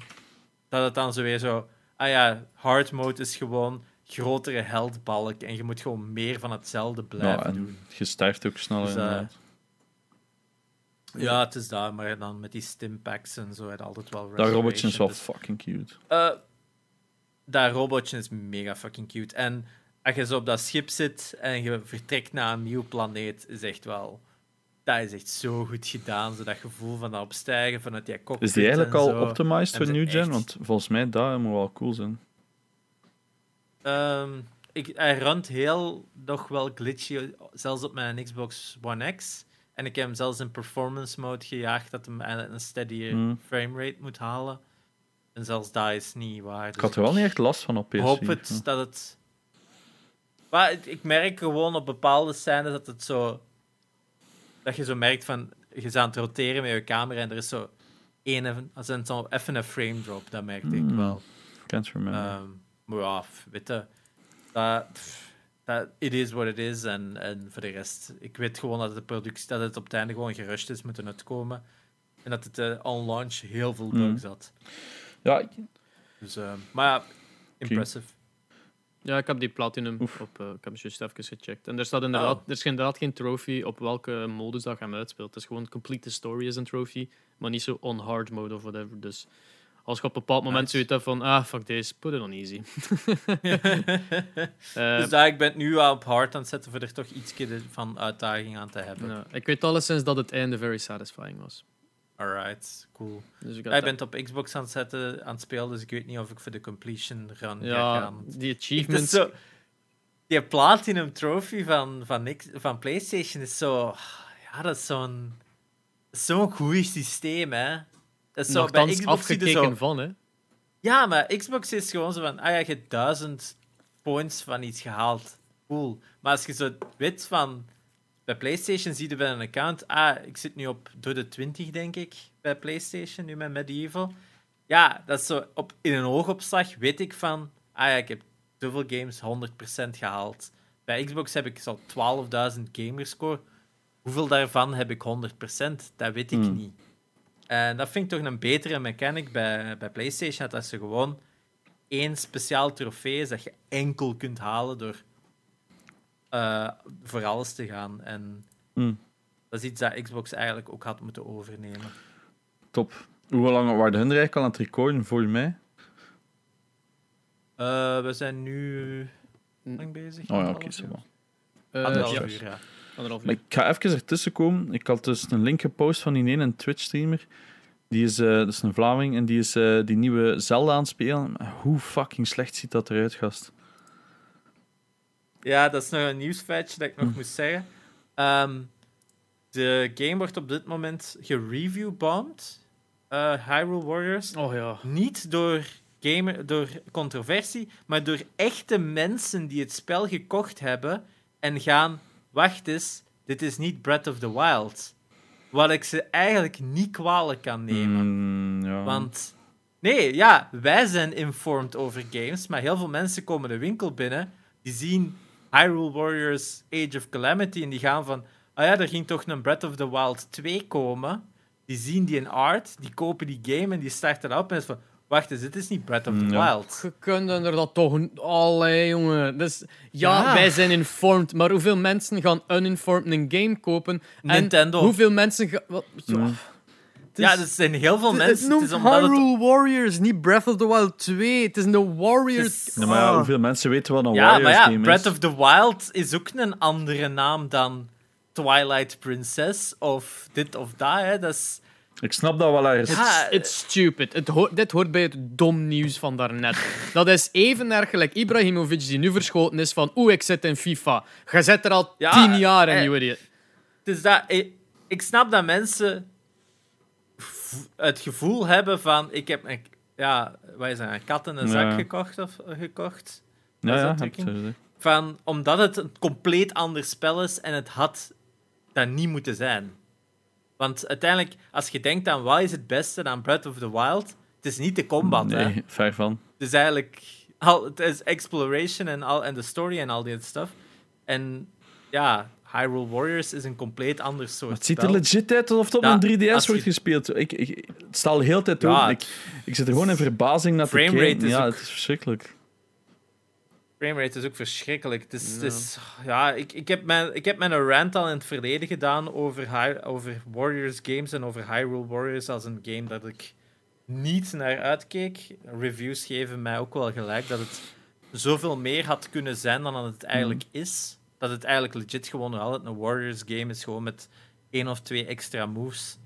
dat het dan zo weer zo... Ah ja, hard mode is gewoon grotere heldbalk en je moet gewoon meer van hetzelfde blijven Ja, doen. en je sterft ook sneller. Dus, eh, inderdaad. Ja, het is daar, maar dan met die stimpacks en zo, het altijd wel dat robotje is wel fucking cute. Eh, dat robotje is mega fucking cute. En als je zo op dat schip zit en je vertrekt naar een nieuw planeet, is echt wel... Dat is echt zo goed gedaan, zo dat gevoel van dat opstijgen vanuit die cockpit Is die eigenlijk en al zo. optimized voor New Gen? Want volgens mij dat moet wel cool zijn. Ehm, ik, hij runt heel nog wel glitchy, zelfs op mijn Xbox One X. En ik heb hem zelfs in performance mode gejaagd, dat hem een steadier Hmm. framerate moet halen. En zelfs dat is niet waar. Ik Dus had er wel niet echt last van op PS4. Ik hoop het, Ja. dat het... Maar ik merk gewoon op bepaalde scènes dat het zo... Dat je zo merkt van... Je is aan het roteren met je camera en er is zo... Één, even- als een, zo even een frame drop, dat merkte ik Hmm. wel. Can't remember. Ehm, maar ja, weet je, dat, pff, dat, it is what it is. En, en voor de rest, ik weet gewoon dat de productie, dat het op het einde gewoon gerust is moeten uitkomen. En dat het eh, on launch heel veel Mhm. bugs had. ja, Dus, eh, maar ja, impressive. Ja, ik heb die platinum Oef. op. eh, ik heb juist even gecheckt. En er staat inderdaad, Oh. er is inderdaad geen trophy op welke modus dat je hem uitspeelt. Het is gewoon complete the story is een trophy, maar niet zo on hard mode of whatever. Dus als je op een bepaald moment Nice. zoiets hebt van, ah, fuck deze, put it on easy. [LAUGHS] [LAUGHS] Eh, dus daar, ik ben nu wel op hard aan het zetten voor er toch iets van uitdaging aan te hebben. ik weet alleszins dat het einde very satisfying was. Alright, cool. Dus ik Jij bent op Xbox aan het, zetten, aan het spelen, dus ik weet niet of ik voor de completion run ga gaan. die achievements. zo, die Platinum Trophy van, van, X- van PlayStation is zo. Ja, dat is zo'n. Zo'n goed systeem, hè? Dat is zo, bij Xbox afgekeken zo, van, hè. Ja, maar Xbox is gewoon zo van. Ah ja, je hebt duizend points van iets gehaald. Cool. Maar als je zo weet van. Bij PlayStation zie je bij een account. Ah, ik zit nu op door de 20, denk ik. Bij PlayStation, nu met Medieval. Ja, dat is zo. Op, in een oogopslag weet ik van. Ah ja, ik heb zoveel games 100% gehaald. Bij Xbox heb ik zo 12.000 gamerscore. Hoeveel daarvan heb ik 100%? Dat weet ik Hmm. niet. En dat vind ik toch een betere mechanic bij, bij PlayStation. Dat als je gewoon één speciaal trofee is dat je enkel kunt halen door eh, voor alles te gaan. En Hmm. dat is iets dat Xbox eigenlijk ook had moeten overnemen. Top. Hoe lang waren hun er eigenlijk al aan het recorden voor mij? Eh, we zijn nu lang bezig. Oh ja, oké, uur? zo wel. Eh, Anderhalf uur, ja. Anderhalf Maar uur. ik ga even ertussen komen. Ik had dus een link gepost van die ene Twitch-streamer. Die is, eh, dat is een Vlaming en die is eh, die nieuwe Zelda aan het spelen. Hoe fucking slecht ziet dat eruit, gast? Ja, dat is nog een nieuwsfeitje dat ik nog Hm. moest zeggen. Ehm, de game wordt op dit moment gereview-bombed. eh Hyrule Warriors. Oh ja. Niet door, gamer, door controversie, maar door echte mensen die het spel gekocht hebben en gaan... Wacht eens, dit is niet Breath of the Wild. Wat ik ze eigenlijk niet kwalijk kan nemen. Mm, ja. Want nee, ja, wij zijn informed over games, maar heel veel mensen komen de winkel binnen, die zien Hyrule Warriors Age of Calamity en die gaan van, ah ja, er ging toch een Breath of the Wild 2 komen. Die zien die in art, die kopen die game en die starten op en is van, wacht eens, dit is niet Breath of the Mm. Wild. Je kunt er dat toch... Allee, jongen. Dus, ja, Ja. wij zijn informed, maar hoeveel mensen gaan uninformed een game kopen? Nintendo. En hoeveel mensen gaan... Wat, ja, Mm. Ja, er zijn heel veel mensen. Het is omdat het, Hyrule Warriors, niet Breath of the Wild 2. Het is de Warriors... Ja, maar ja, Ah. hoeveel mensen weten wat een ja, Warriors maar ja, game Breath is? of the Wild is ook een andere naam dan Twilight Princess of dit of dat. Hè. Dat is... Ik snap dat wel ergens. Ja, It's, it's stupid. Het ho- dit hoort bij het dom nieuws van daarnet. [LAUGHS] Dat is even erg gelijk Ibrahimovic die nu verschoten is van oeh, ik zit in FIFA. Je zit er al Ja, tien jaar in, eh, you idiot. Dus dat, ik, ik snap dat mensen het gevoel hebben van ik heb een, ja, wat is dat, een kat in een zak Ja. gekocht of eh, gekocht. ja, ja. Van, omdat het een compleet ander spel is en het had dat niet moeten zijn. Want uiteindelijk, als je denkt aan wat is het beste aan Breath of the Wild, het is niet de combat. Hè? Nee, ver van. Het is eigenlijk al, het is exploration en, al, en de story en al die stuff. En ja, Hyrule Warriors is een compleet ander soort Het ziet er legit uit alsof het op Ja, een 3DS als wordt je- gespeeld. Ik, ik, het staat al heel tijd Ja, open. Ik, ik zit er gewoon in verbazing naar te kijken. is Ja, ook- het is verschrikkelijk. Framerate is ook verschrikkelijk. Het is, het is, ja, ik, ik, heb mijn, ik heb mijn rant al in het verleden gedaan over, Hy- over Warriors games en over Hyrule Warriors als een game dat ik niet naar uitkeek. Reviews geven mij ook wel gelijk dat het zoveel meer had kunnen zijn dan dat het eigenlijk is. Dat het eigenlijk legit gewoon altijd een Warriors game is, gewoon met één of twee extra moves.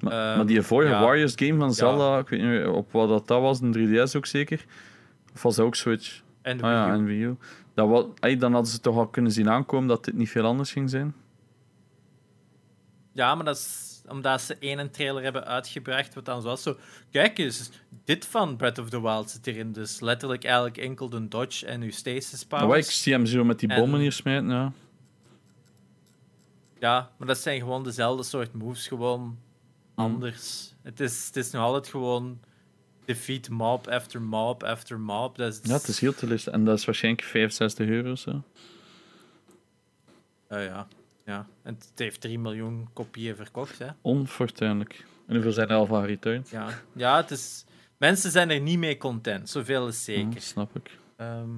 Maar, Ehm, maar die vorige ja. Warriors game van Zelda, ik weet niet meer op wat dat, dat was, een 3DS ook zeker. Of was dat ook Switch? En Ah ja, Wii U. en Wii U. Dat was, ey, dan hadden ze toch al kunnen zien aankomen dat dit niet veel anders ging zijn. Ja, maar dat is omdat ze één trailer hebben uitgebracht, wat dan zoals zo... Kijk eens, dit van Breath of the Wild zit erin. Dus letterlijk eigenlijk enkel de dodge en uw stasis Maar ik powers. zie hem zo met die En- bommen hier smijten, ja. Ja, maar dat zijn gewoon dezelfde soort moves, gewoon anders. Het, is, het is nog altijd gewoon defeat mob after mob after mob. Dat is, Ja, het is heel teleurstellend. En dat is waarschijnlijk 65 euro of zo. Eh, ja, ja. En het heeft 3 miljoen kopieën verkocht, hè. Onfortuinlijk. En hoeveel zijn er al van returned? Ja, ja het is... Mensen zijn er niet mee content, zoveel is Ja, zeker. snap ik. Ehm,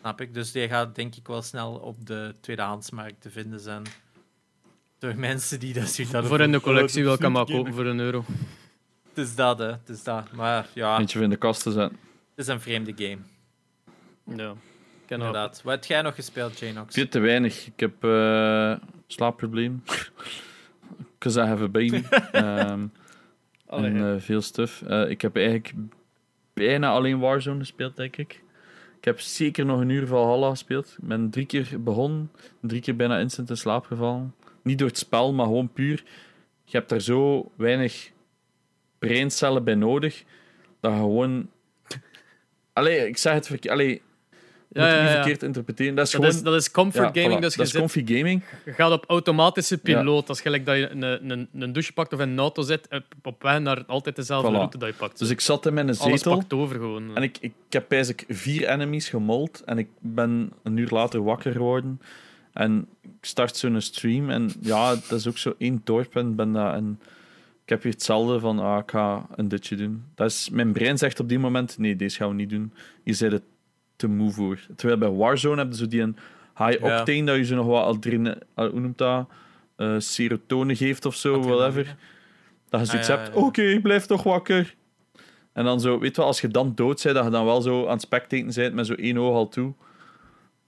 snap ik. Dus die gaat denk ik wel snel op de tweedehandsmarkt te vinden zijn. Door mensen die dat zoiets hadden Voor in de collectie wil ik hem maar kopen voor een euro. Het is dat, hè. Het is dat. Maar ja, Eentje in de kast te zetten. het is een vreemde game. Ja. Ken Inderdaad. Wat heb jij nog gespeeld, Janox? Veel te weinig. Ik heb eh slaapprobleem. [LAUGHS] because I have a baby. [LAUGHS] Ehm, Allee, en eh, veel stuff. Eh, ik heb eigenlijk bijna alleen Warzone gespeeld, denk ik. Ik heb zeker nog een uur Valhalla gespeeld. Ik ben drie keer begonnen, drie keer bijna instant in slaap gevallen. Niet door het spel, maar gewoon puur. Je hebt er zo weinig breincellen bij nodig, dat gewoon... Allee, ik zeg het verkeerd. Allee, Ja, moet ja, niet verkeerd interpreteren. Dat is dat, gewoon... is, dat is comfort gaming, voilà, dus je, dat is zit- comfy gaming. je gaat op automatische piloot. Dat is gelijk dat je een, een, een douche pakt of in een auto zit, op- op weg naar altijd dezelfde Voilà. route dat je pakt. Dus ik zat in mijn Alles zetel. pakt over gewoon. En ik, ik heb eigenlijk vier enemies gemold en ik ben een uur later wakker geworden. En ik start zo'n stream en ja, dat is ook zo één dorp en ben dat en ik heb hier hetzelfde van, ah, ik ga een ditje doen. Dat is, mijn brein zegt op die moment, nee, deze gaan we niet doen. Je zit het te moe voor. Terwijl bij Warzone heb je zo die een high Ja. octane, dat je zo nog wat adrenaline, uh, hoe noemt dat, Eh, serotonen geeft of zo, Adrenaline. whatever. Dat je zoiets Ah, ja, hebt, oké, blijf toch wakker. En dan zo, weet je wel, als je dan dood bent, dat je dan wel zo aan het spectaten bent met zo één oog al toe.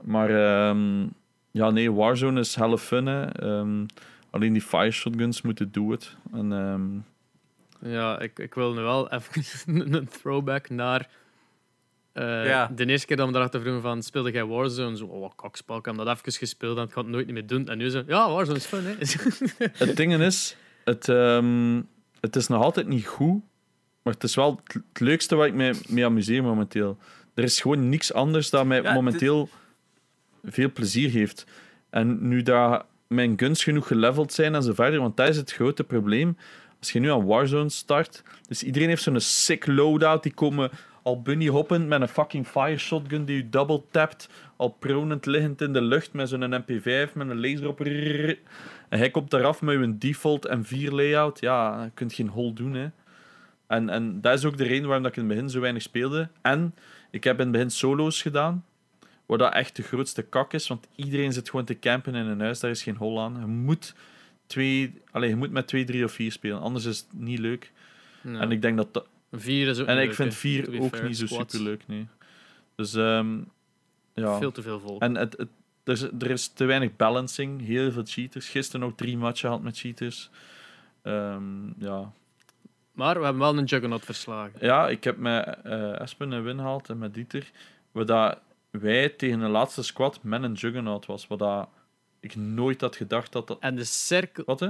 Maar ehm, ja, nee, Warzone is helle fun. Hè. Ehm, alleen die fire shotguns moeten doen het. En ehm, Ja, ik, ik wil nu wel [LAUGHS] even een throwback naar eh, Ja. de eerste keer dat we daarachter vroegen van speelde jij Warzone? Zo, oh, kakspel, ik heb dat even gespeeld en ik ga het nooit meer doen. En nu zo, ja, Warzone is fun, hè. [LAUGHS] het ding is, het, ehm, het is nog altijd niet goed, maar het is wel het, leukste waar ik me mee amuseer momenteel. Er is gewoon niks anders dat mij Ja, momenteel veel plezier geeft. En nu dat mijn guns genoeg geleveld zijn en zo verder, want dat is het grote probleem. Als je nu aan Warzone start, dus iedereen heeft zo'n sick loadout, die komen al bunny hoppend met een fucking fire shotgun die je double tapt, al pronend liggend in de lucht met zo'n MP5 met een laser op. En hij komt eraf met een default M4 layout. Ja, je kunt geen hol doen. Hè. En, en dat is ook de reden waarom dat ik in het begin zo weinig speelde. En ik heb in het begin solo's gedaan, waar dat echt de grootste kak is, want iedereen zit gewoon te campen in een huis, daar is geen hol aan. Je moet, twee, allez, je moet met twee, drie of vier spelen, anders is het niet leuk. Ja. En ik denk dat dat Vier is ook en niet ik leuk, vind vier ook fair. niet zo super leuk, nee. Dus ehm, ja. Veel te veel volk. En het, het, er, is, er is te weinig balancing, heel veel cheaters. Gisteren ook drie matchen gehad met cheaters. Ehm, ja. Maar we hebben wel een Juggernaut verslagen. ja, ik heb met eh Espen een win gehaald en met Dieter. Waar dat wij tegen de laatste squad met een Juggernaut was. Wat dat ik nooit had gedacht dat dat... En de cirkel, Wat, hè?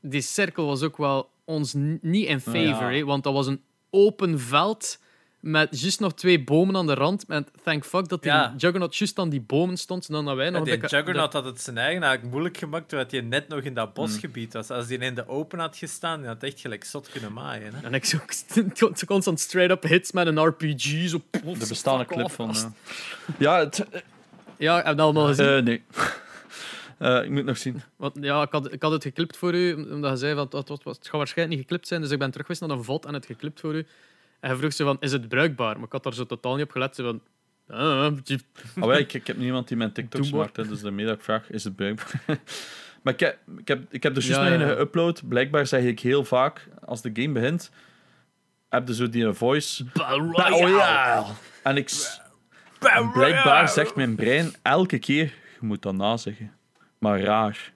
die cirkel was ook wel ons niet in favor, Ja. hè, want dat was een open veld met juist nog twee bomen aan de rand. Met thank fuck dat die Ja. Juggernaut juist aan die bomen stond, zodat wij nog Ja, die Juggernaut had het zijn eigen eigenlijk moeilijk gemaakt, doordat hij net nog in dat bosgebied was. Als hij in de open had gestaan, dan had hij echt gelijk zot kunnen maaien. Hè? En ik zo [LAUGHS] st- constant straight-up hits met een RPG. Zo, Er bestaat een clip off, van. Ja, ja het, Ja, heb je dat allemaal gezien? eh, nee. [LAUGHS] Eh, ik moet nog zien. Want, ja, ik had, ik had het geklipt voor u, omdat je zei van het, het, het gaat waarschijnlijk niet geklipt zijn. Dus ik ben terug geweest naar een VOD en het geklipt voor u. En hij vroeg ze van, is het bruikbaar? Maar ik had daar zo totaal niet op gelet. Ze van, ah, je- Oh, ja, ik, ik heb niemand die mijn TikToks maakt, hè, dus daarmee dat ik vraag, is het bruikbaar? [LAUGHS] maar ik heb, ik, heb, ik heb er juist Ja, nog ja, een ja. geüpload. Blijkbaar zeg ik heel vaak, als de game begint, heb je zo die voice... Battle. Royale. En ik... en blijkbaar zegt mijn brein elke keer, je moet dat nazeggen. Maar raar.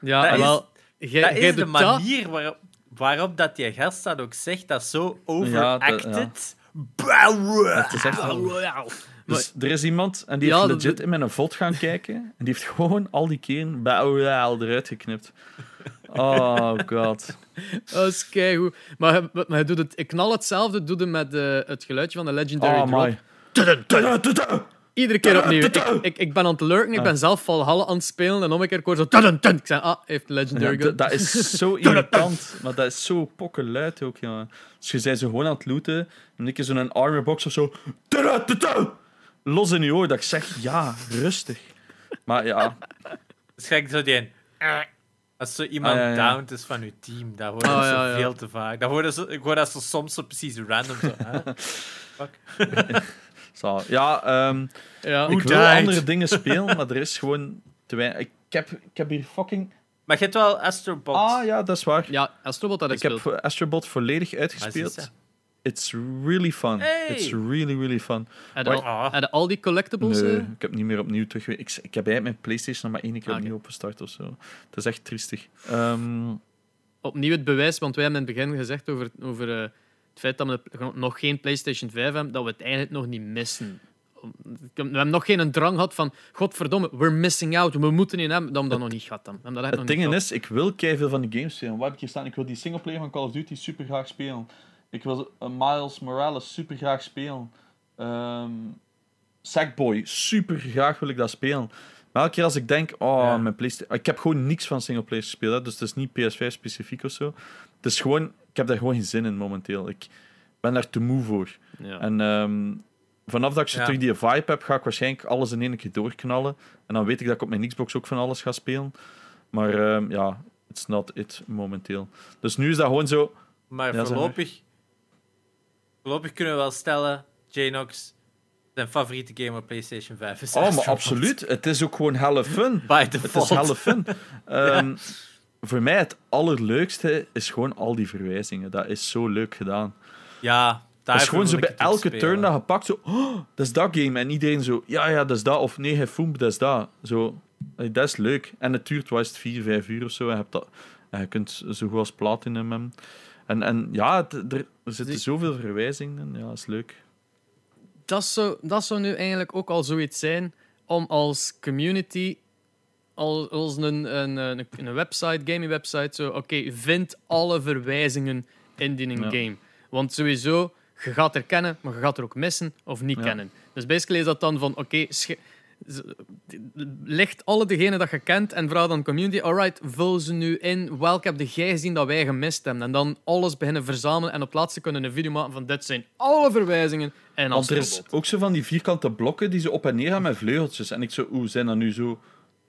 Ja, Dat is- wel, jij, Dat jij is de manier waarop, waarop dat die gast dat ook zegt, dat zo overacted. Het is echt... Battle Royale. Dus er is iemand en die Ja, heeft dat- legit in mijn vod gaan kijken en die heeft gewoon al die keren Royale eruit geknipt. Oh god. Dat is keigoed. Maar, maar hij doet het, ik knal hetzelfde, doe hem met eh, het geluidje van de Legendary Oh Drop. my. Iedere keer [LAUGHS] opnieuw. Ik, ik, ik ben aan het lurken, ik ben zelf Valhalla aan het spelen en om een keer hoor zo... Ik zei, ah, heeft Ja, Legendary dat is [LAUGHS] zo irritant, maar dat is zo pokkenluid ook, jongen. Dus je bent zo gewoon aan het looten en ik keer zo'n armorbox of zo. Los in je oor, dat ik zeg, ja, rustig. Maar ja, Dus ga ik zo die een, Als zo iemand Ah, ja, ja. downed is van je team, dat hoor je Ah, zo ja, ja. veel te vaak. Dat hoor je zo, ik hoor dat zo soms zo precies random. Zo, hè? [LAUGHS] Fuck. Zo, ja ehm, Ja. ik wil died? andere dingen spelen, maar er is gewoon te weinig. Ik heb, ik heb hier fucking... Maar je hebt wel Astrobot. Ah ja, dat is waar. Ja, Astrobot had ik Ik heb gespeeld. Astrobot volledig uitgespeeld. it's really fun. Hey! It's really, really fun. En al, die collectibles. Nee, eh? ik heb niet meer opnieuw terug. Ik, ik heb eigenlijk mijn PlayStation nog maar één keer Ah, opnieuw opgestart of zo. Het is echt triestig. Ehm, opnieuw het bewijs, want wij hebben in het begin gezegd over, over eh, het feit dat we nog geen PlayStation 5 hebben, dat we het eigenlijk nog niet missen. We hebben nog geen drang gehad van, godverdomme, we're missing out, we moeten in hebben, dat we dat nog niet gehad hebben. Dat echt het ding is, ik wil veel van die games spelen. Wat heb ik hier staan? Ik wil die singleplayer van Call of Duty super graag spelen. Ik wil eh, Miles Morales super graag spelen. Ehm Sackboy, super graag wil ik dat spelen. Maar elke keer als ik denk, oh, Ja. mijn PlayStation... Ik heb gewoon niks van singleplayer gespeeld, hè, dus het is niet PS5 specifiek of zo. Het is gewoon... Ik heb daar gewoon geen zin in momenteel. Ik ben daar te moe voor. Ja. En ehm, vanaf dat ik zo Ja. terug die vibe heb, ga ik waarschijnlijk alles in één keer doorknallen. En dan weet ik dat ik op mijn Xbox ook van alles ga spelen. Maar ehm, ja, it's not it momenteel. Dus nu is dat gewoon zo. Maar Ja, zeg maar. voorlopig, voorlopig kunnen we wel stellen, Janox, zijn favoriete game op PlayStation 5 is Oh, maar absoluut. Het is ook gewoon helle fun. By Het default. is helle fun. [LAUGHS] Ehm, Voor mij het allerleukste is gewoon al die verwijzingen. Dat is zo leuk gedaan. Ja, daar Het is gewoon zo bij elke turn dat je pakt, zo, oh, dat is dat game. En iedereen zo, ja, ja, dat is dat. Of nee, hij foemt, dat is dat. Zo, dat is leuk. En het duurt, het, vier, vijf uur of zo. En je, hebt dat, en je kunt zo goed als platinum hebben. En, en ja, het- er, er zitten Die- zoveel verwijzingen in. Ja, dat is leuk. dat, zou, dat zou nu eigenlijk ook al zoiets zijn om als community, als, een, een, een, een website, gaming website, zo, oké, vind alle verwijzingen in die Ja. game. Want sowieso, je gaat er kennen, maar je gaat er ook missen of niet Ja. kennen. Dus basically is dat dan van, oké, licht alle degenen dat je kent en vraag dan community, alright, vul ze nu in. Welke heb jij gezien dat wij gemist hebben? En dan alles beginnen verzamelen en op het laatste kunnen een video maken van dit zijn alle verwijzingen en als Want er is ook zo van die vierkante blokken die ze op en neer gaan met vleugeltjes. En ik zo, oeh, zijn dat nu zo...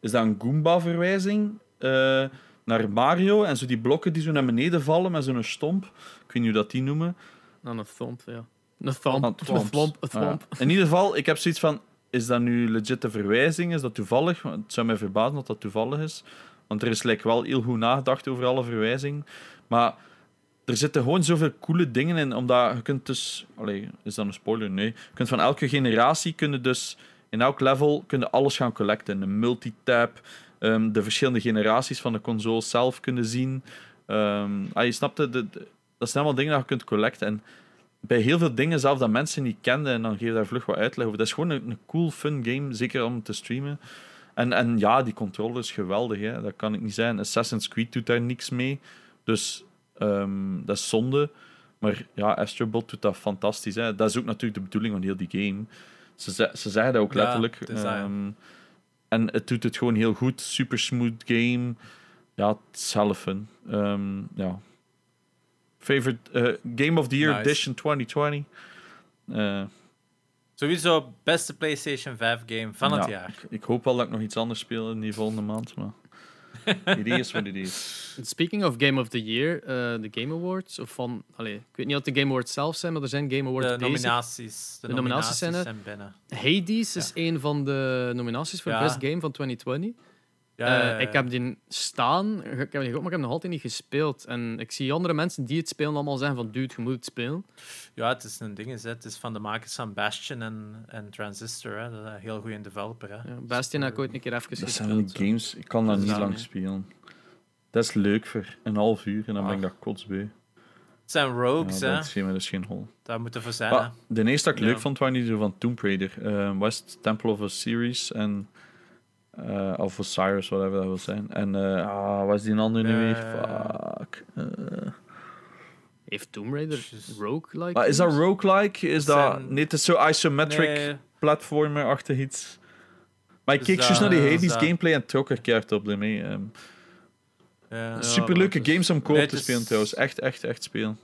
Is dat een Goomba-verwijzing eh, naar Mario? En zo die blokken die zo naar beneden vallen met zo'n stomp. Ik weet niet hoe dat die noemen. Aan een thump, ja. Een. Ah, Een [LAUGHS] thwomp. Een Ah. In ieder geval, ik heb zoiets van... Is dat nu legit een verwijzing? Is dat toevallig? Het zou mij verbazen dat dat toevallig is. Want er is like, wel heel goed nagedacht over alle verwijzingen. Maar er zitten gewoon zoveel coole dingen in. Omdat je kunt dus... Allee, is dat een spoiler? Nee. Je kunt van elke generatie kunnen dus... In elk level kunnen alles gaan collecten. Een multitap. ehm, de verschillende generaties van de console zelf kunnen zien. Ehm ah, je snapt de- de- dat zijn allemaal dingen dat je kunt collecten. En bij heel veel dingen zelf dat mensen niet kenden en dan geef je daar vlug wat uitleg over. Dat is gewoon een, cool, fun game, zeker om te streamen. En, en ja, die controle is geweldig, hè. dat kan ik niet zijn. Assassin's Creed doet daar niks mee, dus ehm, dat is zonde. Maar ja, Astrobot doet dat fantastisch. Hè. Dat is ook natuurlijk de bedoeling van heel die game. Ze, ze, ze zeggen dat ook letterlijk. ja. Ehm, en het doet het gewoon heel goed. Super smooth game. Ja, het is zelf fun. Ehm, ja. Favorite eh, Game of the Year Nice. Edition 2020. Eh, Sowieso beste PlayStation 5 game van het ja, jaar. Ik, ik hoop wel dat ik nog iets anders speel in die volgende maand. Maar het is wat het is. Speaking of Game of the Year, eh, de Game Awards, of van, allee, ik weet niet wat de Game Awards zelf zijn, maar er zijn Game Awards De bezig. nominaties, de De nominaties zijn er. zijn binnen. Hades is een van de nominaties voor Ja. Best Game van 2020. Ja, Eh, ja, ja. Ik heb die staan, ik heb die maar ik heb nog altijd niet gespeeld. En ik zie andere mensen die het spelen allemaal zeggen van, dude, je moet het spelen. Ja, het is een ding. hè. Het is van de makers van Bastion en, en Transistor. Hè. Dat is een heel goede developer. Hè. Ja, Bastion heb ik ooit een keer even Dat zijn van die games, ik kan dat Dat niet dat, lang spelen. Dat is leuk voor een half uur en dan ben ik Ah. dat kotsbeu. Het zijn rogues, Ja, hè. dat is geen, dat is geen hol. Daar moeten voor zijn. Maar hè. de eerste dat ik leuk vond, waren die zo van Tomb Raider. Eh, West Temple of Osiris en... eh of Osiris, whatever dat wil zijn. En eh ah, wat is die andere nu weer? Eh. Fuck. Heeft Tomb Raider roguelike? ah, is dat roguelike? Is dat... zijn- het is zo isometric Nee, platformer-achtig iets. Maar ik Is keek juist naar die Hades gameplay en trok er keihard op ermee. Ehm ja. Ja. superleuke is- games om Nee, het te is- spelen trouwens. Echt, echt, echt spelen.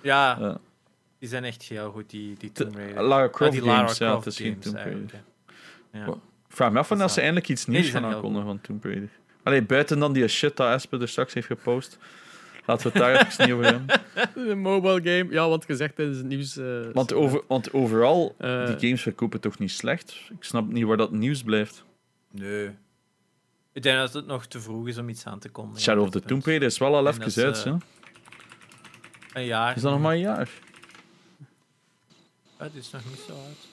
ja, Ja. die zijn echt heel goed, die, die Tomb Raider. Lara Ah, Croft die Lara games, ja, Croft het is geen Tomb Raider. Ja. Vraag me af wanneer Dat ze eindelijk iets nieuws gaan aankondigen van Tomb Raider. Allee, buiten dan die shit dat Espe er straks heeft gepost. Laten we het daar even niet over hebben. [LAUGHS] Een mobile game. Ja, wat gezegd is het nieuws. eh, Want, over, want overal, Eh. die games verkopen toch niet slecht? Ik snap niet waar dat nieuws blijft. Nee. Ik denk dat het nog te vroeg is om iets aan te kondigen. Shadow of the Tomb. Raider is wel al En even dat is, uit, hè? Een jaar. Is dat nog maar een jaar? Ja, die is nog niet zo oud.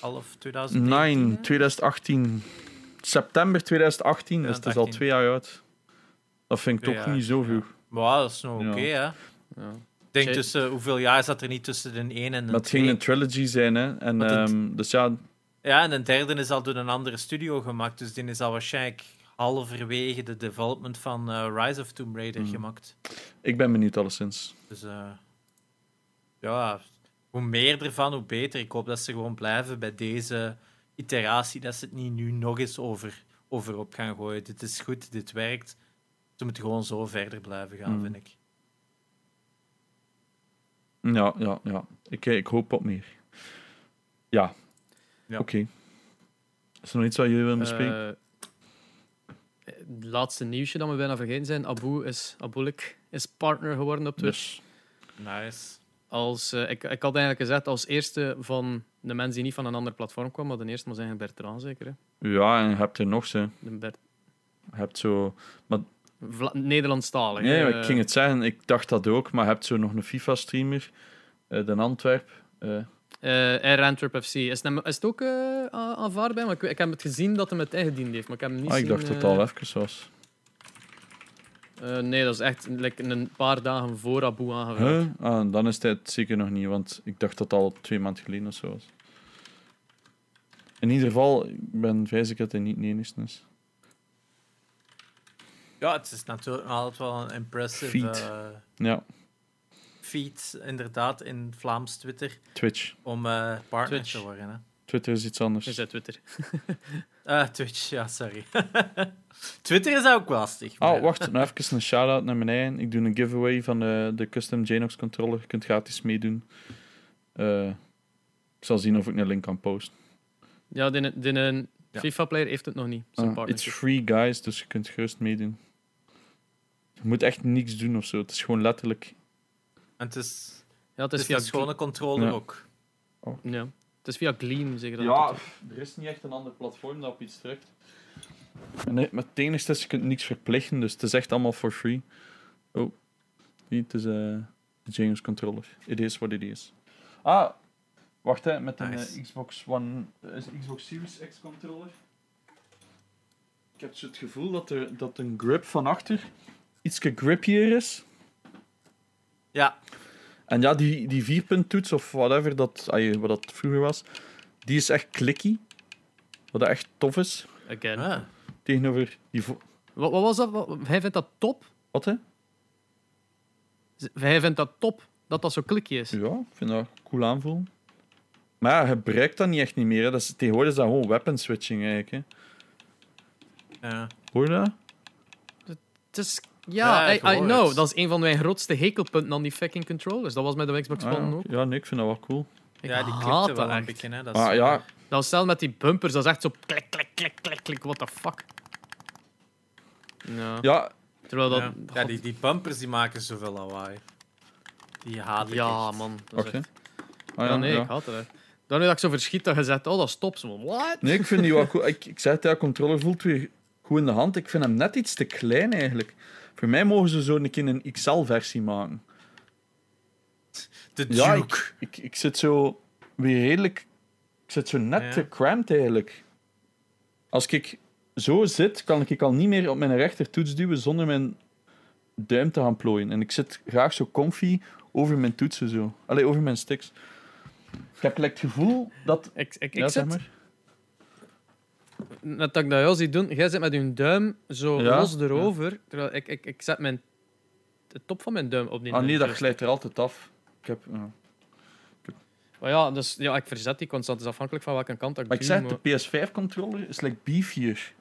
Half 2019. 9, hè? 2018. September 2018, dus het is al 2018. twee jaar oud. Dat vind ik Twee toch jaar, niet zo ja. vroeg. Maar dat is nog Ja. oké, hè? Ja. Ik denk tussen hoeveel jaar zat er niet tussen de 1 en de Maar het ging 2? een trilogy zijn, hè. En, Want het- ehm, dus ja, Ja, en de derde is al door een andere studio gemaakt, dus die is al waarschijnlijk halverwege de development van eh, Rise of Tomb Raider Hmm. gemaakt. ik ben benieuwd alleszins. Dus eh, ja, hoe meer ervan, hoe beter. Ik hoop dat ze gewoon blijven bij deze iteratie, dat ze het niet nu nog eens over, over op gaan gooien. Dit is goed, dit werkt. Ze moeten gewoon zo verder blijven gaan, Hmm. vind ik. Ja, ja, ja. Ik, eh, ik hoop op meer. Ja. Ja. Oké. Is er nog iets wat jullie willen bespreken? Eh, het laatste nieuwsje dat we bijna vergeten zijn. Abu is, Abulik is partner geworden op Twitch. Dus, Nice. Als, eh, ik, ik had eigenlijk gezegd als eerste van de mensen die niet van een ander platform kwamen, maar de eerste was eigenlijk Bertrand zeker. Hè? ja, en je hebt er nog ze. De Bert Je hebt zo... Vla- Nederlandstalig. Nee, hè. maar ik ging het zeggen. Ik dacht dat ook. Maar je hebt zo nog een FIFA-streamer. eh de Antwerp. eh, Eh, Air Antwerp FC. Is het, is het ook aanvaardbaar? Maar ik, ik heb het gezien dat hij het ingediend heeft, maar ik heb hem niet ah, ik dacht dat het al even was. Eh, nee, dat is echt like, een paar dagen voor Abu aangevraagd. Huh? Ah, dan is het zeker nog niet. Want ik dacht dat het al twee maanden geleden of zo was. In ieder geval, ik ben vrij zeker dat hij niet enigste is. Ja, het is natuurlijk altijd wel een impressive Feat. eh, Ja, feat, inderdaad, in Vlaams Twitter, Twitch. om eh partner Twitch. te worden. Hè. Twitter is iets anders. Is dat Twitter? [LAUGHS] Ah, Twitch, ja, sorry. [LAUGHS] Twitter is ook lastig. Oh, maar- wacht. Nog [LAUGHS] even een shout-out naar mijn eigen. Ik doe een giveaway van de, de custom Janox controller. Je kunt gratis meedoen. Eh, ik zal zien of ik een link kan posten. Ja, de, de, een Ja. FIFA-player heeft het nog niet. Zijn Ah, it's free, guys, dus je kunt gerust meedoen. Je moet echt niks doen of zo. Het is gewoon letterlijk. En het is, Ja, het het is via een schone controller Ja. ook. Gl- Ja. Het is via Gleam, zeg je dat. Ja, er is niet echt een ander platform dat op iets drukt. En het- met het is, je kunt niks verplichten, dus het is echt allemaal for free. Oh, niet, het is eh, de James controller. It is what it is. Ah, wacht hè, met een Nice. eh, Xbox One, eh, Xbox Series X controller. Ik heb zo het gevoel dat, er, dat een grip van achter iets grippier is. Ja, En ja, die, die vierpunttoets of whatever dat, ay, wat dat vroeger was, die is echt clicky. Wat dat echt tof is. Again. ah, Tegenover die... Wat, wat was dat? Wat- Hij vindt dat top. Wat hè? Hij vindt dat top dat dat zo klikje is. Ja, ik vind dat cool aanvoelen. Maar ja, je gebruikt dat niet echt niet meer. Hè. Dat is, tegenwoordig is dat gewoon weapon switching eigenlijk. Hè. ja. Hoor je dat? Het is, Ja, I, know. Dat is een van mijn grootste hekelpunten aan die fucking controllers. Dat was met de Xbox Ah, One ja. ook. ja, nee, ik vind dat wel cool. Ik ja, die haat wel een echt. beetje. Hè. Dat is, eh, ja, Dat zelf met die bumpers, dat is echt zo klik, klik, klik, klik, klik, what the fuck. Ja. ja, Terwijl dat... ja. Ja, die, die bumpers die maken zoveel lawaai. Die haat ik Ja, echt. man. Dat is wacht hè. echt- Ah, ja, nee, ja. ik haat het. hè. Dan nu dat ik zo verschiet dat je zegt, oh, dat is top. Zo, what? Nee, ik vind die wel [LAUGHS] cool. Ik, ik zei het, ja, controller voelt weer goed in de hand. Ik vind hem net iets te klein eigenlijk. Voor mij mogen ze zo een keer een XL-versie maken. De Ja, Duke. ik, ik, ik zit zo weer redelijk. Ik zit zo net Ja. te cramped eigenlijk. Als ik zo zit, kan ik al niet meer op mijn rechtertoets duwen zonder mijn duim te gaan plooien. En ik zit graag zo comfy over mijn toetsen zo. Allee, over mijn sticks. Ik heb like, het gevoel dat. Ik, ik, ik ja, zeg zit, maar. Net dat ik dat jou zie doen, jij zit met je duim zo Ja, los erover, terwijl ik, ik, ik zet mijn, de top van mijn duim op die Ah nee, dat glijdt er altijd af. Ik heb. ja. Maar ja, dus, ja, ik verzet die constant. Het is afhankelijk van welke kant ik Maar ik duw, zeg, maar- de PS5-controller is like beefier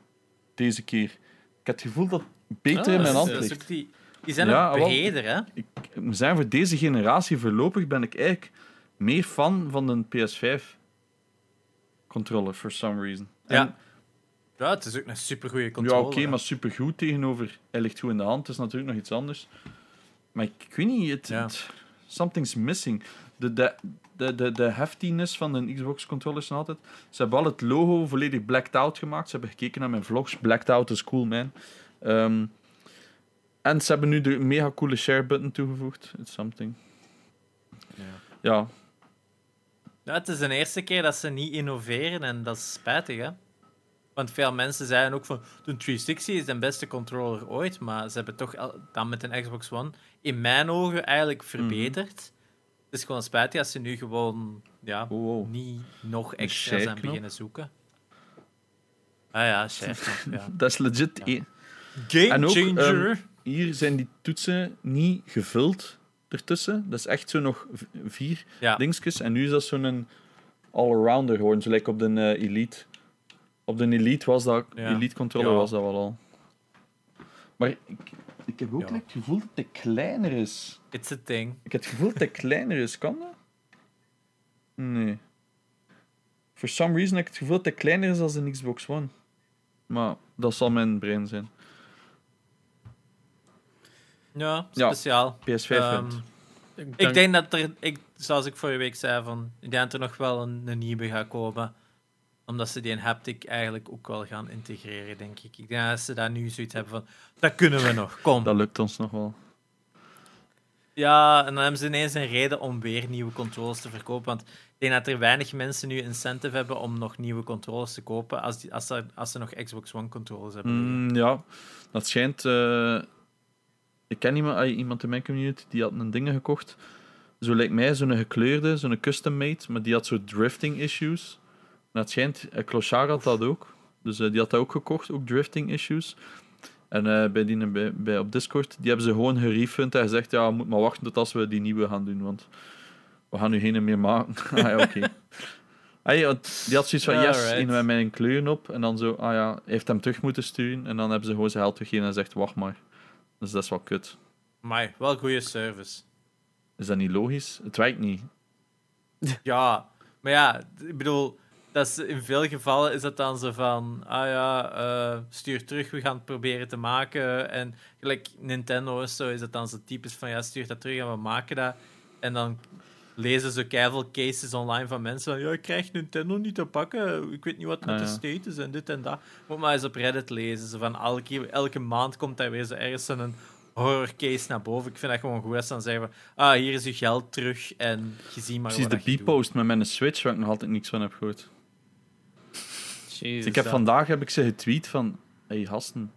deze keer. Ik heb het gevoel dat het beter in Ah, mijn dat hand ligt. ook die, die zijn Ja, ook wel. breder, hè? ik ik moet zeggen, voor deze generatie voorlopig ben ik eigenlijk meer fan van de PS5 controller, for some reason. Ja. En- Ja, het is ook een supergoeie ja, controller. oké, maar supergoed tegenover. Hij ligt goed in de hand, het is natuurlijk nog iets anders. Maar ik, ik weet niet, het, Ja. something's missing. De, de, de, de, de heftiness van de Xbox controllers nog altijd. Ze hebben al het logo volledig blacked out gemaakt. Ze hebben gekeken naar mijn vlogs. Blacked out is cool, man. Ehm, en ze hebben nu de mega coole share button toegevoegd. It's something. Ja. Ja. Ja, het is de eerste keer dat ze niet innoveren en dat is spijtig, hè? Want veel mensen zeiden ook van de 360 is de beste controller ooit, maar ze hebben toch dan met een Xbox One in mijn ogen eigenlijk verbeterd. Het is gewoon spijtig als ze nu gewoon ja, wow. niet nog extra zijn beginnen zoeken. Ah ja, chef. [LAUGHS] Ja. Dat is legit. Ja. e- Game En ook, changer. ehm, Hier zijn die toetsen niet gevuld ertussen. Dat is echt zo nog vier ja. dingetjes. En nu is dat zo'n all-rounder geworden, zo lijkt op de eh, Elite. Op de Elite was dat, Ja. Elite controller Ja. was dat wel al. Maar ik, ik heb ook Ja. het gevoel dat het kleiner is. It's a thing. Ik heb het gevoel dat het kleiner is. Kan dat? Nee. For some reason heb ik het gevoel dat het kleiner is dan de Xbox One. Maar dat zal mijn brein zijn. Ja, Ja. speciaal. PS5 Ehm, wint. Ik denk dat er, ik, zoals ik vorige week zei, van, ik denk dat er nog wel een, een nieuwe gaat komen. Omdat ze die in haptic eigenlijk ook wel gaan integreren, denk ik. Ik denk dat ze daar nu zoiets hebben van, dat kunnen we nog, kom. Dat lukt ons nog wel. Ja, en dan hebben ze ineens een reden om weer nieuwe controllers te verkopen. Want ik denk dat er weinig mensen nu incentive hebben om nog nieuwe controllers te kopen als, die, als, er, als ze nog Xbox One controllers hebben. Mm, ja, dat schijnt. eh, ik ken iemand, iemand in mijn community die had een ding gekocht. Zo lijkt mij zo'n gekleurde, zo'n custom made, maar die had zo drifting issues. Het schijnt, uh, Clochard had dat ook. Dus eh, die had dat ook gekocht, ook drifting issues. En eh, bij die bij, bij op Discord, die hebben ze gewoon gerefund en gezegd: ja, moet maar wachten tot als we die nieuwe gaan doen, want we gaan nu geen meer maken. [LAUGHS] ah ja, oké. Ah, ja, want die had zoiets van, yes, een met mijn kleuren op. En dan zo, ah ja, heeft hem terug moeten sturen. En dan hebben ze gewoon zijn geld teruggegeven en zegt, wacht maar. Dus dat is wel kut. Maar wel goede service. Is dat niet logisch? Het werkt niet. Ja, maar ja, ik bedoel, dat is, in veel gevallen is dat dan zo van, ah ja, eh, stuur terug, we gaan het proberen te maken. En gelijk Nintendo of zo is dat dan zo typisch van, ja, stuur dat terug en we maken dat. En dan lezen ze keiveel cases online van mensen van, ja, ik krijg Nintendo niet te pakken, ik weet niet wat met Ah, de state is en dit en dat. Moet maar eens op Reddit lezen, zo van, elke, elke maand komt daar weer zo ergens een horror case naar boven. Ik vind dat gewoon goed als ze dan zeggen ah, hier is uw geld terug en je ziet maar Precies wat de. B-post met mijn Switch, waar ik nog altijd niks van heb gehoord. Ik heb vandaag heb ik ze getweet van, hey gasten,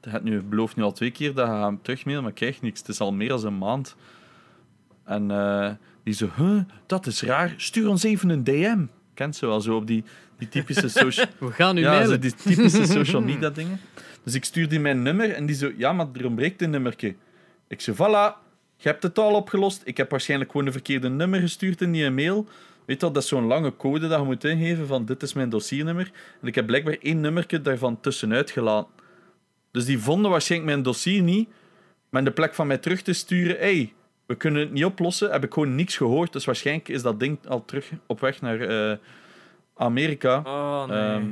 je hebt nu beloofd nu al twee keer dat je hem terugmailen, maar krijg niks. Het is al meer dan een maand. En eh, die zo, huh, dat is raar, stuur ons even een DM. Kent ze wel, zo op die, die typische social... [LAUGHS] We gaan nu ja, mailen. zo die typische [LAUGHS] social media dingen. Dus ik stuur die mijn nummer en die zo, ja, maar er ontbreekt een nummertje. Ik zo, voilà, je hebt het al opgelost. Ik heb waarschijnlijk gewoon een verkeerde nummer gestuurd in die mail. Weet wel, dat is zo'n lange code dat je moet ingeven van dit is mijn dossiernummer. En ik heb blijkbaar één nummertje daarvan tussenuit gelaten. Dus die vonden waarschijnlijk mijn dossier niet. Maar in de plek van mij terug te sturen, hey, we kunnen het niet oplossen, heb ik gewoon niks gehoord. Dus waarschijnlijk is dat ding al terug op weg naar eh, Amerika. Oh, nee. Ehm,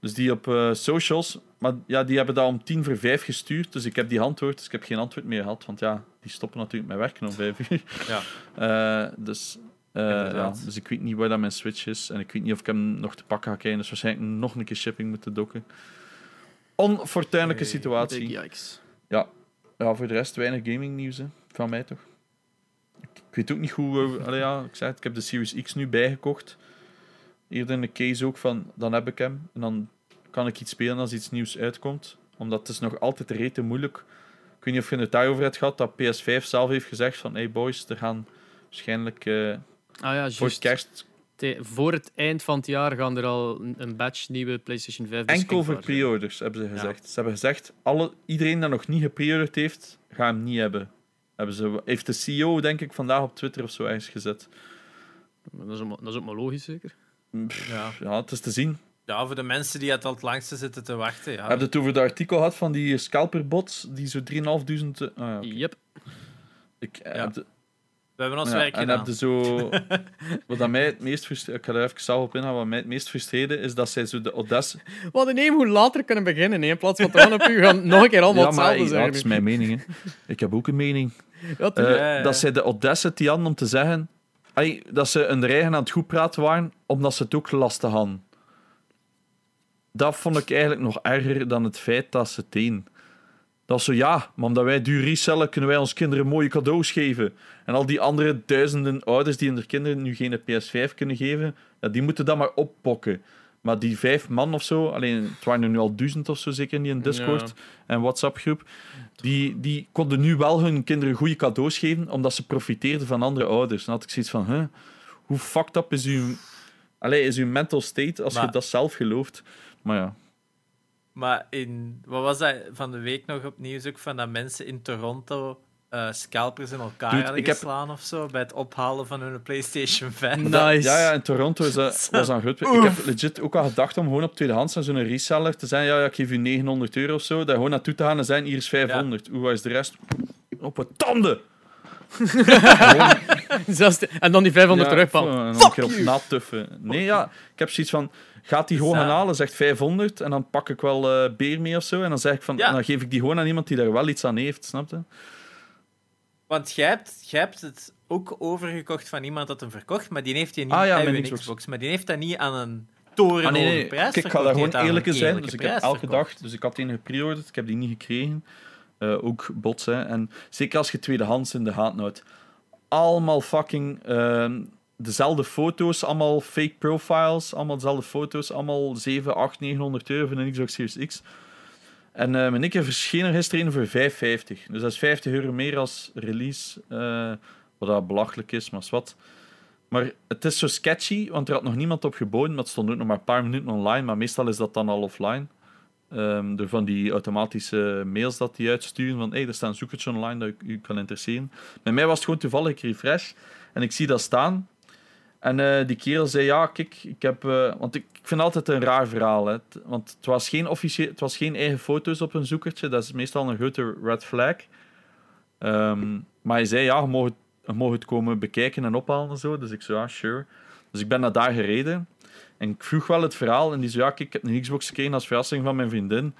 dus die op eh, socials. Maar ja, die hebben dat om tien voor vijf gestuurd. Dus ik heb die antwoord. Dus ik heb geen antwoord meer gehad. Want ja, die stoppen natuurlijk met werken om vijf uur. ja. [LAUGHS] Eh, dus, eh, ja, dus ik weet niet waar dat mijn Switch is. En ik weet niet of ik hem nog te pakken ga krijgen. Dus waarschijnlijk nog een keer shipping moeten dokken. Onfortuinlijke Hey, situatie. Yikes. Ja, voor de rest weinig gaming nieuws. Hè. Van mij toch. Ik, ik weet ook niet hoe. we- [LAUGHS] allee, ja, ik zei het, ik heb de Series X nu bijgekocht. Eerder in de case ook van, dan heb ik hem. En dan kan ik iets spelen als iets nieuws uitkomt. Omdat het is nog altijd rete moeilijk. Ik weet niet of je het daarover hebt gehad, dat PS5 zelf heeft gezegd van, hey boys, er gaan waarschijnlijk eh, Ah ja, voor kerst Te- voor het eind van het jaar gaan er al een, batch nieuwe PlayStation 5 enkel voor pre-orders, hebben ze gezegd. Ze hebben gezegd, alle, iedereen dat nog niet gepreorderd heeft, gaat hem niet hebben. hebben ze, heeft de CEO, denk ik, vandaag op Twitter of zo ergens gezet. Dat is, ook, maar- dat is ook maar logisch, zeker. Pff, Ja. ja, het is te zien. ja, voor de mensen die het al het langste zitten te wachten. Ja. Heb je het over het artikel gehad van die scalperbots die zo 3.500... eh, Ah, ja. Yep. Ik, eh, Ja. heb de- We hebben ons ja, werk en gedaan. heb je zo... [LAUGHS] wat dat mij het meest frustreerde... Ik ga er even zelf op ingaan. Wat mij het meest frustreerde is dat zij zo de Odessa... We hadden even hoe later kunnen beginnen, hè, in plaats van te gaan op u gaan nog een keer allemaal ja, maar hetzelfde ja, zeggen. dat is mijn mening. Hè. Ik heb ook een mening. [LAUGHS] Ja, Eh. Ja, ja. Dat zij de audacity hadden om te zeggen... Ay, dat ze een eigen aan het goed praten waren, omdat ze het ook lastig hadden. Dat vond ik eigenlijk nog erger dan het feit dat ze het deden. Dat is zo, ja, maar omdat wij duur resellen, kunnen wij ons kinderen mooie cadeaus geven. En al die andere duizenden ouders die hun kinderen nu geen PS5 kunnen geven, ja, die moeten dat maar oppokken. Maar die vijf man of zo, alleen het waren er nu al duizend of zo zeker in die Discord en WhatsApp groep, die, die konden nu wel hun kinderen goede cadeaus geven, omdat ze profiteerden van andere ouders. Dan had ik zoiets van, huh, hoe fucked up is uw, allez, is uw mental state als je dat zelf gelooft? Maar ja. Maar in, wat was dat van de week nog opnieuw ook van dat mensen in Toronto uh, scalpers in elkaar Dude, hadden geslaan heb... of zo bij het ophalen van hun PlayStation 5. Nice. Ja, ja, in Toronto is dat, [LAUGHS] was dat goed. Ik heb legit ook al gedacht om gewoon op tweedehands aan zo'n reseller te zijn. Ja, ja, ik geef u 900 euro of zo. Daar gewoon naartoe te gaan en zijn hier is 500. Hoe is de rest? Op het tanden! [LAUGHS] en dan die 500 ja, dan een keer op natuffen. Nee, ja, ik heb zoiets van gaat die gewoon gaan halen, zegt 500 en dan pak ik wel uh, beer mee of zo. En dan, zeg ik van, dan geef ik die gewoon aan iemand die daar wel iets aan heeft, snap je? Want jij hebt, jij hebt het ook overgekocht van iemand dat hem verkocht, maar die heeft je niet ah, ja, mijn Xbox. Maar die heeft dat niet aan een torenhoge ah, nee, nee. prijs Kijk, ik ga daar gewoon eerlijk in zijn. Dus ik heb elke dag, dus ik had een gepreorderd, ik heb die niet gekregen. Uh, ook bots, hè. En zeker als je tweedehands in de hand houdt. Allemaal fucking uh, dezelfde foto's, allemaal fake profiles, allemaal dezelfde foto's, allemaal 7, 8, 900 euro voor een Xbox Series X. En uh, mijn keer verscheen er gisteren voor 5,50. Dus dat is 50 euro meer als release. Uh, wat dat belachelijk is, maar wat. Maar het is zo sketchy, want er had nog niemand op geboden. Maar stond ook nog maar een paar minuten online. Maar meestal is dat dan al offline. Um, door van die automatische mails dat die uitsturen. Van hey, er staan zoekertjes online dat u kan interesseren. Bij mij was het gewoon toevallig refresh. En ik zie dat staan. En uh, die kerel zei, ja, kijk, ik heb... Uh, want ik, vind altijd een raar verhaal. Hè. Want het was, geen officieel, het was geen eigen foto's op een zoekertje. Dat is meestal een grote red flag. Um, maar hij zei, ja, je mag, het komen bekijken en ophalen en zo. Dus ik zei, ja, sure. Dus ik ben naar daar gereden. En ik vroeg wel het verhaal. En die zei, ja, ik heb een Xbox gekregen als verrassing van mijn vriendin.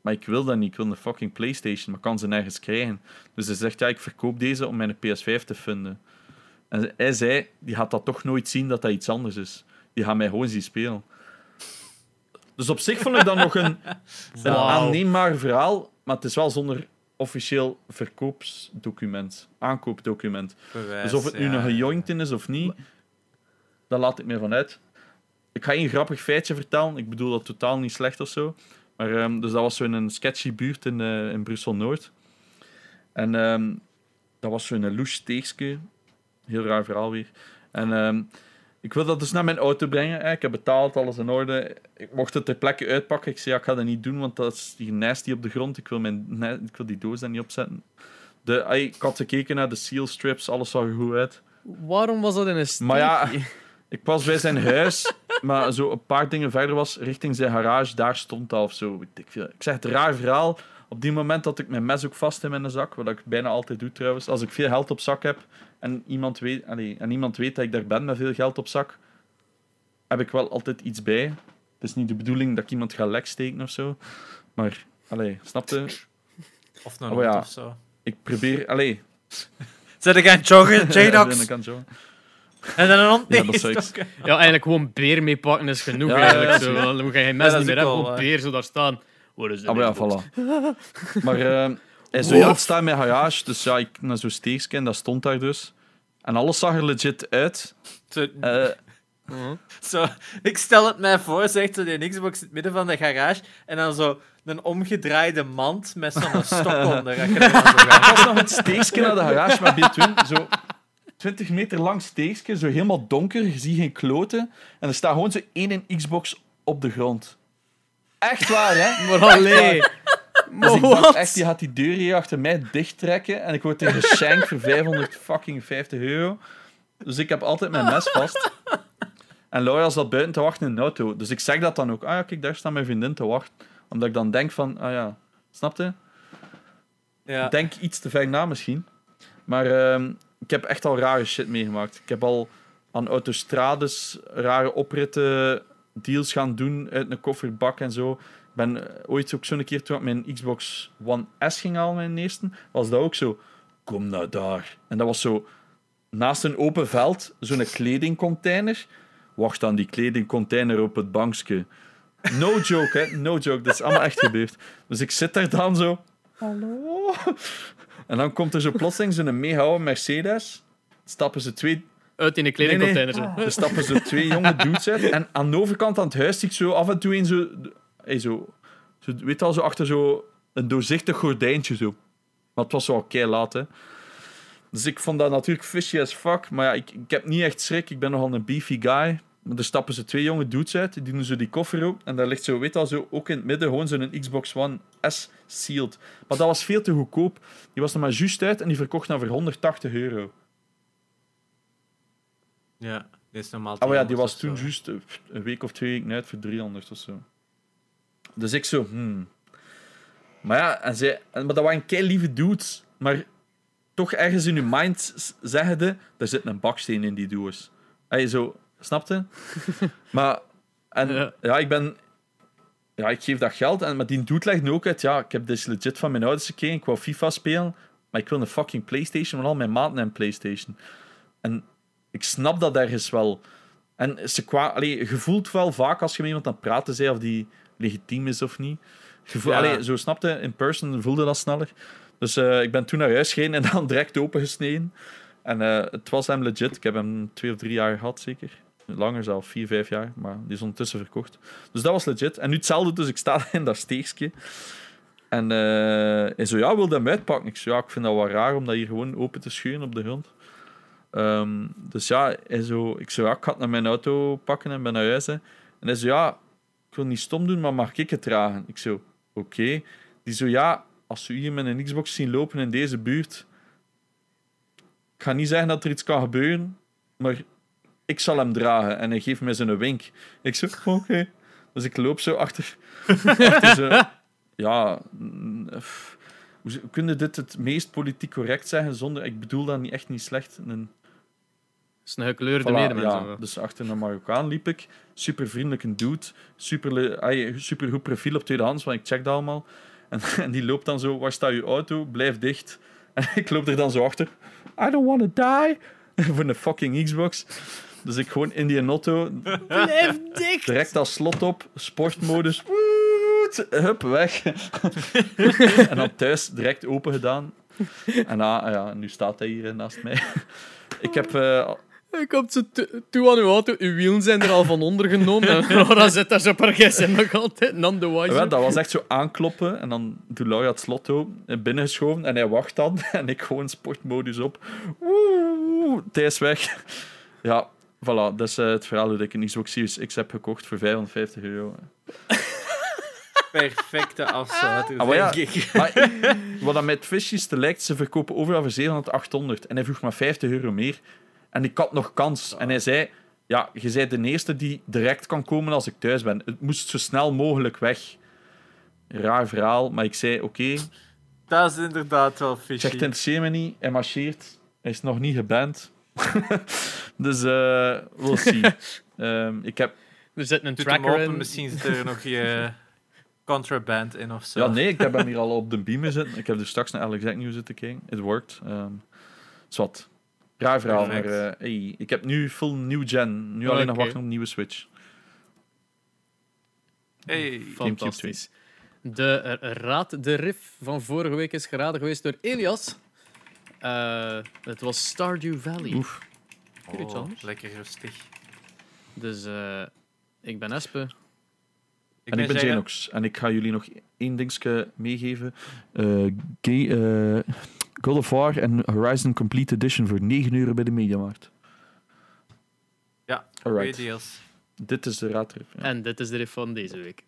Maar ik wil dat niet. Ik wil een fucking Playstation. Maar kan ze nergens krijgen. Dus hij zegt, ja, ik verkoop deze om mijn PS5 te vinden. En hij zei, die gaat dat toch nooit zien dat dat iets anders is. Die gaat mij gewoon zien spelen. Dus op zich vond ik dat nog een, [LAUGHS] een aanneembaar verhaal, maar het is wel zonder officieel verkoopsdocument, aankoopdocument. dus of het nu nog een jointin is of niet, daar laat ik me vanuit. Ik ga één grappig feitje vertellen. Ik bedoel dat totaal niet slecht of zo. Maar, um, dus dat was zo in een sketchy buurt in, uh, in Brussel-Noord. En um, dat was zo'n louche steekje. Heel raar verhaal weer. En um, ik wil dat dus naar mijn auto brengen. Ik heb betaald, alles in orde. Ik mocht het ter plekke uitpakken. Ik zei, ja, ik ga dat niet doen, want dat is die nasty op de grond. Ik wil, mijn, ik wil die doos daar niet opzetten. De, ik had gekeken naar de seal strips, alles zag er goed uit. Waarom was dat in een steek? Maar ja, [LAUGHS] ik was bij zijn huis, maar zo een paar dingen verder was, richting zijn garage, daar stond dat of zo. Ik, ik zeg het raar verhaal. Op die moment had ik mijn mes ook vast in mijn zak, wat ik bijna altijd doe trouwens. Als ik veel geld op zak heb, en iemand, weet, allee, en iemand weet dat ik daar ben met veel geld op zak, heb ik wel altijd iets bij. Het is niet de bedoeling dat ik iemand ga lek steken of zo. Maar, allee, snapte? Of een oh, ja, of zo. Ik probeer, allee. Zet ik aan joggen, [LAUGHS] J-Docs? ik aan joggen. En dan een hond? [LAUGHS] Ja, dat [LAUGHS] ja, eigenlijk gewoon beer mee pakken is genoeg. ja, eigenlijk, zo. Dan ga je geen mes niet meer hebben, gewoon beer zo daar staan. Wat is ah, ja, voilà. maar... Uh, hij zo, staat in mijn garage. Dus ja, ik naar zo'n steeksje dat stond daar dus. En alles zag er legit uit. Zo, uh, [LAUGHS] zo, ik stel het mij voor, zegt ze die Xbox in het midden van de garage. En dan zo een omgedraaide mand met zo'n [LAUGHS] stok onder. Het was nog het steeksje naar de garage, maar between, zo 20 meter lang steeksje, zo helemaal donker, je ziet geen kloten. En er staat gewoon zo één Xbox op de grond. Echt waar, hè? [LAUGHS] Maar alleen. Dus ik dacht echt, die gaat die deur hier achter mij dicht trekken en ik word tegen shank voor 550 euro. Dus ik heb altijd mijn mes vast. En Laura zat buiten te wachten in de auto. Dus ik zeg dat dan ook. Ah ja, kijk, daar staat mijn vriendin te wachten. Omdat ik dan denk van, ah ja, snapte? Ja. Denk iets te ver na misschien. Maar uh, ik heb echt al rare shit meegemaakt. Ik heb al aan autostrades rare opritten deals gaan doen uit een kofferbak en zo ben eh, ooit ook zo'n keer toen ik mijn Xbox One S ging halen, mijn eerste, was dat ook zo. Kom nou daar. En dat was zo naast een open veld, zo'n kledingcontainer. Wacht dan die kledingcontainer op het bankje. No joke, hè? No joke. Dat is allemaal echt gebeurd. Dus ik zit daar dan zo. hallo. En dan komt er zo plotseling zo'n mega oude Mercedes. Stappen ze twee Uit in een kledingcontainer. Nee. Er stappen zo twee jonge dudes uit. En aan de overkant aan het huis zie ik zo af en toe een zo... Hey, zo, zo weet al, zo achter zo een doorzichtig gordijntje zo. Maar het was zo kei laat, hè. Dus ik vond dat natuurlijk fishy as fuck. Maar ja, ik, ik heb niet echt schrik. Ik ben nogal een beefy guy. Maar er stappen ze twee jonge dudes uit. Die doen zo die koffer op. En daar ligt zo, weet al, zo ook in het midden gewoon zo'n Xbox One S sealed. Maar dat was veel te goedkoop. Die was er maar juist uit en die verkocht dan voor 180 euro. Ja, dit is normaal. Maar ja, 300 die was toen juist eh, een week of twee weken uit voor 300 of zo. Dus ik zo, hmm. Maar ja, en zij, en, maar dat waren kei lieve dudes. Maar toch ergens in je mind zeggen de, er zit een baksteen in die doos. Hey, zo, snapte? [LAUGHS] maar, en ja. Ja. ik ben... Ja, ik geef dat geld, en, maar die dude legt nu ook uit, ja, ik heb dus legit van mijn ouders gekregen, ik wou FIFA spelen, maar ik wil een fucking Playstation, want al mijn maten een Playstation. En ik snap dat ergens wel. En ze kwa allee, je voelt wel vaak als je met iemand aan het praten bent of die legitiem is of niet. Ja. allee, zo snapte, in person voelde dat sneller. Dus eh, ik ben toen naar huis gegaan en [LAUGHS] dan direct opengesneden. En eh, het was hem legit. Ik heb hem twee of drie jaar gehad, zeker. Langer zelf, vier, vijf jaar. Maar die is ondertussen verkocht. Dus dat was legit. En nu hetzelfde, dus ik sta [LAUGHS] in dat steegje. En eh, hij zo, ja, wil hem uitpakken? Ik zo, ja, ik vind dat wel raar om dat hier gewoon open te scheuren op de grond. Ehm, dus ja, hij zo, ik zo, ja, ik ga het naar mijn auto pakken en ben naar huis. hè. En hij zo, ja, ik wil niet stom doen, maar mag ik het dragen? Ik zo, oké. Die zo, ja, als we hier met een Xbox zien lopen in deze buurt, ik ga niet zeggen dat er iets kan gebeuren, maar ik zal hem dragen. En hij geeft mij zo'n wink. Ik zo, oké. Dus ik loop zo achter, [LAUGHS] achter zo, ja, pff, hoe ze- kun je dit het meest politiek correct zeggen zonder, ik bedoel dat niet echt niet slecht, een is een gekleurde Voilà, medemens. ja, dus achter een Marokkaan liep ik. Super vriendelijke dude. Super, ay, super goed profiel op tweedehands, want ik check dat allemaal. En, [LAUGHS] en die loopt dan zo: waar staat je auto? Blijf dicht. En [LAUGHS] ik loop er dan zo achter. I don't want to die. [LAUGHS] Voor een fucking Xbox. Dus ik gewoon in die auto. Blijf dicht! Direct dat slot op. Sportmodus. Woet, Hup, weg. en dan thuis direct open gedaan. En ah, ja, nu staat hij hier naast mij. Ik heb eh, Hij komt zo to- toe aan uw auto, uw wielen zijn er al van onder genomen. En Laura zit daar zo per gsm nog altijd, non the Ja, wiser. dat was echt zo aankloppen en dan doet Laura het slot open en binnengeschoven en hij wacht dan [LAUGHS] en ik gewoon sportmodus op. Woe, Thijs weg. Ja, voilà. Dat is eh, het verhaal dat ik een Xbox Series X heb gekocht voor 550 euro. Perfecte afsluiting, Ah, maar ja. denk ik. Maar wat dat met visjes te lijkt, ze verkopen overal voor 700, 800 en hij vroeg maar 50 euro meer. En ik had nog kans. En hij zei, ja, je bent de eerste die direct kan komen als ik thuis ben. Het moest zo snel mogelijk weg. Raar verhaal, maar ik zei, oké, Dat is inderdaad wel fishy. het interesseert me niet. Hij marcheert. Hij is nog niet geband. [LAUGHS] dus eh we'll see. [LAUGHS] Ehm, ik heb... Er zit een tracker open, in. misschien zit er nog je [LAUGHS] contraband in of zo. Ja, nee, ik heb hem hier al op de beamer zitten. Ik heb dus straks naar Alex Agnew zitten kijken. Het worked. Um, Zwat. Raar verhaal, maar eh, hey, ik heb nu full new gen. Nu alleen nog wachten op een nieuwe Switch. Hey. Fantastisch. De Raad de Riff van vorige week is geraden geweest door Elias. Eh, het was Stardew Valley. Oef. Oh, lekker rustig. Dus eh, ik ben Espe. en ik ben zeggen- Janox. En ik ga jullie nog één dingetje meegeven. Eh, Gay, eh, God of War en Horizon Complete Edition voor 9 euro bij de Mediamarkt. Ja, Alright. Goeie deals. Dit is de raadtrip. Ja. En dit is de riff van deze week.